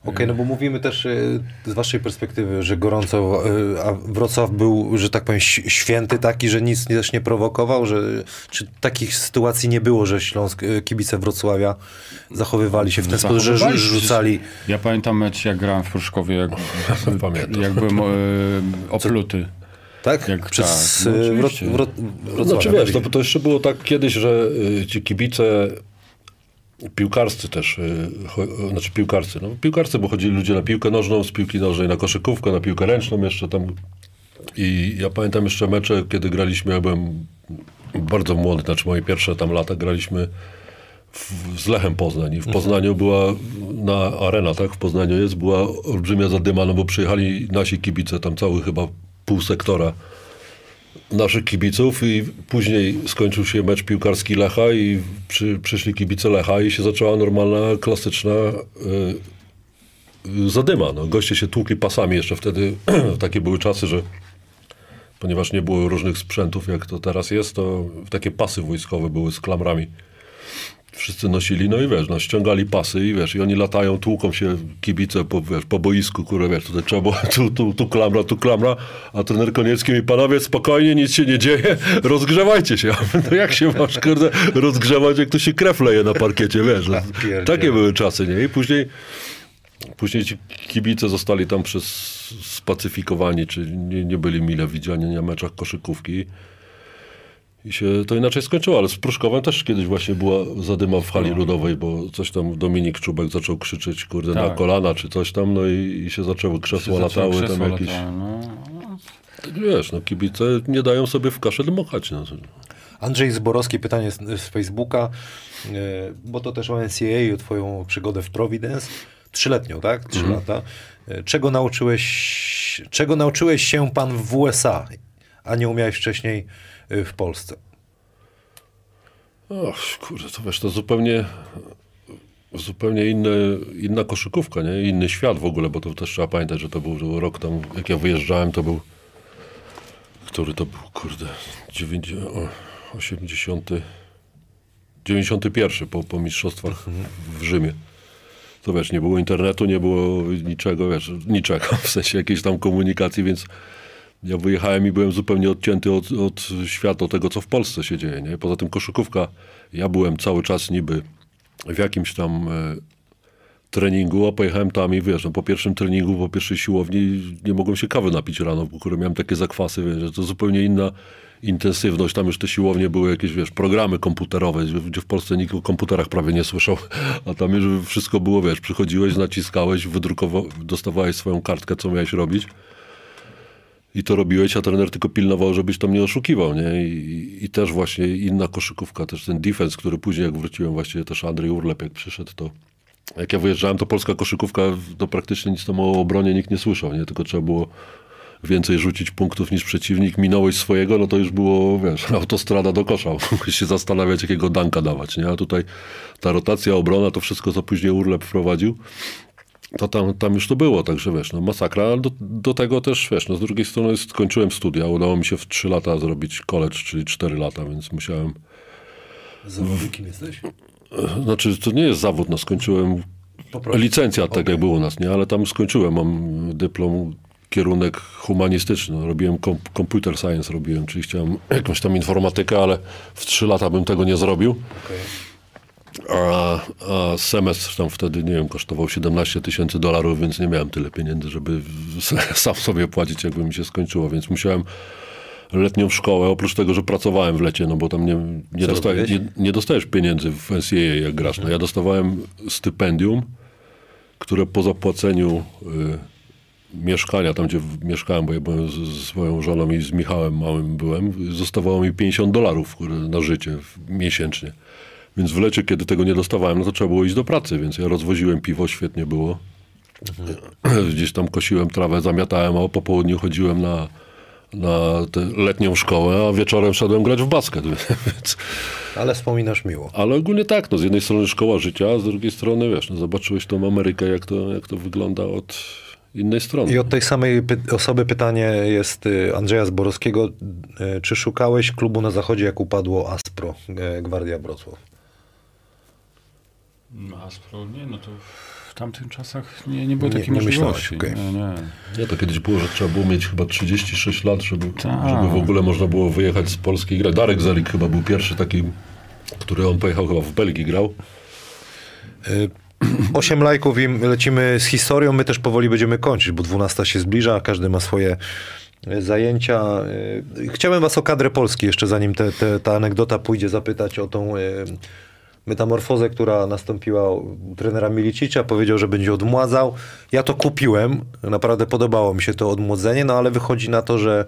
Okej, no bo mówimy też y, z waszej perspektywy, że gorąco, y, a Wrocław był, że tak powiem, święty taki, że nic też nie prowokował, że czy takich sytuacji nie było, że Śląsk, y, kibice Wrocławia zachowywali się w ten sposób, że rzucali... Ja pamiętam mecz, jak grałem w Pruszkowie, jak, Pamiętam. jak byłem e, opluty. Tak? Jak- Przez tak, no Wro-. Wro- Wrocławia. Znaczy wiesz, to, tak? to jeszcze było tak kiedyś, że y, ci kibice piłkarscy też, y, znaczy piłkarscy, no piłkarscy, bo chodzili ludzie na piłkę nożną, z piłki nożnej na koszykówkę, na piłkę ręczną jeszcze tam. I ja pamiętam jeszcze mecze, kiedy graliśmy, ja byłem bardzo młody, znaczy moje pierwsze tam lata, graliśmy w, z Lechem Poznań. I w Poznaniu była na arena, tak? W Poznaniu jest, była olbrzymia zadyma, no bo przyjechali nasi kibice, tam cały chyba pół sektora naszych kibiców i później skończył się mecz piłkarski Lecha i przy, przyszli kibice Lecha i się zaczęła normalna, klasyczna y, y, zadyma. No, goście się tłukli pasami jeszcze wtedy. takie były czasy, że ponieważ nie było różnych sprzętów, jak to teraz jest, to takie pasy wojskowe były z klamrami. Wszyscy nosili, no i wiesz, no, ściągali pasy i wiesz, i oni latają, tłuką się kibice po, wiesz, po boisku, kurwa, wiesz, tutaj trzeba było, tu, tu, tu klamra, tu klamra, a trener Koniecki mi, panowie, spokojnie, nic się nie dzieje, rozgrzewajcie się. No jak się masz, kurde, rozgrzewać, jak to się krew leje na parkiecie, wiesz. No, takie były czasy, nie? I później, później ci kibice zostali tam przez spacyfikowani, czy nie, nie byli mile widziani na meczach koszykówki. I się to inaczej skończyło, ale z Pruszkowem też kiedyś właśnie była zadyma w hali ludowej, bo coś tam Dominik Czubek zaczął krzyczeć, kurde, na Tak. kolana czy coś tam, no i, i się zaczęły krzesła latały, tam Krzesła jakieś... latały, no. Tak wiesz, no kibice nie dają sobie w kaszę dmuchać. No. Andrzej Zborowski, pytanie z, z Facebooka, e, bo to też o NCAA i o twoją przygodę w Providence. Trzyletnią, tak? Trzy lata. E, Czego nauczyłeś, czego nauczyłeś się pan w USA, a nie umiałeś wcześniej w Polsce? Och, kurde, to wiesz, to zupełnie, zupełnie inne, inna koszykówka, nie? Inny świat w ogóle, bo to też trzeba pamiętać, że to był rok tam, jak ja wyjeżdżałem, to był, który to był, kurde, 90, o, 80, 91 po, po mistrzostwach w Rzymie. To wiesz, nie było internetu, nie było niczego, wiesz, niczego, w sensie jakiejś tam komunikacji, więc ja wyjechałem i byłem zupełnie odcięty od, od świata, od tego, co w Polsce się dzieje. Nie? Poza tym koszykówka, ja byłem cały czas niby w jakimś tam e, treningu, a pojechałem tam i wiesz, no, po pierwszym treningu, po pierwszej siłowni nie mogłem się kawy napić rano, bo kurde, miałem takie zakwasy, wiesz, że to zupełnie inna intensywność. Tam już te siłownie były jakieś, wiesz, programy komputerowe, gdzie w Polsce nikt o komputerach prawie nie słyszał, a tam już wszystko było, wiesz, przychodziłeś, naciskałeś, wydrukowałeś, dostawałeś swoją kartkę, co miałeś robić. I to robiłeś, a trener tylko pilnował, żebyś tam nie oszukiwał, nie? I, I też właśnie inna koszykówka, też ten defense, który później jak wróciłem, właściwie też Andrzej Urlep jak przyszedł, to jak ja wyjeżdżałem, to polska koszykówka, to praktycznie nic tam o obronie nikt nie słyszał, nie? Tylko trzeba było więcej rzucić punktów niż przeciwnik, minąłeś swojego, no to już było, wiesz, autostrada do kosza. Mogłeś się zastanawiać, jakiego danka dawać, nie? A tutaj ta rotacja, obrona, to wszystko, co później Urlep wprowadził, to tam, tam już to było, także wiesz, no masakra, ale do, do tego też, wiesz, no z drugiej strony skończyłem studia, udało mi się w 3 lata zrobić college, czyli 4 lata, więc musiałem, Zawodnik kim jesteś? znaczy to nie jest zawód, no skończyłem licencja, tak jak było u nas, nie, ale tam skończyłem, mam dyplom, kierunek humanistyczny, no, robiłem kom, computer science, robiłem, czyli chciałem jakąś tam informatykę, ale w 3 lata bym tego nie zrobił. Okej. A, a semestr tam wtedy, nie wiem, kosztował 17 tysięcy dolarów, więc nie miałem tyle pieniędzy, żeby sam sobie płacić, jakby mi się skończyło, więc musiałem letnią szkołę, oprócz tego, że pracowałem w lecie, no bo tam nie, nie, nie, nie dostajesz pieniędzy w NCAA jak grasz. No, ja dostawałem stypendium, które po zapłaceniu y, mieszkania, tam gdzie mieszkałem, bo ja byłem z, z swoją żoną i z Michałem małym byłem, zostawało mi 50 dolarów na życie miesięcznie. Więc w lecie, kiedy tego nie dostawałem, no to trzeba było iść do pracy, więc ja rozwoziłem piwo, świetnie było. Gdzieś tam kosiłem trawę, zamiatałem, a po południu chodziłem na, na tę letnią szkołę, a wieczorem szedłem grać w basket. Więc, Ale wspominasz miło. ale ogólnie tak, no, z jednej strony szkoła życia, a z drugiej strony, wiesz, no, zobaczyłeś tą Amerykę, jak to, jak to wygląda od innej strony. I od tej samej py- osoby pytanie jest y, Andrzeja Zborowskiego. Y, Czy szukałeś klubu na zachodzie, jak upadło Aspro, Gwardia Wrocław? No, Aspro, nie, no to w tamtych czasach nie, nie było Nie- takiej nie możliwości. okej. Nie, nie. Nie, to kiedyś było, że trzeba było mieć chyba 36 lat, żeby, Tak. żeby w ogóle można było wyjechać z Polski i grać. Darek Zelik chyba był pierwszy taki, który on pojechał chyba w Belgii grał. Osiem lajków i lecimy z historią. My też powoli będziemy kończyć, bo 12 się zbliża, każdy ma swoje y, zajęcia. Y, Chciałem was o kadrę Polski jeszcze, zanim te, te, ta anegdota pójdzie, zapytać o tą y, metamorfozę, która nastąpiła u trenera Milicicza. Powiedział, że będzie odmładzał. Ja to kupiłem. Naprawdę podobało mi się to odmłodzenie, no ale wychodzi na to, że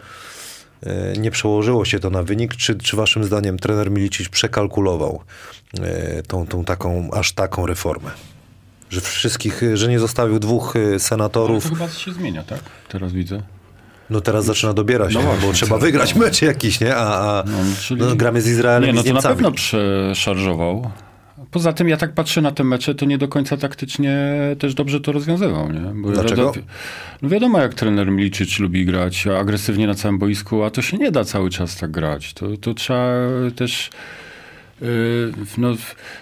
e, nie przełożyło się to na wynik. Czy, czy waszym zdaniem trener Milicic przekalkulował e, tą, tą taką, aż taką reformę? Że wszystkich, że nie zostawił dwóch e, Ale senatorów. to chyba się zmienia, tak? Teraz widzę. No teraz zaczyna dobierać, No właśnie, bo trzeba wygrać mecz jakiś, nie? A, a No, czyli- no, gramy z Izraelem Nie, no z to na pewno przeszarżował. Poza tym ja tak patrzę na te mecze, to nie do końca taktycznie też dobrze to rozwiązywał, nie? Bo Dlaczego? No wiadomo, jak trener Milicic lubi grać agresywnie na całym boisku, a to się nie da cały czas tak grać. To, to trzeba też... yy, No,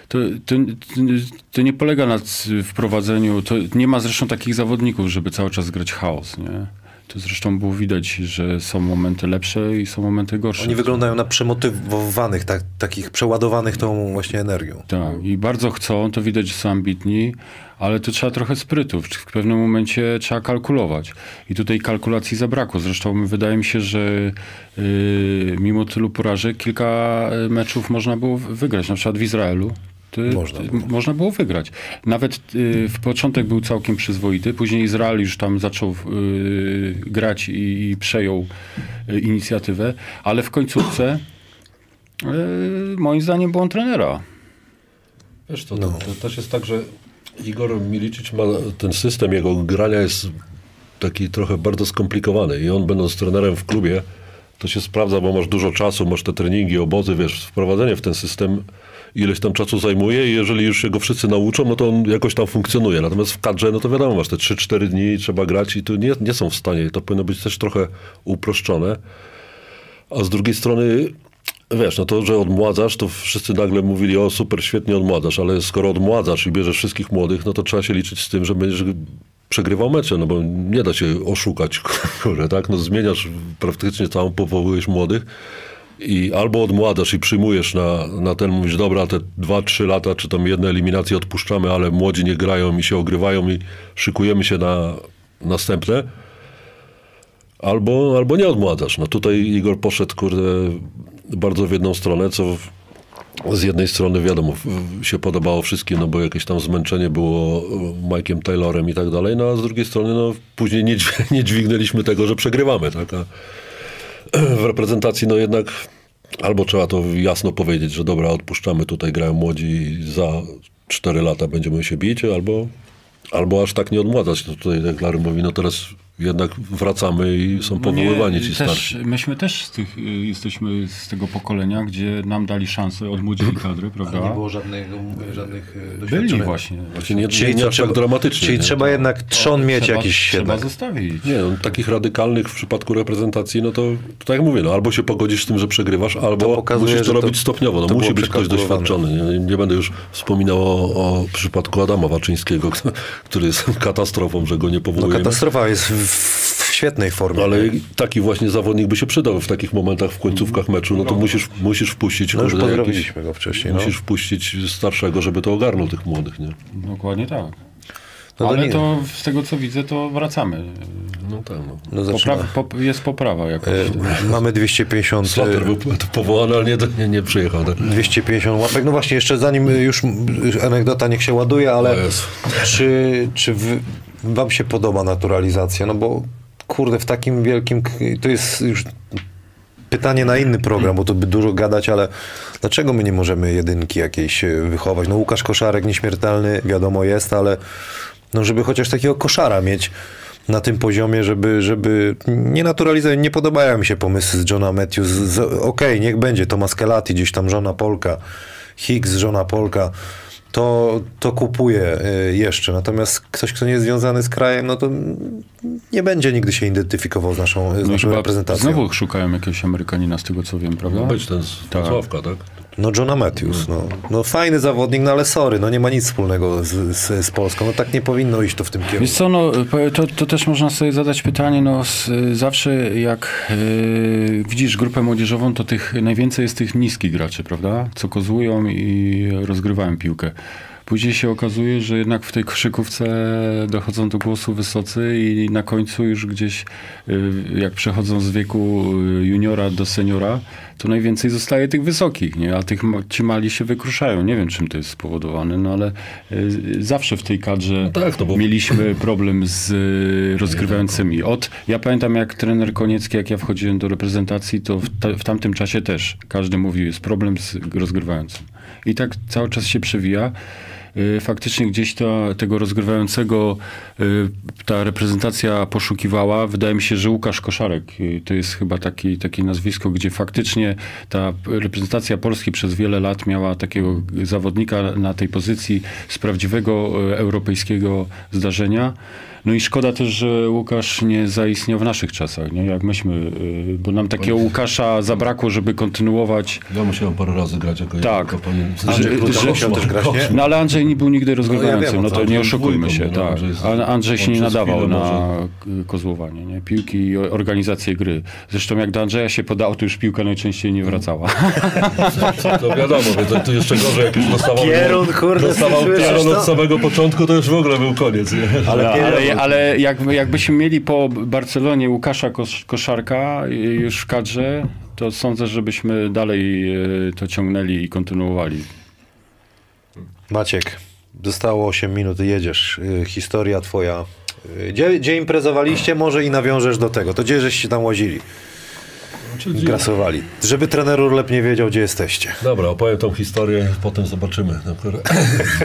to, to, to nie polega na wprowadzeniu, to nie ma zresztą takich zawodników, żeby cały czas grać chaos, nie? To zresztą było widać, że są momenty lepsze i są momenty gorsze. Oni wyglądają na przemotywowanych, tak, takich przeładowanych tą właśnie energią. Tak, i bardzo chcą, to widać, że są ambitni, ale to trzeba trochę sprytu. W pewnym momencie trzeba kalkulować. I tutaj kalkulacji zabrakło. Zresztą wydaje mi się, że yy, mimo tylu porażek kilka y, meczów można było wygrać. Na przykład w Izraelu. To, Można było. można było wygrać. Nawet y, w początek był całkiem przyzwoity, później Izrael już tam zaczął y, grać i, i przejął y, inicjatywę, ale w końcówce y, moim zdaniem błąd trenera. Wiesz, to, to, to też jest tak, że Igor Milicic ma ten system jego grania jest taki trochę bardzo skomplikowany i on będąc trenerem w klubie, to się sprawdza, bo masz dużo czasu, masz te treningi, obozy, wiesz, wprowadzenie w ten system ileś tam czasu zajmuje i jeżeli już się go wszyscy nauczą, no to on jakoś tam funkcjonuje. Natomiast w kadrze, no to wiadomo, masz te 3-4 dni, trzeba grać i tu nie, nie są w stanie. To powinno być też trochę uproszczone. A z drugiej strony, wiesz, no to, że odmładzasz, to wszyscy nagle mówili, o super, świetnie odmładzasz, ale skoro odmładzasz i bierzesz wszystkich młodych, no to trzeba się liczyć z tym, że będziesz przegrywał mecze, no bo nie da się oszukać, kurde, tak? No zmieniasz praktycznie całą, powołujesz młodych i albo odmładasz i przyjmujesz na, na ten, mówisz, dobra, te dwa, trzy lata, czy tam jedne eliminacje odpuszczamy, ale młodzi nie grają i się ogrywają i szykujemy się na następne, Albo, albo nie odmładzasz. No tutaj Igor poszedł, kurde, bardzo w jedną stronę, co z jednej strony wiadomo, się podobało wszystkim, no bo jakieś tam zmęczenie było e, Mike'iem Taylorem i tak dalej, no a z drugiej strony, no później nie, nie dźwignęliśmy tego, że przegrywamy, tak? A w reprezentacji, no jednak albo trzeba to jasno powiedzieć, że dobra, odpuszczamy, tutaj grają młodzi i za 4 lata będziemy się bić, albo, albo aż tak nie odmładzać. No tutaj Larry mówi, no teraz jednak wracamy i są powoływani No Nie, ci też, starsi. Myśmy też z tych, y, jesteśmy z tego pokolenia, gdzie nam dali szansę, odmłodzili kadry, prawda? Nie było żadnego, żadnych e, Byli doświadczonych. właśnie. Znaczy nie, Czyli, nie aż tak trzeba, dramatycznie. czyli nie? trzeba jednak trzon mieć trzeba, jakiś Trzeba jednak. zostawić. Nie, no, takich radykalnych w przypadku reprezentacji, no to, to tak jak mówię, no, albo się pogodzisz z tym, że przegrywasz, albo pokazuje, musisz to to- robić stopniowo. No, to musi być ktoś doświadczony. Nie, nie będę już wspominał o, o przypadku Adama Waczyńskiego, który jest katastrofą, że go nie No, powołujemy. katastrofa jest w, w świetnej formie. ale taki właśnie zawodnik by się przydał w takich momentach, w końcówkach meczu, no to musisz, musisz wpuścić no już kurde, jakiś, pozdrowiliśmy go wcześniej. No. musisz wpuścić starszego, żeby to ogarnął tych młodych, nie? Dokładnie tak. No Ale to z tego co widzę, to wracamy. No tak, no. No pop, jest poprawa jakaś. E, Mamy 250, Slater był powołany, ale nie, nie, nie przyjechał. Tak? 250 łapek. No właśnie, jeszcze zanim już anegdota niech się ładuje, ale czy, czy wy, wam się podoba naturalizacja? No bo kurde, w takim wielkim... To jest już pytanie na inny program, bo to by dużo gadać, ale dlaczego my nie możemy jedynki jakiejś e, wychować? No Łukasz Koszarek nieśmiertelny, wiadomo jest, ale no żeby chociaż takiego koszara mieć na tym poziomie, żeby, żeby nie naturalizować, nie podobają mi się pomysły z Johna Matthews. Okej, niech będzie Tomasz Kelati, gdzieś tam żona Polka, Higgs, żona Polka, to, to kupuje jeszcze. Natomiast ktoś, kto nie jest związany z krajem, no to nie będzie nigdy się identyfikował z naszą, z No naszą reprezentacją. Znowu szukają jakiegoś Amerykanina, z tego co wiem, prawda? Być ten z Tak. Wrocławka, tak? No Johna Matthews, no. no fajny zawodnik, no ale sorry, no nie ma nic wspólnego z, z, z Polską. No tak nie powinno iść to w tym kierunku. Wiesz co, no, to, to też można sobie zadać pytanie, no z, zawsze jak yy, widzisz grupę młodzieżową, to tych najwięcej jest tych niskich graczy, prawda? Co kozują i rozgrywają piłkę. Później się okazuje, że jednak w tej koszykówce dochodzą do głosu wysocy i na końcu już gdzieś, y, jak przechodzą z wieku y, juniora do seniora, to najwięcej zostaje tych wysokich, nie? a tych, ci mali się wykruszają. Nie wiem, czym to jest spowodowane, no ale y, zawsze w tej kadrze tak, no bo- mieliśmy problem z rozgrywającymi. Od, ja pamiętam, jak trener Koniecki, jak ja wchodziłem do reprezentacji, to w, ta, w tamtym czasie też każdy mówił, jest problem z rozgrywającym. I tak cały czas się przewija. Y, Faktycznie gdzieś tego rozgrywającego y, ta reprezentacja poszukiwała. Wydaje mi się, że Łukasz Koszarek y, to jest chyba taki, takie nazwisko, gdzie faktycznie ta reprezentacja Polski przez wiele lat miała takiego zawodnika na tej pozycji z prawdziwego europejskiego zdarzenia. No i szkoda też, że Łukasz nie zaistniał w naszych czasach, nie? jak myśmy, y, bo nam takiego Łukasza zabrakło, żeby kontynuować Ja musiałem parę razy grać jako Tak. jako Andrzej Że- też grać, nie? no ale Andrzej nie był nigdy rozgrywającym, wiem, no o co to chodzi. nie oszukujmy się, no, tak. Andrzej jest- Ale Andrzej się nie nadawał na kozłowanie, nie? Piłki i organizację gry. Zresztą jak do Andrzeja się podało, to już piłka najczęściej nie wracała. To wiadomo, to, to jeszcze gorzej, jak już dostawał, Pierun, kurde, dostawał pierun to? od samego początku, to już w ogóle był koniec. Nie? Ale, Ale ale, jak, jakbyśmy mieli po Barcelonie Łukasza Kosz, Koszarka już w kadrze, to sądzę, żebyśmy dalej y, to ciągnęli i kontynuowali. Maciek, zostało 8 minut, jedziesz. Y, Historia twoja. Y, Gdzie, gdzie imprezowaliście? Może i nawiążesz do tego. To gdzie żeście tam łazili? Czyli- Grasowali. Żeby trener Urlep nie wiedział, gdzie jesteście. Dobra, opowiem tą historię, potem zobaczymy. No,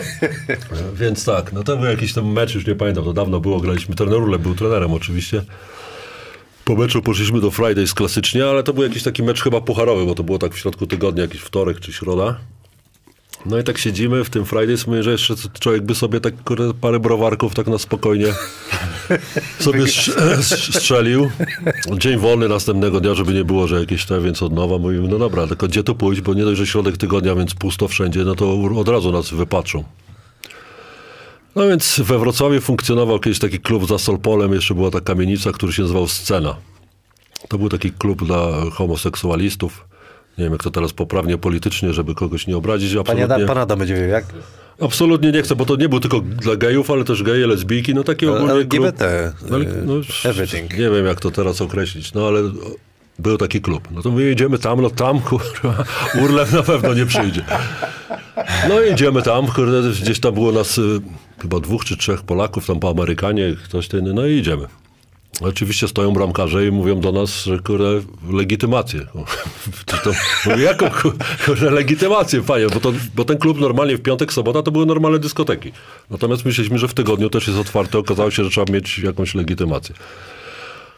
Więc tak, no to był jakiś tam mecz, już nie pamiętam, to dawno było, graliśmy, trener Urlep był trenerem oczywiście. Po meczu poszliśmy do Fridays klasycznie, ale to był jakiś taki mecz chyba pucharowy, bo to było tak w środku tygodnia, jakiś wtorek czy środa. No i tak siedzimy w tym Fridays, mówię, że jeszcze człowiek by sobie tak kurde, parę browarków tak na spokojnie sobie strz- strzelił. Dzień wolny następnego dnia, żeby nie było, że jakieś te, więc od nowa mówimy, no dobra, tylko gdzie tu pójść, bo nie dość, że środek tygodnia, więc pusto wszędzie, no to od razu nas wypatrzą. No więc we Wrocławiu funkcjonował kiedyś taki klub za Solpolem, jeszcze była ta kamienica, który się nazywał Scena. To był taki klub dla homoseksualistów. Nie wiem, jak to teraz poprawnie politycznie, żeby kogoś nie obrazić. Absolutnie, Adam, pan Adam będzie wiedział, jak? absolutnie nie chcę, bo to nie był tylko dla gejów, ale też geje, lesbijki, no taki ogólnie LGBT, klub. Ale, y, no, everything. Nie wiem, jak to teraz określić, no ale był taki klub. No to my jedziemy tam, no tam, kurwa, Urlew na pewno nie przyjdzie. No i idziemy tam, kurde, gdzieś tam było nas y, chyba dwóch czy trzech Polaków, tam po Amerykanie, ktoś ten, no i idziemy. Oczywiście stoją bramkarze i mówią do nas, że kurde, legitymację. To, to, jaką ku- kurde, legitymację, panie? Bo, to, bo ten klub normalnie w piątek, sobota to były normalne dyskoteki. Natomiast myśleliśmy, że w tygodniu też jest otwarte. Okazało się, że trzeba mieć jakąś legitymację.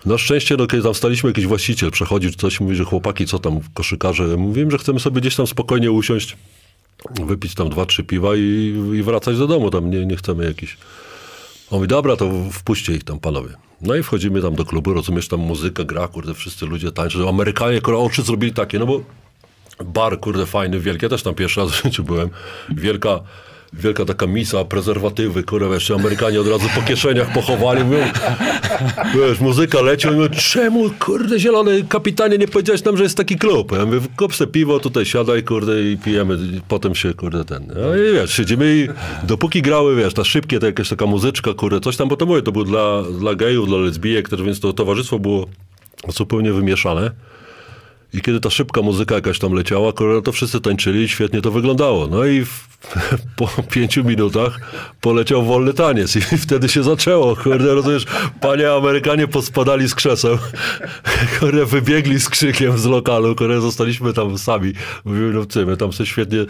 Na szczęście, no, kiedy tam staliśmy, jakiś właściciel przechodził coś, mówi, że chłopaki, co tam, koszykarze. Mówiłem, że chcemy sobie gdzieś tam spokojnie usiąść, wypić tam dwa, trzy piwa i, i wracać do domu. Tam nie, nie chcemy jakiś... On mówi, dobra, to wpuśćcie ich tam, panowie. No i wchodzimy tam do klubu, rozumiesz, tam muzyka gra, kurde, wszyscy ludzie tańczą. Amerykanie, kurde, oczy zrobili takie, no bo bar, kurde, fajny, wielki. Ja też tam pierwszy raz w życiu byłem. Wielka, wielka taka misa, prezerwatywy, kurde, wiesz, Amerykanie od razu po kieszeniach pochowali. Mówią, wiesz, muzyka leci, mówią, czemu, kurde, zielony kapitanie, nie powiedziałeś nam, że jest taki klub? Ja mówię, kup se piwo, tutaj siadaj, kurde, i pijemy. Potem się, kurde, ten. No i wiesz, siedzimy i dopóki grały, wiesz, ta szybkie, to jakaś taka muzyczka, kurde, coś tam, bo to mówię, to było dla, dla gejów, dla lesbijek też, więc to towarzystwo było zupełnie wymieszane. I kiedy ta szybka muzyka jakaś tam leciała, to wszyscy tańczyli i świetnie to wyglądało. No i w, po pięciu minutach poleciał wolny taniec i wtedy się zaczęło. Kurde, rozumiesz, panie Amerykanie pospadali z krzeseł, kurde, wybiegli z krzykiem z lokalu, kurde, zostaliśmy tam sami. Mówimy, no co, my tam sobie świetnie,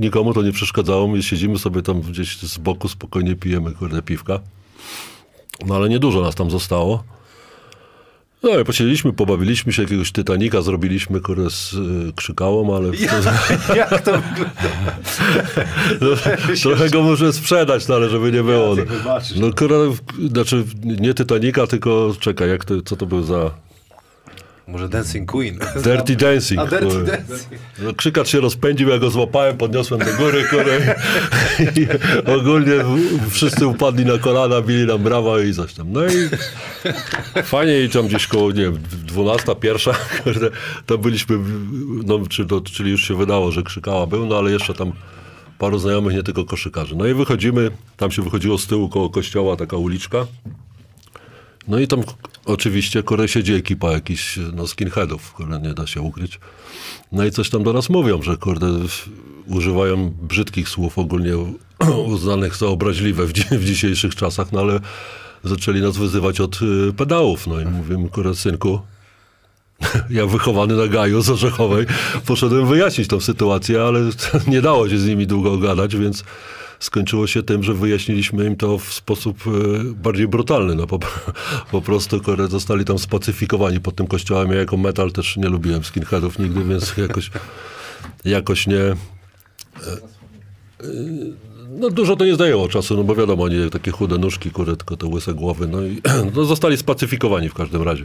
nikomu to nie przeszkadzało, my siedzimy sobie tam gdzieś z boku, spokojnie pijemy, kurde, piwka. No ale niedużo nas tam zostało. No i posiedzieliśmy, pobawiliśmy się, jakiegoś Titanika zrobiliśmy, kurde, z y, krzykałą, ale... Jak to wygląda? No, trochę go muszę sprzedać, no, ale żeby nie było. No, Jacek, wybaczysz, no kurde, znaczy nie Titanika, tylko czekaj, jak to, co to był za... Może Dancing Queen. Dirty Dancing. A Dirty. Dancing. No, krzykacz się rozpędził, ja go złapałem, podniosłem do góry, kurde. I ogólnie wszyscy upadli na kolana, bili nam brawa i coś tam. No i fajnie i tam gdzieś koło, nie wiem, 12, pierwsza, to byliśmy, no, czy, to, czyli już się wydało, że krzykała był, no ale jeszcze tam paru znajomych, nie tylko koszykarzy. No i wychodzimy, tam się wychodziło z tyłu koło kościoła taka uliczka. No i tam oczywiście kurde siedzi ekipa jakichś no, skinheadów, które nie da się ukryć. No i coś tam do nas mówią, że kurde używają brzydkich słów ogólnie uznanych za obraźliwe w, w dzisiejszych czasach, no ale zaczęli nas wyzywać od y, pedałów. No i mówimy, kurde synku, ja wychowany na gaju z Orzechowej, poszedłem wyjaśnić tą sytuację, ale nie dało się z nimi długo gadać, więc skończyło się tym, że wyjaśniliśmy im to w sposób e, bardziej brutalny. No, po, po prostu zostali tam spacyfikowani pod tym kościołem. Ja jako metal też nie lubiłem skinheadów nigdy, więc jakoś, jakoś nie... e, e, No dużo to nie zajęło czasu, no bo wiadomo, oni takie chude nóżki, tylko te łyse głowy, no i no, zostali spacyfikowani w każdym razie.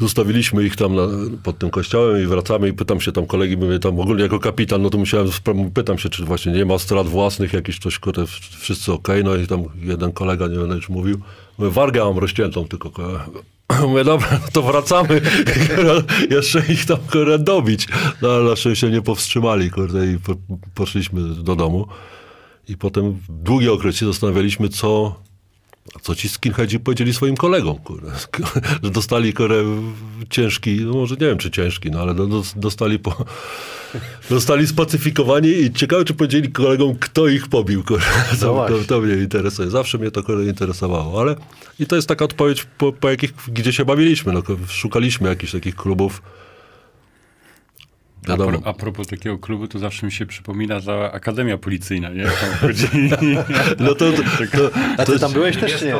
Zostawiliśmy ich tam na, pod tym kościołem i wracamy i pytam się tam kolegi, mówię tam ogólnie jako kapitan, no to musiałem, pytam się, czy właśnie nie ma strat własnych, jakiś coś, kurde, wszyscy okej, no i tam jeden kolega, nie będę już mówił, mówię, wargę mam rozciętą tylko. Mówię, dobra, no to wracamy, jeszcze ich tam, kurde, dobić. No ale szczęście nie powstrzymali, kurde, i po, poszliśmy do domu. I potem długi okres się zastanawialiśmy, co, co ci skinheadzi powiedzieli swoim kolegom, kurde, że dostali kurde, ciężki, no może nie wiem czy ciężki, no ale no, dos- dostali po, dostali spacyfikowani i ciekawe czy powiedzieli kolegom, kto ich pobił, kurde. To, to, właśnie. to mnie interesuje. Zawsze mnie to kurde interesowało, ale i to jest taka odpowiedź, po, po jakich, gdzie się bawiliśmy, no, szukaliśmy jakichś takich klubów. A, pro, a propos takiego klubu, to zawsze mi się przypomina ta Akademia Policyjna, nie? No to, to, to, A ty tam byłeś też, nie?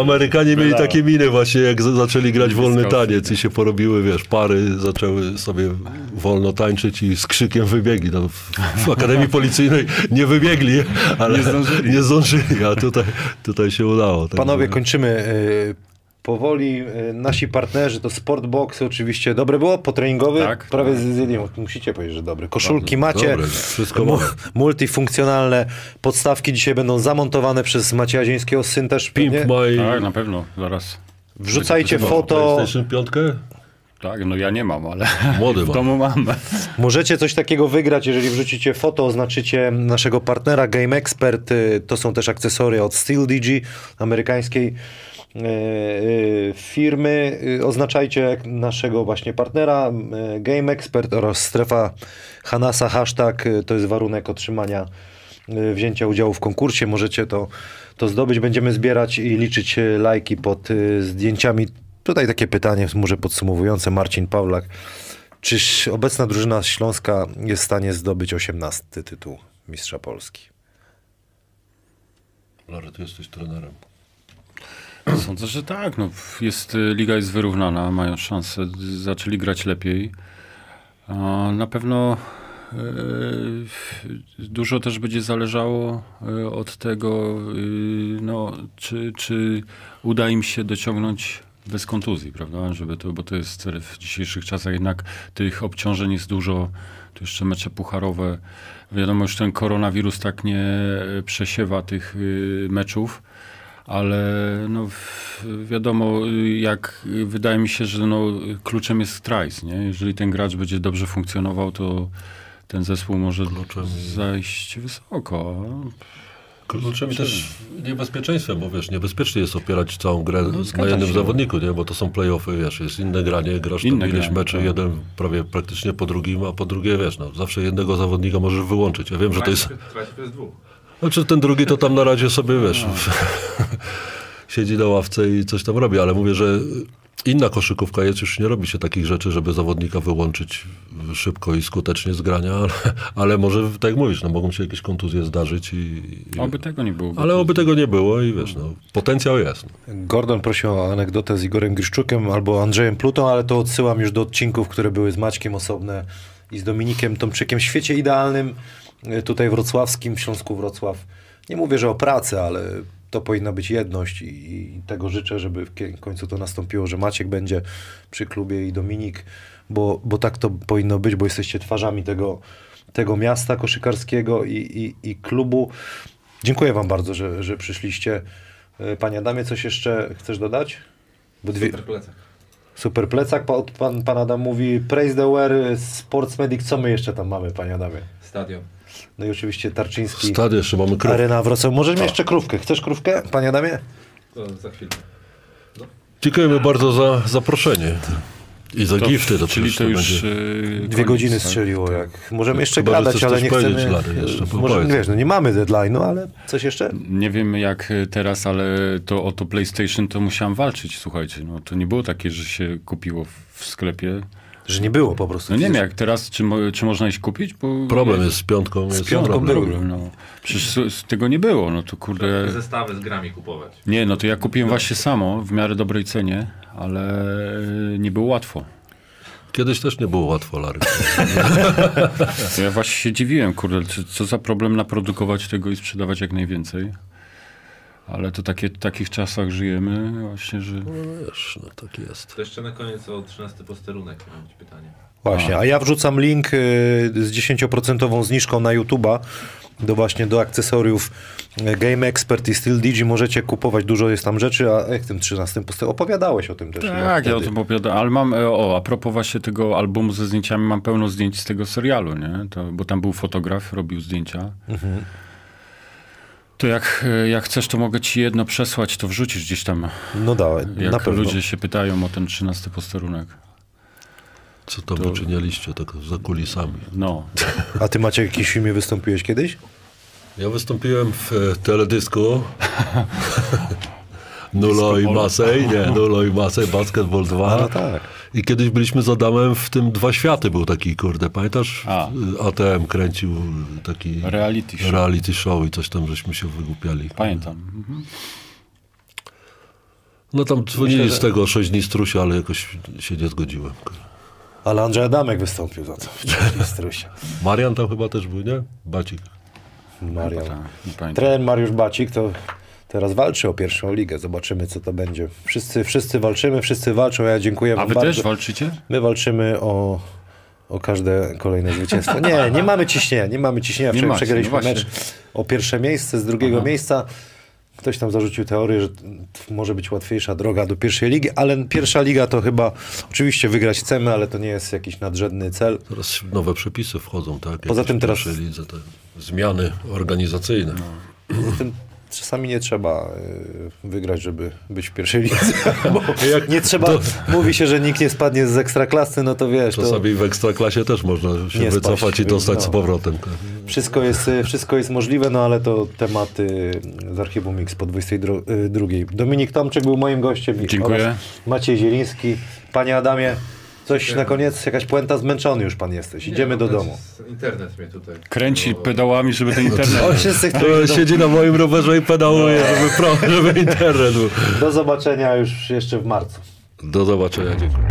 Amerykanie mieli takie miny właśnie, jak za- zaczęli grać wolny taniec i się porobiły, wiesz, pary zaczęły sobie wolno tańczyć i z krzykiem wybiegli. No, w, Akademii Policyjnej nie wybiegli, ale Nie zdążyli. nie zdążyli, a tutaj, tutaj się udało. Także- Panowie, kończymy y, powoli. Y, nasi partnerzy to Sportbox oczywiście. Dobre było? Potreningowy? Tak. Prawie zjedli. Musicie powiedzieć, że dobry. Koszulki macie. Dobre, wszystko Mu- multifunkcjonalne podstawki dzisiaj będą zamontowane przez Macieja Zieńskiego. Syn też Pimp pewnie. my... Tak, na pewno, zaraz. Wrzucajcie foto. PlayStation 5? Tak, no ja nie mam, ale Młody w domu mam. Możecie coś takiego wygrać, jeżeli wrzucicie foto, oznaczycie naszego partnera Game Expert. y, To są też akcesoria od SteelDG, amerykańskiej firmy. Y, Oznaczajcie naszego właśnie partnera Game Expert oraz strefa Hanasa hashtag. To jest warunek otrzymania wzięcia udziału w konkursie. Możecie to, to zdobyć. Będziemy zbierać i liczyć lajki pod zdjęciami. Tutaj takie pytanie, może podsumowujące. Marcin Pawlak. Czyż obecna drużyna Śląska jest w stanie zdobyć 18 tytuł Mistrza Polski? Lary, ty jesteś trenerem. Sądzę, że tak. No, jest, y, liga jest wyrównana, mają szansę, d- zaczęli grać lepiej. Na pewno y, dużo też będzie zależało y, od tego, y, no, czy, czy uda im się dociągnąć bez kontuzji, prawda? Żeby to, bo to jest w dzisiejszych czasach jednak tych obciążeń jest dużo. Tu jeszcze mecze pucharowe. Wiadomo, już ten koronawirus tak nie y, przesiewa tych y, meczów ale no, wiadomo, jak wydaje mi się, że no, kluczem jest Trice, nie? Jeżeli ten gracz będzie dobrze funkcjonował, to ten zespół może Kluczem zajść wysoko. Kluczem i też niebezpieczeństwem, bo wiesz, niebezpiecznie jest opierać całą grę na No, zgadza jednym się. zawodniku, nie? bo to są play-offy, wiesz, jest inne granie, grasz tam Inne ileś granie, meczy, tak. jeden prawie praktycznie po drugim, a po drugie, wiesz, no, zawsze jednego zawodnika możesz wyłączyć. Ja wiem, że to jest... Traci jest dwóch. Znaczy ten drugi to tam na razie sobie, wiesz, siedzi na ławce i coś tam robi, ale mówię, że inna koszykówka jest, już nie robi się takich rzeczy, żeby zawodnika wyłączyć szybko i skutecznie z grania, ale, ale może, tak jak mówisz, no mogą się jakieś kontuzje zdarzyć i... i Oby tego nie było. ale oby tego nie było i wiesz, no, potencjał jest. No. Gordon prosił o anegdotę z Igorem Gryszczukiem albo Andrzejem Plutą, ale to odsyłam już do odcinków, które były z Maćkiem osobne i z Dominikiem Tomczykiem. W świecie idealnym, tutaj wrocławskim, w Śląsku Wrocław. Nie mówię, że o pracy, ale to powinna być jedność i, tego życzę, żeby w końcu to nastąpiło, że Maciek będzie przy klubie i Dominik, bo, bo tak to powinno być, bo jesteście twarzami tego, tego miasta koszykarskiego i, i, i klubu. Dziękuję wam bardzo, że, że przyszliście. Y, Panie Adamie, coś jeszcze chcesz dodać? Bo dwie, Super plecak. super plecak, pan, pan, pan Adam mówi Praise the Wear, Sports Medic, co my jeszcze tam mamy, panie Adamie? Stadion. No i oczywiście Tarczyński, Stady jeszcze mamy krów. Arena Wrocław. Możesz mieć jeszcze krówkę. Chcesz krówkę, panie Adamie? To za chwilę. Dziękujemy bardzo za zaproszenie. I za gifty. To Czyli to już będzie- e, Dwie godziny tak? strzeliło. Jak. Możemy jeszcze Chyba, gadać, ale nie chcemy... Jeszcze Może, powiedz. wiesz, no nie mamy deadline'u, ale coś jeszcze? Nie wiem jak e, teraz, ale to o to PlayStation to musiałem walczyć, słuchajcie. No, to nie było takie, że się kupiło w sklepie. Że nie było po prostu. No nie wiem jak teraz, czy, czy można iść kupić? Bo Problem jest z piątką. Jest piątką problem. był. problem, no. Przecież z, z tego nie było, no to kurde... Zestawy z grami kupować. Nie, no to ja kupiłem właśnie samo, w miarę dobrej cenie, ale nie było łatwo. Kiedyś też nie było łatwo, Larry. To ja właśnie się dziwiłem, kurde, co, co za problem naprodukować tego i sprzedawać jak najwięcej. Ale to takie, w takich czasach żyjemy właśnie, że... No wiesz, no tak jest. To jeszcze na koniec o 13 posterunek mam być pytanie. Właśnie, a ja wrzucam link y, z 10% zniżką na YouTube'a do właśnie do akcesoriów y, Game Expert i Steel Digi. Możecie kupować, dużo jest tam rzeczy, a jak w tym 13 poste opowiadałeś o tym też. Tak, ja o tym opowiadam, ale mam, e, o, a propos właśnie tego albumu ze zdjęciami, mam pełno zdjęć z tego serialu, nie? To, bo tam był fotograf, robił zdjęcia. To jak, jak chcesz, to mogę ci jedno przesłać, to wrzucisz gdzieś tam, No dawaj, jak na pewno. ludzie się pytają o ten trzynasty posterunek. Co tam uczyniliście tak za kulisami? No, A ty Maciek w jakimś filmie wystąpiłeś kiedyś? Ja wystąpiłem w e, teledysku Nulo i Masej, nie, Nulo i Masej, Basketball 2. A, no tak. I kiedyś byliśmy z Adamem w tym Dwa Światy był taki, kurde, pamiętasz? A. ATM kręcił taki reality show. reality show i coś tam, żeśmy się wygłupiali. Pamiętam. Mhm. No tam dzwonili Myślę, że- z tego sześć dni strusia, ale jakoś się nie zgodziłem. Ale Andrzej Adamek wystąpił za to. w Strusia. Marian tam chyba też był, nie? Bacik. Marian. Tak. Trener Mariusz Bacik to teraz walczy o pierwszą ligę. Zobaczymy, co to będzie. Wszyscy, wszyscy walczymy, wszyscy walczą. Ja dziękuję A wam wy bardzo. też walczycie? My walczymy o, o każde kolejne zwycięstwo. Nie, nie mamy ciśnienia, nie mamy ciśnienia. Nie Wczoraj macie, przegraliśmy no mecz o pierwsze miejsce z drugiego miejsca. Ktoś tam zarzucił teorię, że może być łatwiejsza droga do pierwszej ligi, ale pierwsza liga to chyba, oczywiście wygrać chcemy, ale to nie jest jakiś nadrzędny cel. Teraz nowe przepisy wchodzą, tak? Poza Jakieś tym teraz- lidze, te zmiany organizacyjne. Poza tym czasami nie trzeba y, wygrać, żeby być w pierwszej lidze. Bo Jak nie trzeba, to- mówi się, że nikt nie spadnie z ekstraklasy, no to wiesz, to Czasami w ekstraklasie też można się Nie wycofać spaść, i dostać no. z powrotem. wszystko jest, y, wszystko jest możliwe, no ale to tematy z Archiwum Mix po 22. Dominik Tomczyk był moim gościem. Dziękuję. oraz Maciej Zieliński. Panie Adamie, coś na koniec, jakaś puenta, zmęczony już pan jesteś. Idziemy do domu. Internet mnie tutaj. Kręci pedałami, żeby ten internet... O, wszyscy, To którzy idą- siedzi na moim rowerze i pedałuje, żeby, pro, żeby internet był. Do zobaczenia już jeszcze w marcu. Do zobaczenia, dziękuję.